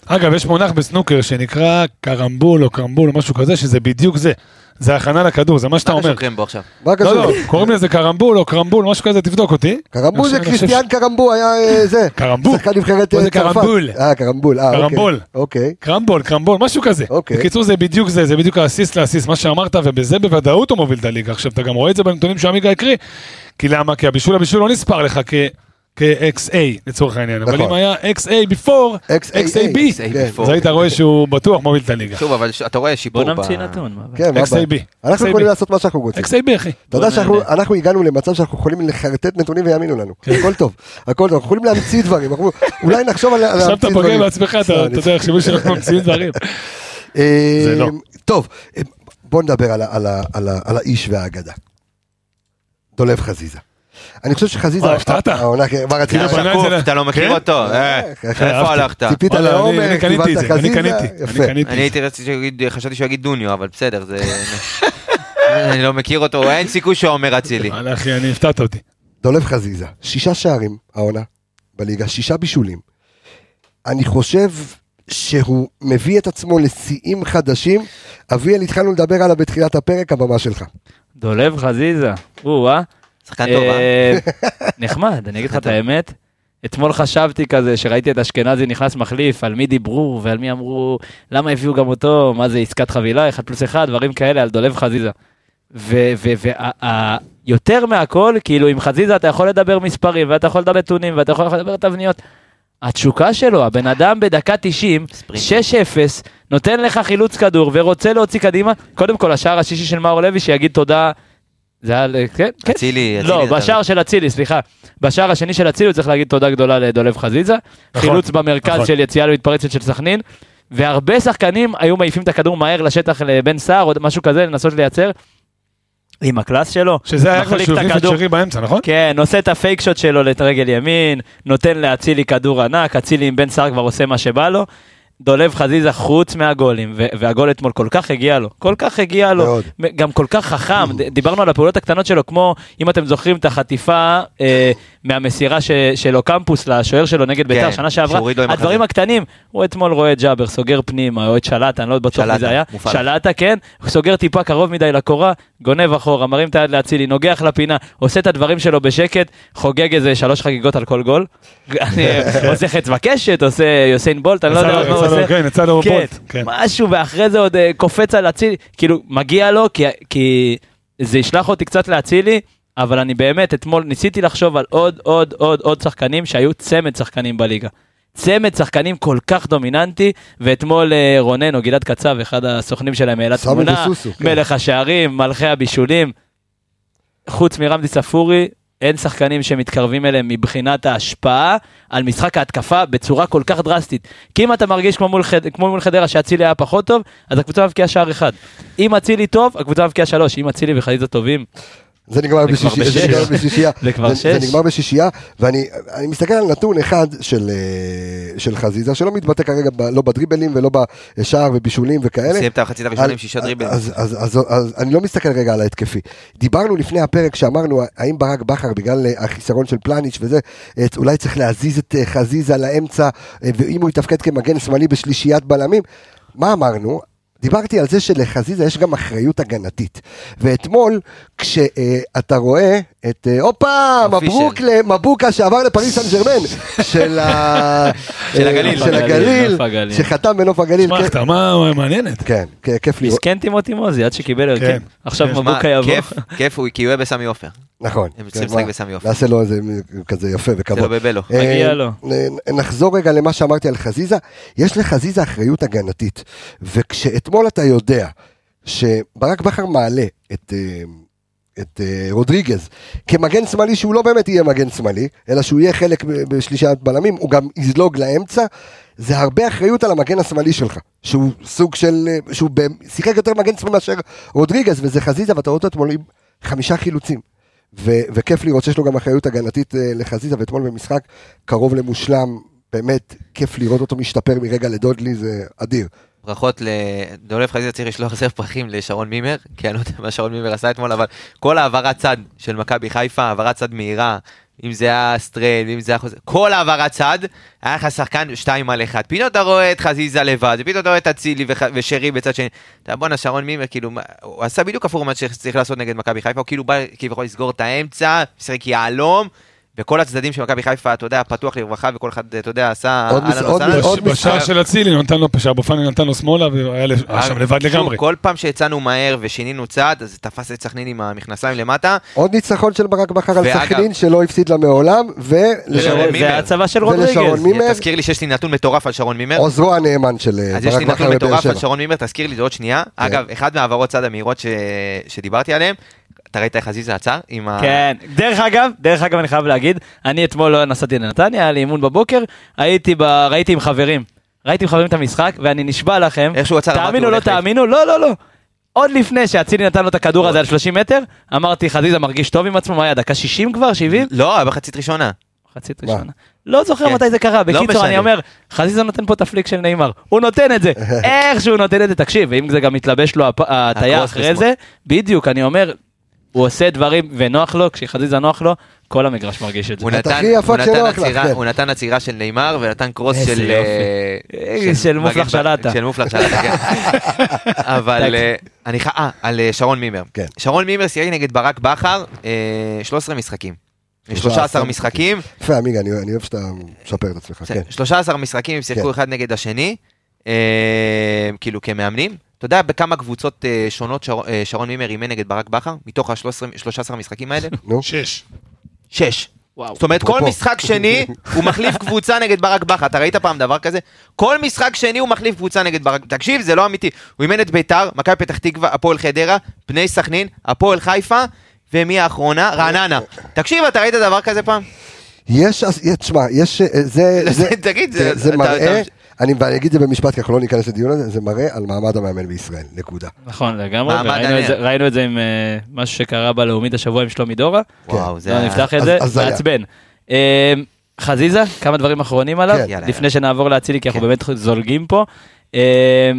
S5: אגב, יש מונח בסנוקר שנקרא קרמבול או קרמבול או משהו כזה, שזה בדיוק זה. זה הכנה לכדור, זה מה שאתה
S2: מה
S5: אומר.
S2: קשור קרמבו עכשיו?
S1: מה
S5: לא,
S1: קשור?
S5: לא, קוראים לזה קרמבול או קרמבול, משהו כזה, תבדוק אותי.
S1: קרמבול זה קריסטיאן קרמבו, היה אה, זה.
S5: קרמבול.
S1: שחקן נבחרת
S5: מה
S1: אה,
S5: זה
S1: צרפת.
S5: קרמבול?
S1: אה, קרמבול. אה, אוקיי.
S5: קרמבול.
S1: אוקיי.
S5: קרמבול, קרמבול, משהו כזה.
S1: אוקיי.
S5: בקיצור, זה בדיוק זה, זה בדיוק האסיסט לאסיסט, מה שאמרת, ובזה בוודאות הוא מוביל את הליגה. עכשיו, אתה גם רואה את זה בנתונים שעמיגה הקריא, כי למה? כי הבישול הבישול לא נספר לך כ... כ-XA לצורך העניין, אבל
S1: נכון.
S5: אם היה XA before. XAB,
S1: כן.
S5: אז היית רואה שהוא בטוח מוביל את הליגה.
S2: שוב, אבל אתה רואה שיפור.
S6: בוא
S2: ב-
S6: נמציא נתון.
S1: כן?
S5: XAB.
S1: אנחנו. יכולים לעשות מה שאנחנו רוצים.
S5: XAB, אחי.
S1: אתה יודע שאנחנו הגענו למצב שאנחנו יכולים לחרטט נתונים ויאמינו לנו. הכל טוב, הכל טוב, אנחנו יכולים להמציא דברים, אנחנו- אולי נחשוב על על
S5: עכשיו
S1: להמציא
S5: אתה
S1: דברים.
S5: פוגע בעצמך, אתה יודע, חשבו שאנחנו ממציאים דברים.
S1: אה,
S5: זה לא.
S1: טוב, אה, בוא נדבר על האיש והאגדה. דולב חזיזה. אני חושב שחזיזה...
S5: הפתעת.
S1: העונה, כן,
S5: ל-
S2: אתה לא מכיר
S5: כן?
S2: אותו? אה,
S1: איך
S2: איפה. הלכת?
S1: ציפית לעומר,
S5: אני קניתי את
S1: קיבלת
S5: זה, אני
S1: חזיזה,
S5: קניתי, אני
S1: יפה.
S5: קניתי.
S2: אני הייתי רציתי שיגיד, חשבתי שהוא יגיד דוניו, אבל בסדר, זה... אני לא מכיר אותו, אין סיכוי שעומר אצילי.
S5: וואלה, אחי, אני הפתעת אותי.
S1: דולב חזיזה, שישה שערים העונה בליגה, שישה בישולים. אני חושב שהוא מביא את עצמו לשיאים חדשים. אביאל, התחלנו לדבר עליו בתחילת הפרק, הבמה שלך.
S6: דולב חזיזה, או-אה.
S2: שחקן טוב, אה?
S6: אה, נחמד, אני אגיד לך את האמת. אתמול חשבתי כזה, שראיתי את אשכנזי נכנס מחליף, על מי דיברו ועל מי אמרו, למה הביאו גם אותו, מה זה עסקת חבילה, 1 פלוס 1, דברים כאלה, על דולב חזיזה. ויותר מהכל, כאילו עם חזיזה אתה יכול לדבר מספרים, ואתה יכול לדבר נתונים, ואתה יכול לדבר תבניות. התשוקה שלו, הבן אדם בדקה 90, 6-0, נותן לך חילוץ כדור ורוצה להוציא קדימה, קודם כל השער השישי של מאור לוי שיגיד תודה, זה היה, כן, כן,
S2: אצילי,
S6: לא,
S2: אצילי,
S6: בשער של אצילי, סליחה. בשער השני של אצילי הוא צריך להגיד תודה גדולה לדולב חזיזה.
S5: נכון,
S6: חילוץ במרכז
S5: נכון.
S6: של יציאה למתפרצת של סכנין. והרבה שחקנים היו מעיפים את הכדור מהר לשטח לבן סער או משהו כזה לנסות לייצר. עם ה class שלו.
S5: שזה היה כבר שהוא החליף את. שרי באמצע, נכון?
S6: כן, עושה את ה fake shot שלו לרגל ימין, נותן לאצילי כדור ענק, אצילי עם בן סער כבר עושה מה שבא לו. דולב חזיזה חוץ מהגולים, והגול אתמול כל כך הגיע לו, כל כך הגיע לו,
S1: מאוד.
S6: גם כל כך חכם, דיברנו על הפעולות הקטנות שלו, כמו אם אתם זוכרים את החטיפה אה, מהמסירה ש- של אוקמפוס לשוער שלו נגד בית"ר שנה שעברה, הדברים. הקטנים, הוא אתמול רואה את ג'אבר, סוגר פנימה, או את שלטה, אני לא בטוח מי זה היה. שלטה כן, הוא סוגר טיפה קרוב מדי לקורה, גונב אחורה, מרים את היד לאצילי, נוגח לפינה, עושה את הדברים שלו בשקט, חוגג איזה שלוש חגיגות על כל גול, עושה חץ בקשת, עושה יוסיין בולט, אני לא יודע מה הוא עושה.
S5: כן, יצא לו
S6: כן,
S5: בולט, כן.
S6: משהו, ואחרי זה עוד אה, קופץ על אצילי, כאילו, מגיע לו, כי, כי זה ישלח אותי קצת לאצילי, אבל אני באמת, אתמול ניסיתי לחשוב על עוד, עוד, עוד, עוד שחקנים שהיו צמד שחקנים בליגה. צמד שחקנים כל כך דומיננטי, ואתמול אה, רונן או גלעד קצב, אחד הסוכנים שלהם, העלה תמונה,
S1: וסוסו, כן.
S6: מלך השערים, מלכי הבישולים. חוץ מרמדי ספורי, אין שחקנים שמתקרבים אליהם מבחינת ההשפעה על משחק ההתקפה בצורה כל כך דרסטית. כי אם אתה מרגיש כמו מול, חד... כמו מול חדרה שאצילי היה פחות טוב, אז הקבוצה מבקיעה שער אחד. אם אצילי טוב, הקבוצה מבקיעה שלוש. אם אצילי וחזיזה טובים,
S1: זה נגמר בשישייה, זה. נגמר בשישייה,
S6: זה כבר
S1: זה
S6: שש.
S1: נגמר בשישייה, ואני אני מסתכל על נתון אחד של, אה, של חזיזה, שלא מתבטא כרגע ב- לא בדריבלים ולא בשער ובישולים וכאלה.
S2: סיים את המחצית הראשונה עם שישה דריבלים.
S1: אז, אז, אז, אז, אז אני לא מסתכל רגע על ההתקפי. דיברנו לפני הפרק שאמרנו, האם ברק בכר, בגלל אה, החיסרון של פלניץ' וזה, אה, אולי צריך להזיז את חזיזה לאמצע, ואם הוא יתפקד כמגן שמאלי בשלישיית בלמים, מה אמרנו? דיברתי על זה שלחזיזה יש גם אחריות הגנתית. ואתמול, כשאתה רואה את, אה, הופה. מברוק למבוקה שעבר לפריס סן ג'רמן, של ה-
S2: של הגליל.
S1: של הגליל. שחתם בנוף הגליל.
S5: שמע,
S1: כן,
S5: החתמה מעניינת.
S1: כן, כן, כיף לראות.
S6: מסכן טימותי מוזי עד שקיבל הרכב.
S5: כן.
S6: עכשיו
S5: כן.
S6: מבוקה יבוא.
S2: כיף, כי הוא יהיה בסמי עופר.
S1: נכון.
S2: הם צריכים
S1: כן,
S2: לשחק בסמי עופר.
S1: נעשה לו איזה כזה יפה
S2: זה
S1: וכבוד.
S2: לא בבלו.
S1: אה,
S6: מגיע לו.
S1: נחזור רגע למה שאמרתי על חזיזה. יש לחזיזה אחריות הגנתית, וכשאתמול אתה יודע שברק בכר מעלה את... את אה, רודריגז כמגן שמאלי שהוא לא באמת יהיה מגן שמאלי אלא שהוא יהיה חלק ב- בשלישיית בלמים הוא גם יזלוג לאמצע זה הרבה אחריות על המגן השמאלי שלך שהוא סוג של אה, שהוא שיחק יותר מגן שמאלי מאשר רודריגז וזה חזיזה ואתה רואה אתמול עם חמישה חילוצים ו- וכיף לראות שיש לו גם אחריות הגנתית אה, לחזיזה, ואתמול במשחק קרוב למושלם, באמת כיף לראות אותו משתפר מרגע לדודלי, זה אדיר.
S2: ברכות לדולב חזיזה צריך לשלוח זר פרחים לשרון מימר, כי אני לא יודע מה שרון מימר עשה אתמול, אבל כל העברת צד של מכבי חיפה, העברת צד מהירה, אם זה היה סטריין, אם זה היה חוזה, כל העברת צד, היה לך שחקן שתיים על אחד. פתאום אתה רואה את חזיזה לבד, ופתאום אתה רואה את אצילי וח- ושרי בצד שני. אתה בואנה, שרון מימר, כאילו, הוא עשה בדיוק הפוך ממה שצריך לעשות נגד מכבי חיפה, הוא כאילו בא כביכול לסגור את האמצע, משחק יהלום. וכל הצדדים של מכבי חיפה, אתה יודע, פתוח לרווחה, וכל אחד, אתה יודע, עשה...
S1: עוד מס- עוד עוד
S5: בשער
S1: משחק.
S5: של אצילי נתן לו, שער בפאנל נתן לו שמאלה, והיה שם לבד
S2: שוב,
S5: לגמרי.
S2: כל פעם שיצאנו מהר ושינינו צד, אז תפס את סכנין עם המכנסיים למטה.
S1: עוד ניצחון של ברק בכר על סכנין שלא הפסיד לה מעולם, ולשרון
S2: מימר.
S6: זה הצבא של רודריגז.
S2: תזכיר לי שיש לי נתון מטורף על שרון מימר.
S1: עוזרו הנאמן של אה,
S2: אז יש
S1: ברק
S2: לי
S1: בכר
S2: נתון מטורף. על שרון מימר, תזכיר לי זה עוד שנייה. אגב, אחד מהעברות צד המהירות ש- שדיברתי עליהן, אתה ראית איך עזיזה עצר? עם ה...
S6: כן, דרך אגב, דרך אגב אני חייב להגיד, אני אתמול לא נסעתי לנתניה, היה לי אימון בבוקר, הייתי ב... ראיתי עם חברים, ראיתי עם חברים את המשחק, ואני נשבע לכם,
S2: איך שהוא עצר,
S6: תאמינו לא. תאמינו, לא לא לא. עוד לפני שאצילי נתן לו את הכדור הזה על 30 מטר, אמרתי חזיזה מרגיש טוב עם עצמו, מה היה דקה 60 כבר, 70?
S2: לא, היה בחצית ראשונה.
S6: מחצית
S1: מה?
S6: ראשונה. לא זוכר
S2: כן.
S6: מתי זה קרה, בקיצור
S2: משנה.
S6: אני אומר, חזיזה נותן פה את הפליק של נאמר, הוא נותן את זה, איך שהוא נותן את זה, תקשיב, ואם זה גם מתלבש לו
S2: הקרוס
S6: אחרי. זה, בדיוק, אני אומר, הוא עושה דברים ונוח לו, כשחזיזה נוח לו, כל המגרש מרגיש את זה.
S2: הוא
S1: את
S2: נתן, הוא נתן עצירה-
S1: כן.
S2: הוא נתן עצירה של נאמר ונתן קרוס של... אה,
S6: של מופלח שלטה.
S2: של מופלח שלטה, כן. אבל אה, אני ח... אה, על אה, שרון מימר.
S1: כן.
S2: שרון מימר שיחק נגד ברק בכר אה, 13 משחקים. 13 משחקים,
S1: יפה, עמיגה, אני אני אוהב שאתה משפר את עצמך, כן.
S2: 13 משחקים, הם שיחקו
S1: כן.
S2: אחד נגד השני, כאילו כמאמנים. אתה יודע בכמה קבוצות אה, שונות שר- אה, שרון מימר אימן נגד ברק בכר? מתוך ה-13 המשחקים האלה?
S1: נו,
S5: שש.
S2: שש.
S6: וואו.
S2: זאת אומרת, כל. משחק שני הוא מחליף קבוצה נגד ברק בכר. אתה ראית פעם דבר כזה? כל משחק שני הוא מחליף קבוצה נגד ברק. תקשיב, זה לא אמיתי. הוא אימן את ביתר, מכבי פתח תקווה, הפועל חדרה, בני סכנין, הפועל חיפה, ומי האחרונה? רעננה. תקשיב, אתה ראית דבר כזה פעם?
S1: יש, תשמע, יש, אה, זה, זה,
S2: תגיד,
S1: זה,
S2: זה-
S1: זה מראה,
S2: אתה-
S1: אני ואני אגיד את זה במשפט כי אנחנו לא ניכנס לדיון הזה, זה מראה על מעמד המאמן בישראל, נקודה.
S6: נכון, לגמרי,
S2: מעמד
S6: וראינו את זה-
S2: העניין.
S6: ראינו את זה עם אה, משהו שקרה בלאומית השבוע עם שלומי דורה.
S2: וואו, זה...
S6: לא נפתח את זה. מעצבן. אה, חזיזה, כמה דברים אחרונים עליו,
S1: כן.
S2: יאללה,
S6: לפני שנעבור לאצילי, כי אנחנו
S2: כן.
S6: באמת זולגים פה. אה,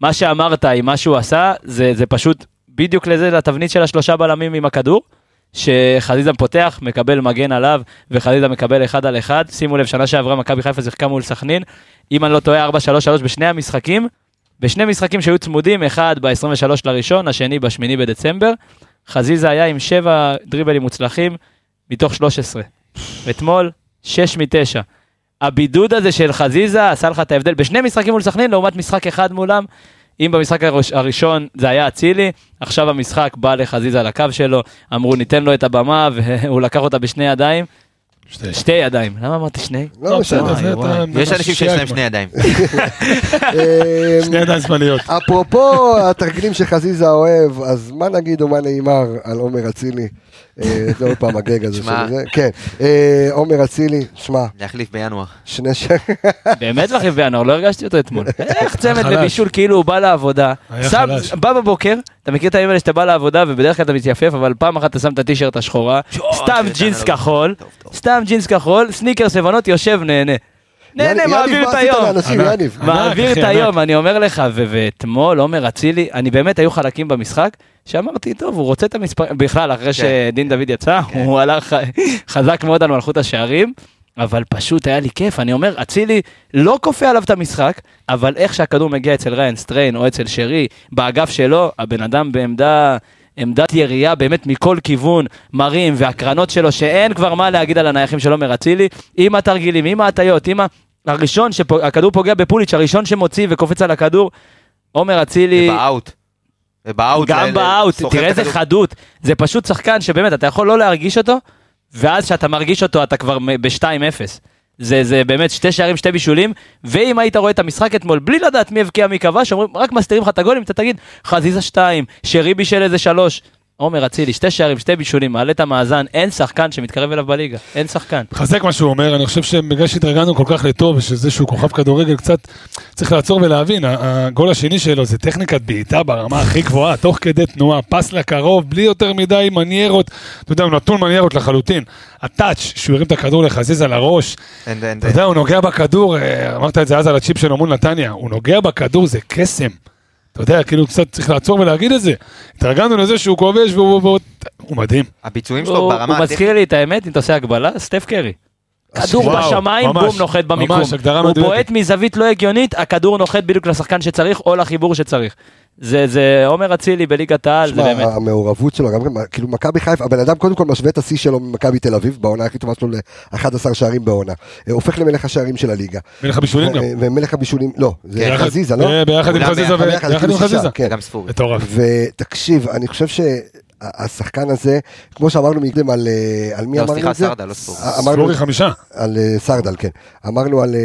S6: מה שאמרת עם מה שהוא עשה, זה זה פשוט בדיוק לזה, לתבנית של השלושה בלמים עם הכדור. שחזיזה פותח, מקבל מגן עליו, וחזיזה מקבל אחד על אחד. שימו לב, שנה שעברה מכבי חיפה שיחקה מול סכנין. אם אני לא טועה, 4-3-3 בשני המשחקים. בשני משחקים שהיו צמודים, אחד ב-23 לראשון, השני ב-8 בדצמבר. חזיזה היה עם שבע דריבלים מוצלחים מתוך 13. אתמול, 6 מ-9. הבידוד הזה של חזיזה עשה לך את ההבדל בשני משחקים מול סכנין לעומת משחק אחד מולם. אם במשחק הראש- הראשון זה היה אצילי, עכשיו המשחק בא לחזיזה לקו שלו, אמרו ניתן לו את הבמה והוא לקח אותה בשני ידיים,
S5: שתי.
S6: שתי ידיים, למה אמרתי שני?
S1: לא משנה.
S5: בסדר, זה
S6: וואי,
S5: אתה...
S6: וואי.
S2: יש אנשים שיש להם שני ידיים.
S1: אה,
S5: שני ידיים שמאליות.
S1: אפרופו התרגילים שחזיזה אוהב, אז מה נגיד או מה נאמר על עומר אצילי? אה, זה עוד פעם הגג הזה. של זה. כן, אה, עומר אצילי, שמע,
S2: להחליף בינואר.
S1: שני ש...
S6: באמת להחליף בינואר, לא הרגשתי אותו אתמול. איך צמד. לבישול כאילו הוא בא לעבודה, שם. בא בבוקר, אתה מכיר את הימים האלה שאתה בא לעבודה ובדרך כלל אתה מתייפף, אבל פעם אחת אתה שם את הטישרט השחורה, סתם
S2: שזה
S6: ג'ינס. כחול. סתם ג'ינס כחול, סניקרס לבנות, יושב נהנה. נהנה, מעביר
S1: מה
S6: את היום. מעביר את. היום, אני אומר לך, ו- ואתמול עומר אצילי, אני באמת, היו חלקים במשחק, שאמרתי, טוב, הוא רוצה את המספר, בכלל, אחרי שדין דוד יצא, הוא הלך חזק מאוד על מלכות השערים, אבל פשוט היה לי כיף, אני אומר, אצילי לא כופה עליו את המשחק, אבל איך שהכדור מגיע אצל ריין סטריין או אצל שרי, באגף שלו, הבן אדם בעמדה... עמדת ירייה באמת מכל כיוון, מרים, והקרנות שלו, שאין כבר מה להגיד על הנייחים של עומר אצילי, עם התרגילים, עם ההטיות, עם ה... הראשון, שהכדור פוגע בפוליץ', הראשון שמוציא וקופץ על הכדור, עומר אצילי,
S2: ובאאוט. ובאאוט.
S6: גם באאוט, תראה איזה
S2: הכדור.
S6: חדות, זה פשוט שחקן שבאמת, אתה יכול לא להרגיש אותו, ואז כשאתה מרגיש אותו אתה כבר ב-2-0. זה, זה באמת שתי שערים, שתי בישולים, ואם היית רואה את המשחק אתמול בלי לדעת מי הבקיע מי כבש, אומרים, רק מסתירים לך את הגולים, אתה תגיד, חזיזה 2, שרי בישל איזה 3. עומר אצילי, שתי שערים, שתי בישולים, מעלה את המאזן, אין שחקן שמתקרב אליו בליגה, אין שחקן.
S5: מחזק מה שהוא אומר, אני חושב שבגלל שהתרגלנו כל כך לטוב, ושזה שהוא כוכב כדורגל, קצת צריך לעצור ולהבין, ה- הגול השני שלו זה טכניקת בעיטה ברמה הכי גבוהה, תוך כדי תנועה, פס לקרוב, בלי יותר מדי מניירות, אתה יודע, הוא נתון מניירות לחלוטין. הטאץ', שהוא הרים את הכדור לחזיזה לראש,
S2: אין, אין,
S5: אתה יודע, הוא נוגע בכדור, אה, אמרת את זה אז על הצ'יפ שלו מול נתניה, הוא נוגע בכדור, זה קסם. אתה יודע, כאילו קצת צריך לעצור ולהגיד את זה. התרגלנו לזה שהוא כובש והוא והוא- הוא מדהים.
S2: הביצועים שלו ברמה...
S6: הוא מזכיר לי את האמת, אם אתה עושה הגבלה, סטף קרי. כדור
S5: וואו,
S6: בשמיים,
S5: ממש,
S6: בום, נוחת במיקום.
S5: ממש, הגדרה
S6: הוא. בועט מזווית לא הגיונית, הכדור נוחת בדיוק לשחקן שצריך, או לחיבור שצריך. זה זה עומר אצילי בליגת העל, זה
S1: שמע,
S6: באמת.
S1: המעורבות שלו, גם כאילו מכבי חיפה, הבן אדם קודם כל משווה את השיא שלו ממכבי תל אביב, בעונה הכי טובה שלו ל-11 שערים בעונה. אה, הופך למלך השערים של הליגה.
S5: מלך הבישולים גם.
S1: ו- ומלך הבישולים, לא, זה
S2: כן.
S1: חזיזה, לא?
S5: אה, ביחד עם חזיזה,
S2: ביחד,
S5: ו-
S1: ביחד,
S5: ביחד
S1: כאילו
S5: עם חזיזה.
S1: כן.
S2: גם ספורי.
S1: ותקשיב, אני חושב שהשחקן הזה, כמו שאמרנו מקודם על אה, על מי
S2: לא,
S1: אמרנו
S2: סליחה,
S1: את זה?
S2: סרדל, לא ספורי.
S5: ספורי חמישה.
S1: על אה, סרדל, כן. אמרנו על אה,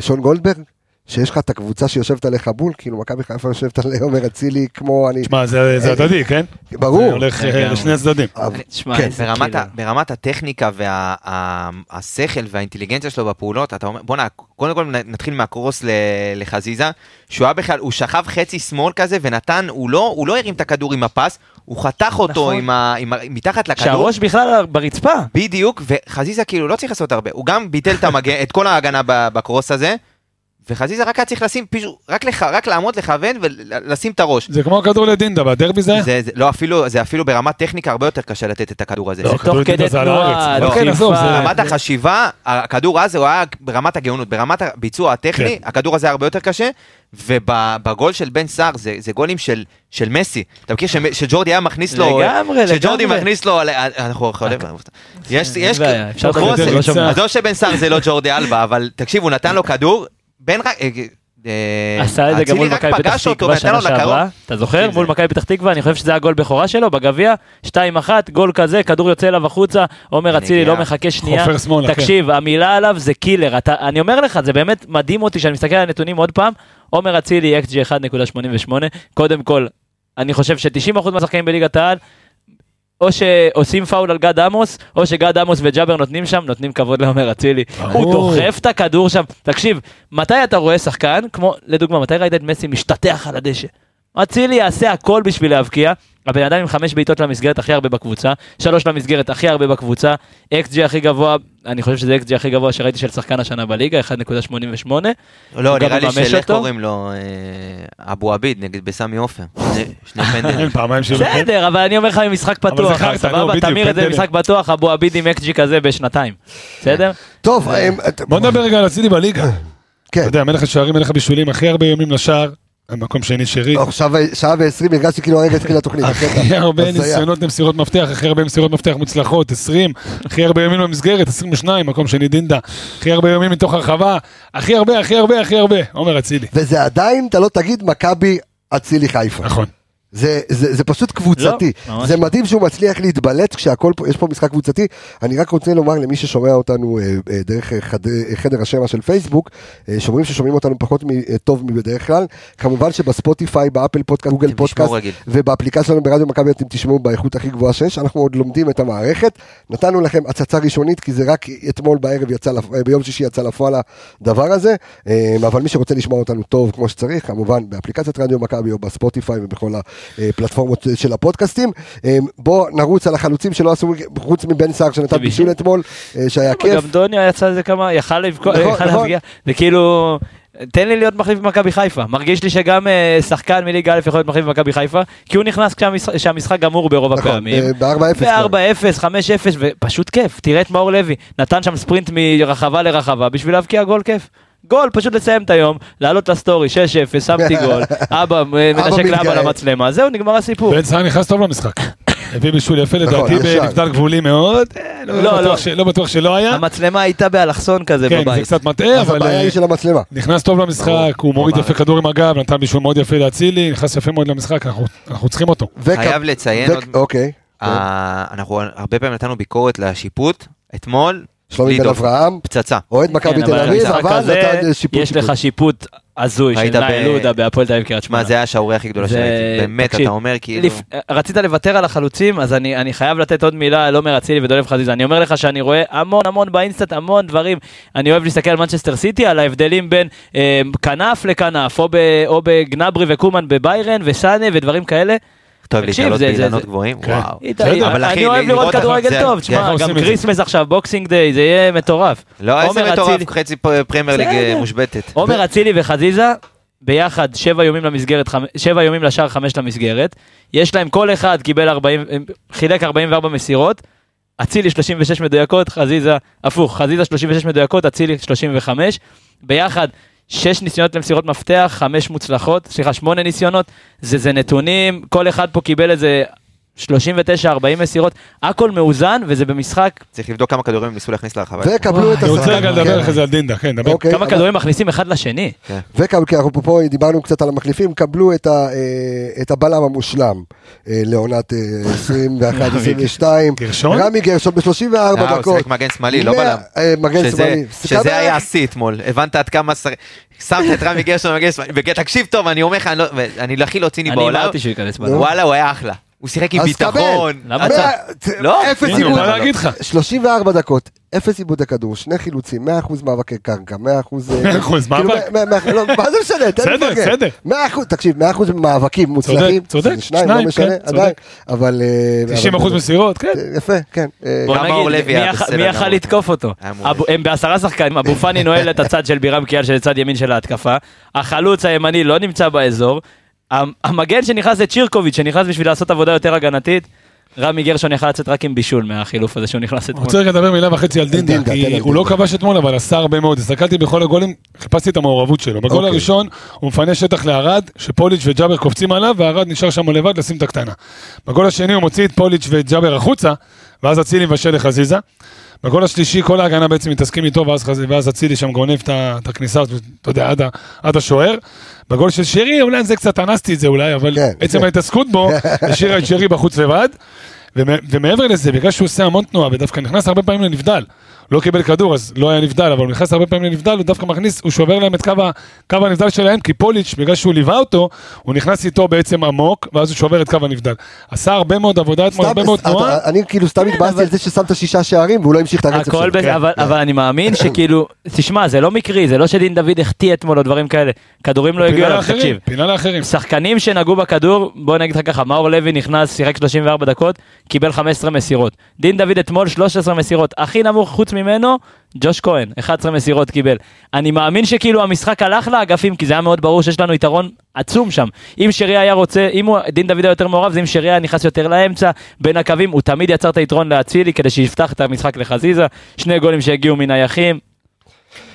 S1: שון גולדברג, שיש לך את הקבוצה שיושבת עליך בול, כאילו מכבי חיפה יושבת על עומר אצילי כמו אני...
S5: שמע, זה זה הדדי, כן? זה
S1: ברור.
S5: הולך אה. לשני הצדדים.
S6: תשמע,
S1: כן,
S6: איזה
S2: ברמת,
S6: קילר.
S2: ה, ברמת הטכניקה והשכל והאינטליגנציה שלו בפעולות, אתה אומר, בואנה, קודם כל נתחיל מהקרוס ל- לחזיזה, שהוא היה בכלל, הוא שכב חצי שמאל כזה ונתן, הוא לא, לא הרים את הכדור עם הפס, הוא חתך אותו
S6: נכון.
S2: עם ה, עם ה, מתחת לכדור.
S6: שהראש בכלל ברצפה.
S2: בדיוק, וחזיזה כאילו לא צריך לעשות הרבה, הוא גם ביטל את, המג... את כל ההגנה ב- בקרוס הזה, וחזיזה רק היה צריך לשים, פישו, רק, לח... רק לעמוד, לכוון ולשים את הראש.
S5: זה כמו הכדור לדינדה, בדרבי זה היה?
S2: זה, זה, לא, אפילו, זה אפילו ברמת טכניקה הרבה יותר קשה לתת את הכדור הזה.
S5: לא,
S6: תוך
S5: כדור
S6: כדי
S5: לדינדה זה על
S6: תנועה,
S5: הארץ. כן, עזוב, זה-
S6: דחיפה.
S2: ברמת החשיבה, הכדור אז הוא היה ברמת הגאונות, ברמת הביצוע הטכני,
S5: כן.
S2: הכדור הזה היה הרבה יותר קשה, ובגול של בן סער זה, זה גולים של, של מסי. אתה מכיר שג'ורדי היה מכניס לו,
S6: לגמרי,
S2: שג'ורדי
S6: לגמרי.
S2: מכניס לו, אנחנו יכולים, יש, יש,
S6: בעיה, אפשר
S2: קרוס,
S6: לדבר, לא.
S2: עזוב שבן סער זה לא ג'ורדי אלבה, אבל תקשיב, הוא נתן לו כדור, בן רק, אה, אה,
S6: עשה את זה גם מול מכבי פתח תקווה שנה. שעברה, אתה זוכר?
S2: זה.
S6: מול מכבי פתח תקווה, אני חושב שזה הגול בכורה שלו בגביע, 2-1, גול כזה, כדור יוצא אליו החוצה, עומר אצילי. לא מחכה שנייה.
S5: כן.
S6: תקשיב, המילה עליו זה קילר, אני אומר לך, זה באמת מדהים אותי שאני מסתכל על הנתונים עוד פעם, עומר אצילי, XG 1.88, קודם כל, אני חושב ש-90% מהשחקנים בליגת העל, או שעושים פאול על גד עמוס, או שגד עמוס וג'אבר נותנים שם, נותנים כבוד לעומר אצילי. הוא. דוחף את הכדור שם. תקשיב, מתי אתה רואה שחקן, כמו, לדוגמה, מתי ראית את מסי משתטח על הדשא? אצילי יעשה הכל בשביל להבקיע. הבן אדם עם חמש בעיטות למסגרת הכי הרבה בקבוצה, שלוש למסגרת הכי הרבה בקבוצה, XG הכי גבוה, אני חושב שזה XG הכי גבוה שראיתי של שחקן השנה בליגה, 1.88.
S2: לא, נראה לי
S6: מממש
S2: של, איך
S6: אותו.
S2: קוראים לו, אה, אבו עביד נגד בסמי עופר. שני- פנדלים.
S5: שלו.
S6: בסדר, אבל אני אומר לך ממשחק פתוח, סבבה? תמיר את זה. במשחק פתוח, אבו עביד עם XG כזה בשנתיים. בסדר?
S1: טוב, אה,
S5: בוא נדבר רגע על אצילי בליגה.
S1: כן.
S5: אתה יודע, מלך השערים, מלך הבישולים, הכי הרבה איומים לשער, מקום שני שרי.
S1: עכשיו שעה ועשרים הרגשתי כאילו הרגע התחילה התוכנית.
S5: הכי הרבה. ניסיונות למסירות מפתח, הכי הרבה מסירות מפתח מוצלחות, 20, הכי הרבה ימים במסגרת, 22, מקום שני דינדה, הכי הרבה ימים מתוך הרחבה, הכי הרבה, הכי הרבה, הכי הרבה, עומר אצילי.
S1: וזה עדיין, אתה לא תגיד מכבי אצילי חיפה.
S5: נכון.
S1: זה, זה, זה פשוט קבוצתי.
S6: לא,
S1: זה
S6: לא.
S1: מדהים שהוא מצליח להתבלט כשהכל פה, יש פה משחק קבוצתי. אני רק רוצה לומר למי ששומע אותנו אה, אה, דרך אה, חד, אה, חדר השמע של פייסבוק, אה, שאומרים ששומעים אותנו פחות מ, אה, טוב מבדרך כלל, כמובן שבספוטיפיי, באפל פודקאסט, גוגל פודקאסט. ובאפליקציה שלנו ברדיו מכבי אתם תשמעו באיכות הכי גבוהה שיש, אנחנו עוד לומדים את המערכת. נתנו לכם הצצה ראשונית, כי זה רק אתמול בערב יצא, לפ- ביום שישי יצא לפועל הדבר הזה, אה, אבל מי שרוצה לשמוע אותנו טוב כמו שצריך, כמובן באפליקציית רדיו מכבי או בספוטיפיי ובכל הפלטפורמות של הפודקאסטים. אה, בואו נרוץ על החלוצים שלא עשו, חוץ מבן סער שנתן. בישול אתמול, אה, שהיה כיף.
S6: גם דוניה יצא איזה כמה, יכל
S1: נכון, נכון.
S6: להפגיע, זה כאילו, תן לי להיות מחליף במכבי חיפה, מרגיש לי שגם אה, שחקן מליגה א' יכול להיות מחליף במכבי חיפה, כי הוא נכנס כשהמשחק- גמור ברוב
S1: נכון,
S6: הפעמים.
S1: אה, ב-4-0. כבר.
S6: ב-4-0, 5-0, ופשוט כיף, תראה את מאור לוי, נתן שם ספרינט מרחבה לרחבה בשביל להבקיע גול כיף. גול, פשוט לסיים את היום, לעלות לסטורי, 6-0, שמתי גול, אבא מנשק. לאבא למצלמה, זהו, נגמר הסיפור.
S5: בן סער נכנס טוב למשחק. הביא בישול יפה
S1: נכון,
S5: לדעתי. בנבדל גבולי מאוד. אה, לא
S6: לא,
S5: בטוח
S6: לא.
S5: לא בטוח שלא היה.
S6: המצלמה הייתה באלכסון כזה
S5: כן, זה
S6: בבית.
S5: קצת מטעה, אבל
S1: הבעיה
S5: אה,
S1: היא של המצלמה.
S5: נכנס טוב למשחק, הוא מוריד. יפה כדור עם הגב, נתן בישול מאוד יפה לאצילי, נכנס יפה מאוד למשחק, אנחנו- אנחנו צריכים אותו.
S2: חייב לציין
S1: אוקיי.
S2: אה, אנחנו הרבה פעמים נתנו ביקורת לשיפוט, אתמול,
S1: שלומי בן. אברהם,
S2: פצצה.
S1: אוהד מכבי
S6: כן,
S1: תל אביב, אבל נתן שיפוט.
S6: יש
S1: שיפוט.
S6: לך שיפוט הזוי של נאי לודה בהפועל תל אביב קריית שמונה.
S2: מה, זה היה השערוריה הכי גדולה שראיתי. באמת, אתה אומר כאילו...
S6: רצית לוותר על החלוצים, אז אני, אני חייב לתת עוד מילה על עומר אצילי ודולב חזיזה. אני אומר לך שאני רואה המון המון באינסטאט, המון דברים. אני אוהב להסתכל על מנצ'סטר סיטי, על ההבדלים בין אה, כנף לכנף, או גנברי וקומן בביירן וסאנה ודברים כאלה.
S2: טוב,
S6: תקשיב,
S2: להתעלות באילנות גבוהים,
S5: כן.
S2: וואו.
S6: אני אוהב לראות כדורגל טוב, תשמע,
S5: ככה
S6: גם. Christmas עכשיו, Boxing Day, זה יהיה מטורף.
S2: לא, איזה מטורף, חצי פרמייר ליג אה. מושבתת.
S6: עומר אצילי וחזיזה, ביחד שבע איומים למסגרת, שבע איומים לשער, חמש למסגרת. יש להם כל אחד קיבל 40, חילק 44 מסירות. אצילי 36 מדויקות, חזיזה, הפוך, חזיזה 36 מדויקות, אצילי 35. ביחד, שש ניסיונות למסירות מפתח, חמש מוצלחות, סליחה, שמונה ניסיונות. זה, זה נתונים, כל אחד פה קיבל איזה 39-40 מסירות, הכל מאוזן, וזה במשחק,
S2: צריך לבדוק כמה כדורים הם ניסו להכניס לרחבה.
S1: וקבלו את
S5: אני רוצה רגע לדבר
S1: כן.
S5: אחרי זה על דינדה, כן, דבר.
S1: אוקיי,
S6: כמה
S1: אבל-
S6: כדורים מכניסים אחד לשני.
S1: וקבלו, כי אנחנו פה דיברנו קצת על המחליפים, קבלו את, ה, אה, את הבלם המושלם אה, לעונת 21-22.
S5: גרשון?
S1: רמי גרשון ב-34
S2: אה, הוא
S1: דקות.
S2: שיחק מגן שמאלי, לא בלם.
S1: אה, מגן שמאלי.
S2: שזה היה השיא אתמול, הבנת עד כמה. שמת את רמי גרשון במגן שמאלי, ותקשיב טוב, אני אומר לך, אני לא- הכי לא ציני
S6: אני
S2: בעולם,
S6: אמרתי שהוא ייכנס בלם.
S2: וואלה, הוא היה אחלה. הוא שיחק עם
S1: אז
S2: ביטחון.
S1: קבל.
S6: למה
S2: אתה- לא,
S1: אפס עיבוד.
S5: בא להגיד לך.
S1: 34 דקות, אפס עיבודי כדור, שני חילוצים, 100% מאבקי קרקע, 100%... אה,
S5: 100%
S1: כאילו,
S5: מאבק.
S1: לא, מה זה משנה? תן לי
S5: בסדר,
S1: לפרגן.
S5: בסדר.
S1: 100%, תקשיב, 100% מאבקים מוצלחים.
S5: צודק,
S1: זה שניים, לא משנה,
S5: כן,
S1: עדיין. אבל... אה,
S5: 90
S1: אבל-
S5: אחוז מסירות, כן.
S1: יפה, כן. אה,
S6: בוא נגיד, מי יכל-
S2: בסדר.
S6: לתקוף אותו? הם בעשרה שחקנים, אבו פאני נועל את הצד של בירם קיאל של צד ימין של ההתקפה, החלוץ הימני לא נמצא באזור, המגן שנכנס זה צ'ירקוביץ' שנכנס בשביל לעשות עבודה יותר הגנתית, רמי גרשון יכל לצאת רק עם בישול מהחילוף הזה שהוא נכנס
S5: אני
S6: אתמול.
S5: רוצה רגע לדבר מילה וחצי על דינדה, כי הוא לא. כבש אתמול, אבל עשה הרבה מאוד. הסתכלתי בכל הגולים, חיפשתי את המעורבות שלו. בגול
S1: אוקיי.
S5: הראשון הוא מפנה שטח לארד, שפוליץ' וג'אבר קופצים עליו, והרד נשאר שם לבד לשים את הקטנה. בגול השני הוא מוציא את פוליץ' וג'אבר החוצה, ואז אצילי מבשל לחזיזה. בגול השלישי כל ההגנה בעצם מתעסקים איתו, ואז, ואז אצילי שם גונב את הכניסה, אתה יודע, עד, עד השוער. בגול של שרי, אולי זה קצת אנסתי את זה אולי, אבל
S1: כן,
S5: עצם
S1: כן.
S5: ההתעסקות בו, השאירה את שרי בחוץ לבד. ומ- ומעבר לזה, בגלל שהוא עושה המון תנועה ודווקא נכנס הרבה פעמים לנבדל, לא קיבל כדור אז לא היה נבדל, אבל הוא נכנס הרבה פעמים לנבדל, הוא דווקא מכניס, הוא שובר להם את קו, ה- קו הנבדל שלהם, כי פוליץ', בגלל שהוא ליווה אותו, הוא נכנס איתו בעצם עמוק, ואז הוא שובר את קו הנבדל. עשה הרבה מאוד עבודה אתמול, הרבה מאוד תנועה.
S1: אני כאילו סתם התבאסתי על זה ששמת שישה שערים והוא לא המשיך את הרצף שלו.
S6: הכל בסדר, אבל- אבל אני מאמין שכאילו, תשמע, זה לא מקרי, זה לא שדין דוד החטיא אתמול או דברים כאלה, כדורים לא הגיעו אליו, תקשיב.
S5: פינה לאחרים.
S6: שחקנים שנגעו בכדור, בוא נגיד לך ככה, מאור לוי נכנס, שיחק 34 דקות, קיבל 15 מסירות. דין דוד אתמול 13 מסירות, הכי נמוך חוץ ממנו, ג'וש כהן, 11 מסירות קיבל. אני מאמין שכאילו המשחק הלך לאגפים, כי זה היה מאוד ברור שיש לנו יתרון עצום שם. אם שרי היה רוצה, אם הוא, דין דוד היה יותר מעורב, זה אם שרי היה נכנס יותר לאמצע, בין הקווים, הוא תמיד יצר את היתרון לאצילי כדי שיפתח את המשחק לחזיזה, שני גולים שהגיעו מנייחים.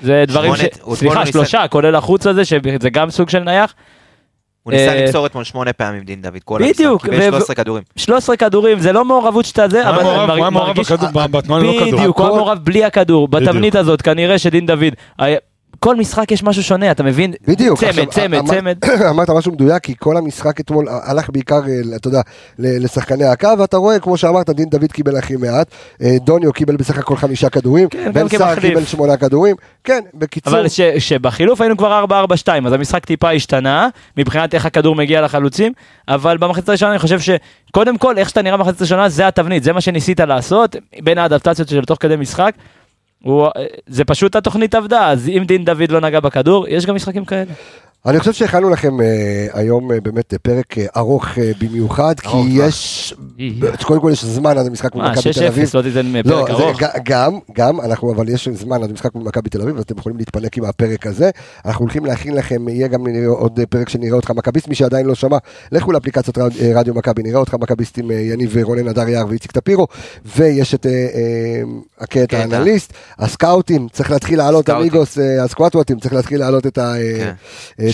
S6: זה דברים ש... סליחה, שלושה, כולל החוץ הזה, שזה גם סוג של נייח.
S2: הוא ניסה
S6: אה,
S2: למסור אתמול שמונה פעמים דין דוד, כל
S6: בדיוק,
S2: המשחק, קיבל
S6: ו-
S2: 13 כדורים.
S6: 13 כדורים, זה לא מעורבות שאתה זה, אבל
S5: מעורב-
S6: מרג-
S5: הוא היה מעורב
S6: מרגיש-
S5: בכדור, בתנועה ללא כדור.
S6: בדיוק, הוא היה מעורב בלי הכדור. בתבנית הזאת, כנראה שדין דוד, כל משחק יש משהו שונה, אתה מבין?
S1: בדיוק.
S6: צמד, צמד, צמד.
S1: אמרת משהו מדויק, כי כל המשחק אתמול הלך בעיקר, אה, אתה יודע, לשחקני הקו, ואתה רואה, כמו שאמרת, דין דוד קיבל הכי מעט, אה, דוניו קיבל בסך הכל חמישה כדורים,
S6: כן,
S1: בן סער. קיבל שמונה כדורים, כן, בקיצור,
S6: אבל ש- שבחילוף היינו כבר 4-4-2, אז המשחק טיפה השתנה, מבחינת איך הכדור מגיע לחלוצים, אבל במחצית הראשונה אני חושב שקודם כל, איך שאתה נראה במחצית הראשונה, זה התבנית, זה מה שניסית לעשות, בין האדפטציות של תוך כדי משחק. הוא, זה פשוט התוכנית עבדה, אז אם דין דוד לא נגע בכדור, יש גם משחקים כאלה.
S1: אני חושב שהכנו לכם אה, היום אה, באמת אה, פרק ארוך במיוחד, כי יש, קודם כל יש זמן עד המשחק מול
S6: מה,
S1: מכבי תל אביב.
S6: 6-0, לא תיתן פרק ארוך.
S1: גם, גם, אנחנו, אבל יש זמן עד המשחק מול מכבי תל אביב, אז אתם יכולים להתפנק עם הפרק הזה. אנחנו הולכים להכין לכם, יהיה גם עוד פרק שנראה אותך מכביסט, מי שעדיין לא שמע, לכו אה, רדיו מכבי, נראה אותך מכביסט עם יניב רונן הדר יער ואיציק טפירו, ויש את הקטע
S2: קטע.
S1: האנליסט, הסקאוטים, צריך להתחיל לעלות. אמיגוס, הסקואטוואטים, צריך להתחיל לעלות את ה...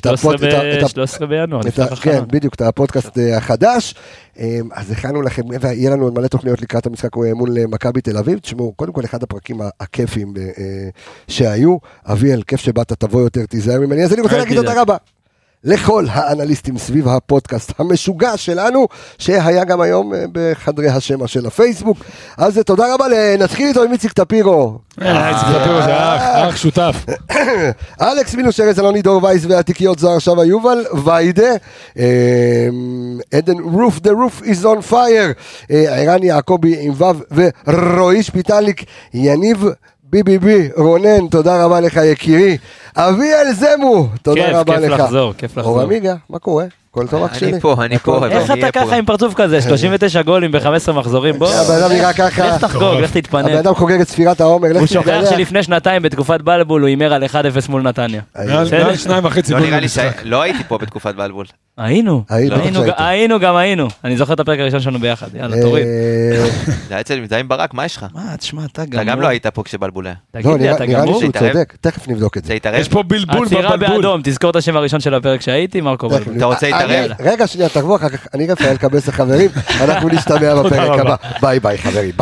S1: אה,
S2: כן.
S1: את הפוד- את ה- את ה-
S6: 13 בינואר, נפתח
S1: ה- כן,
S6: החלון.
S1: בדיוק, את הפודקאסט אה, החדש. אה, אז הכנו לכם, ויהיה לנו מלא תוכניות לקראת המשחק אה, מול אה, מכבי תל אביב. תשמעו, קודם כל, אחד הפרקים הכיפים אה, אה, שהיו. אביאל, כיף שבאת, תבוא יותר, תיזהר ממני. אז אני רוצה להגיד. תודה רבה. לכל האנליסטים סביב הפודקאסט המשוגע שלנו, שהיה גם היום אה, בחדרי השמע של הפייסבוק. אז אה, תודה רבה, ל- נתחיל איתו עם איציק טפירו.
S5: אה, איציק טפירו זה אח, אח שותף.
S1: אלכס מינוס ארז אלוני דור וייס והתיקיות זוהר שווה יובל ויידה אמ, עדן רוף the roof is on fire אה, ערן יעקבי עם וו ורועי שפיטליק יניב בי רונן תודה רבה לך יקירי אביאל זמו תודה
S6: כיף,
S1: רבה
S6: כיף
S1: לך
S6: לחזור, כיף לחזור.
S1: אור עמיגה מה קורה? הכל טוב אח שלי?
S2: אני פה, אני פה.
S6: איך אתה ככה עם פרצוף כזה? 39 גולים ב-15 מחזורים, בוא.
S1: הבן אדם נראה ככה,
S6: לך תחגוג, לך
S1: הבן
S6: תתפנק.
S1: אדם חוגג את ספירת העומר,
S6: הוא שוכח. שלפני שנתיים בתקופת בלבול הוא הימר על 1-0 מול נתניה.
S5: מעל
S6: בסדר.
S5: מעל שניים וחצי
S2: לא
S5: גולים במשחק.
S2: לא הייתי פה בתקופת בלבול.
S6: היינו, היינו, גם היינו. אני זוכר את הפרק הראשון שלנו ביחד, יאללה, תוריד.
S1: אה,
S2: זה היה אצל מזדהים ברק, מה יש לך?
S6: מה, תשמע, אתה גמור.
S2: אתה גם לא היית פה כשבלבול היה.
S1: לא,
S6: תגיד לי,
S1: נראה
S6: אתה
S1: נראה לי
S6: גמור?
S1: שהוא? צודק, תכף נבדוק את זה.
S5: יש פה בלבול
S6: עצירה
S5: בבלבול.
S6: באדום, תזכור את השם הראשון של הפרק שהייתי, מרקו בלבול.
S2: אתה רוצה להתערב?
S1: רגע, רגע, שנייה, תבוא אחר כך, אני רפאל קבס לחברים, אנחנו נשתמע בפרק. הבא. ביי ביי חברים, ביי.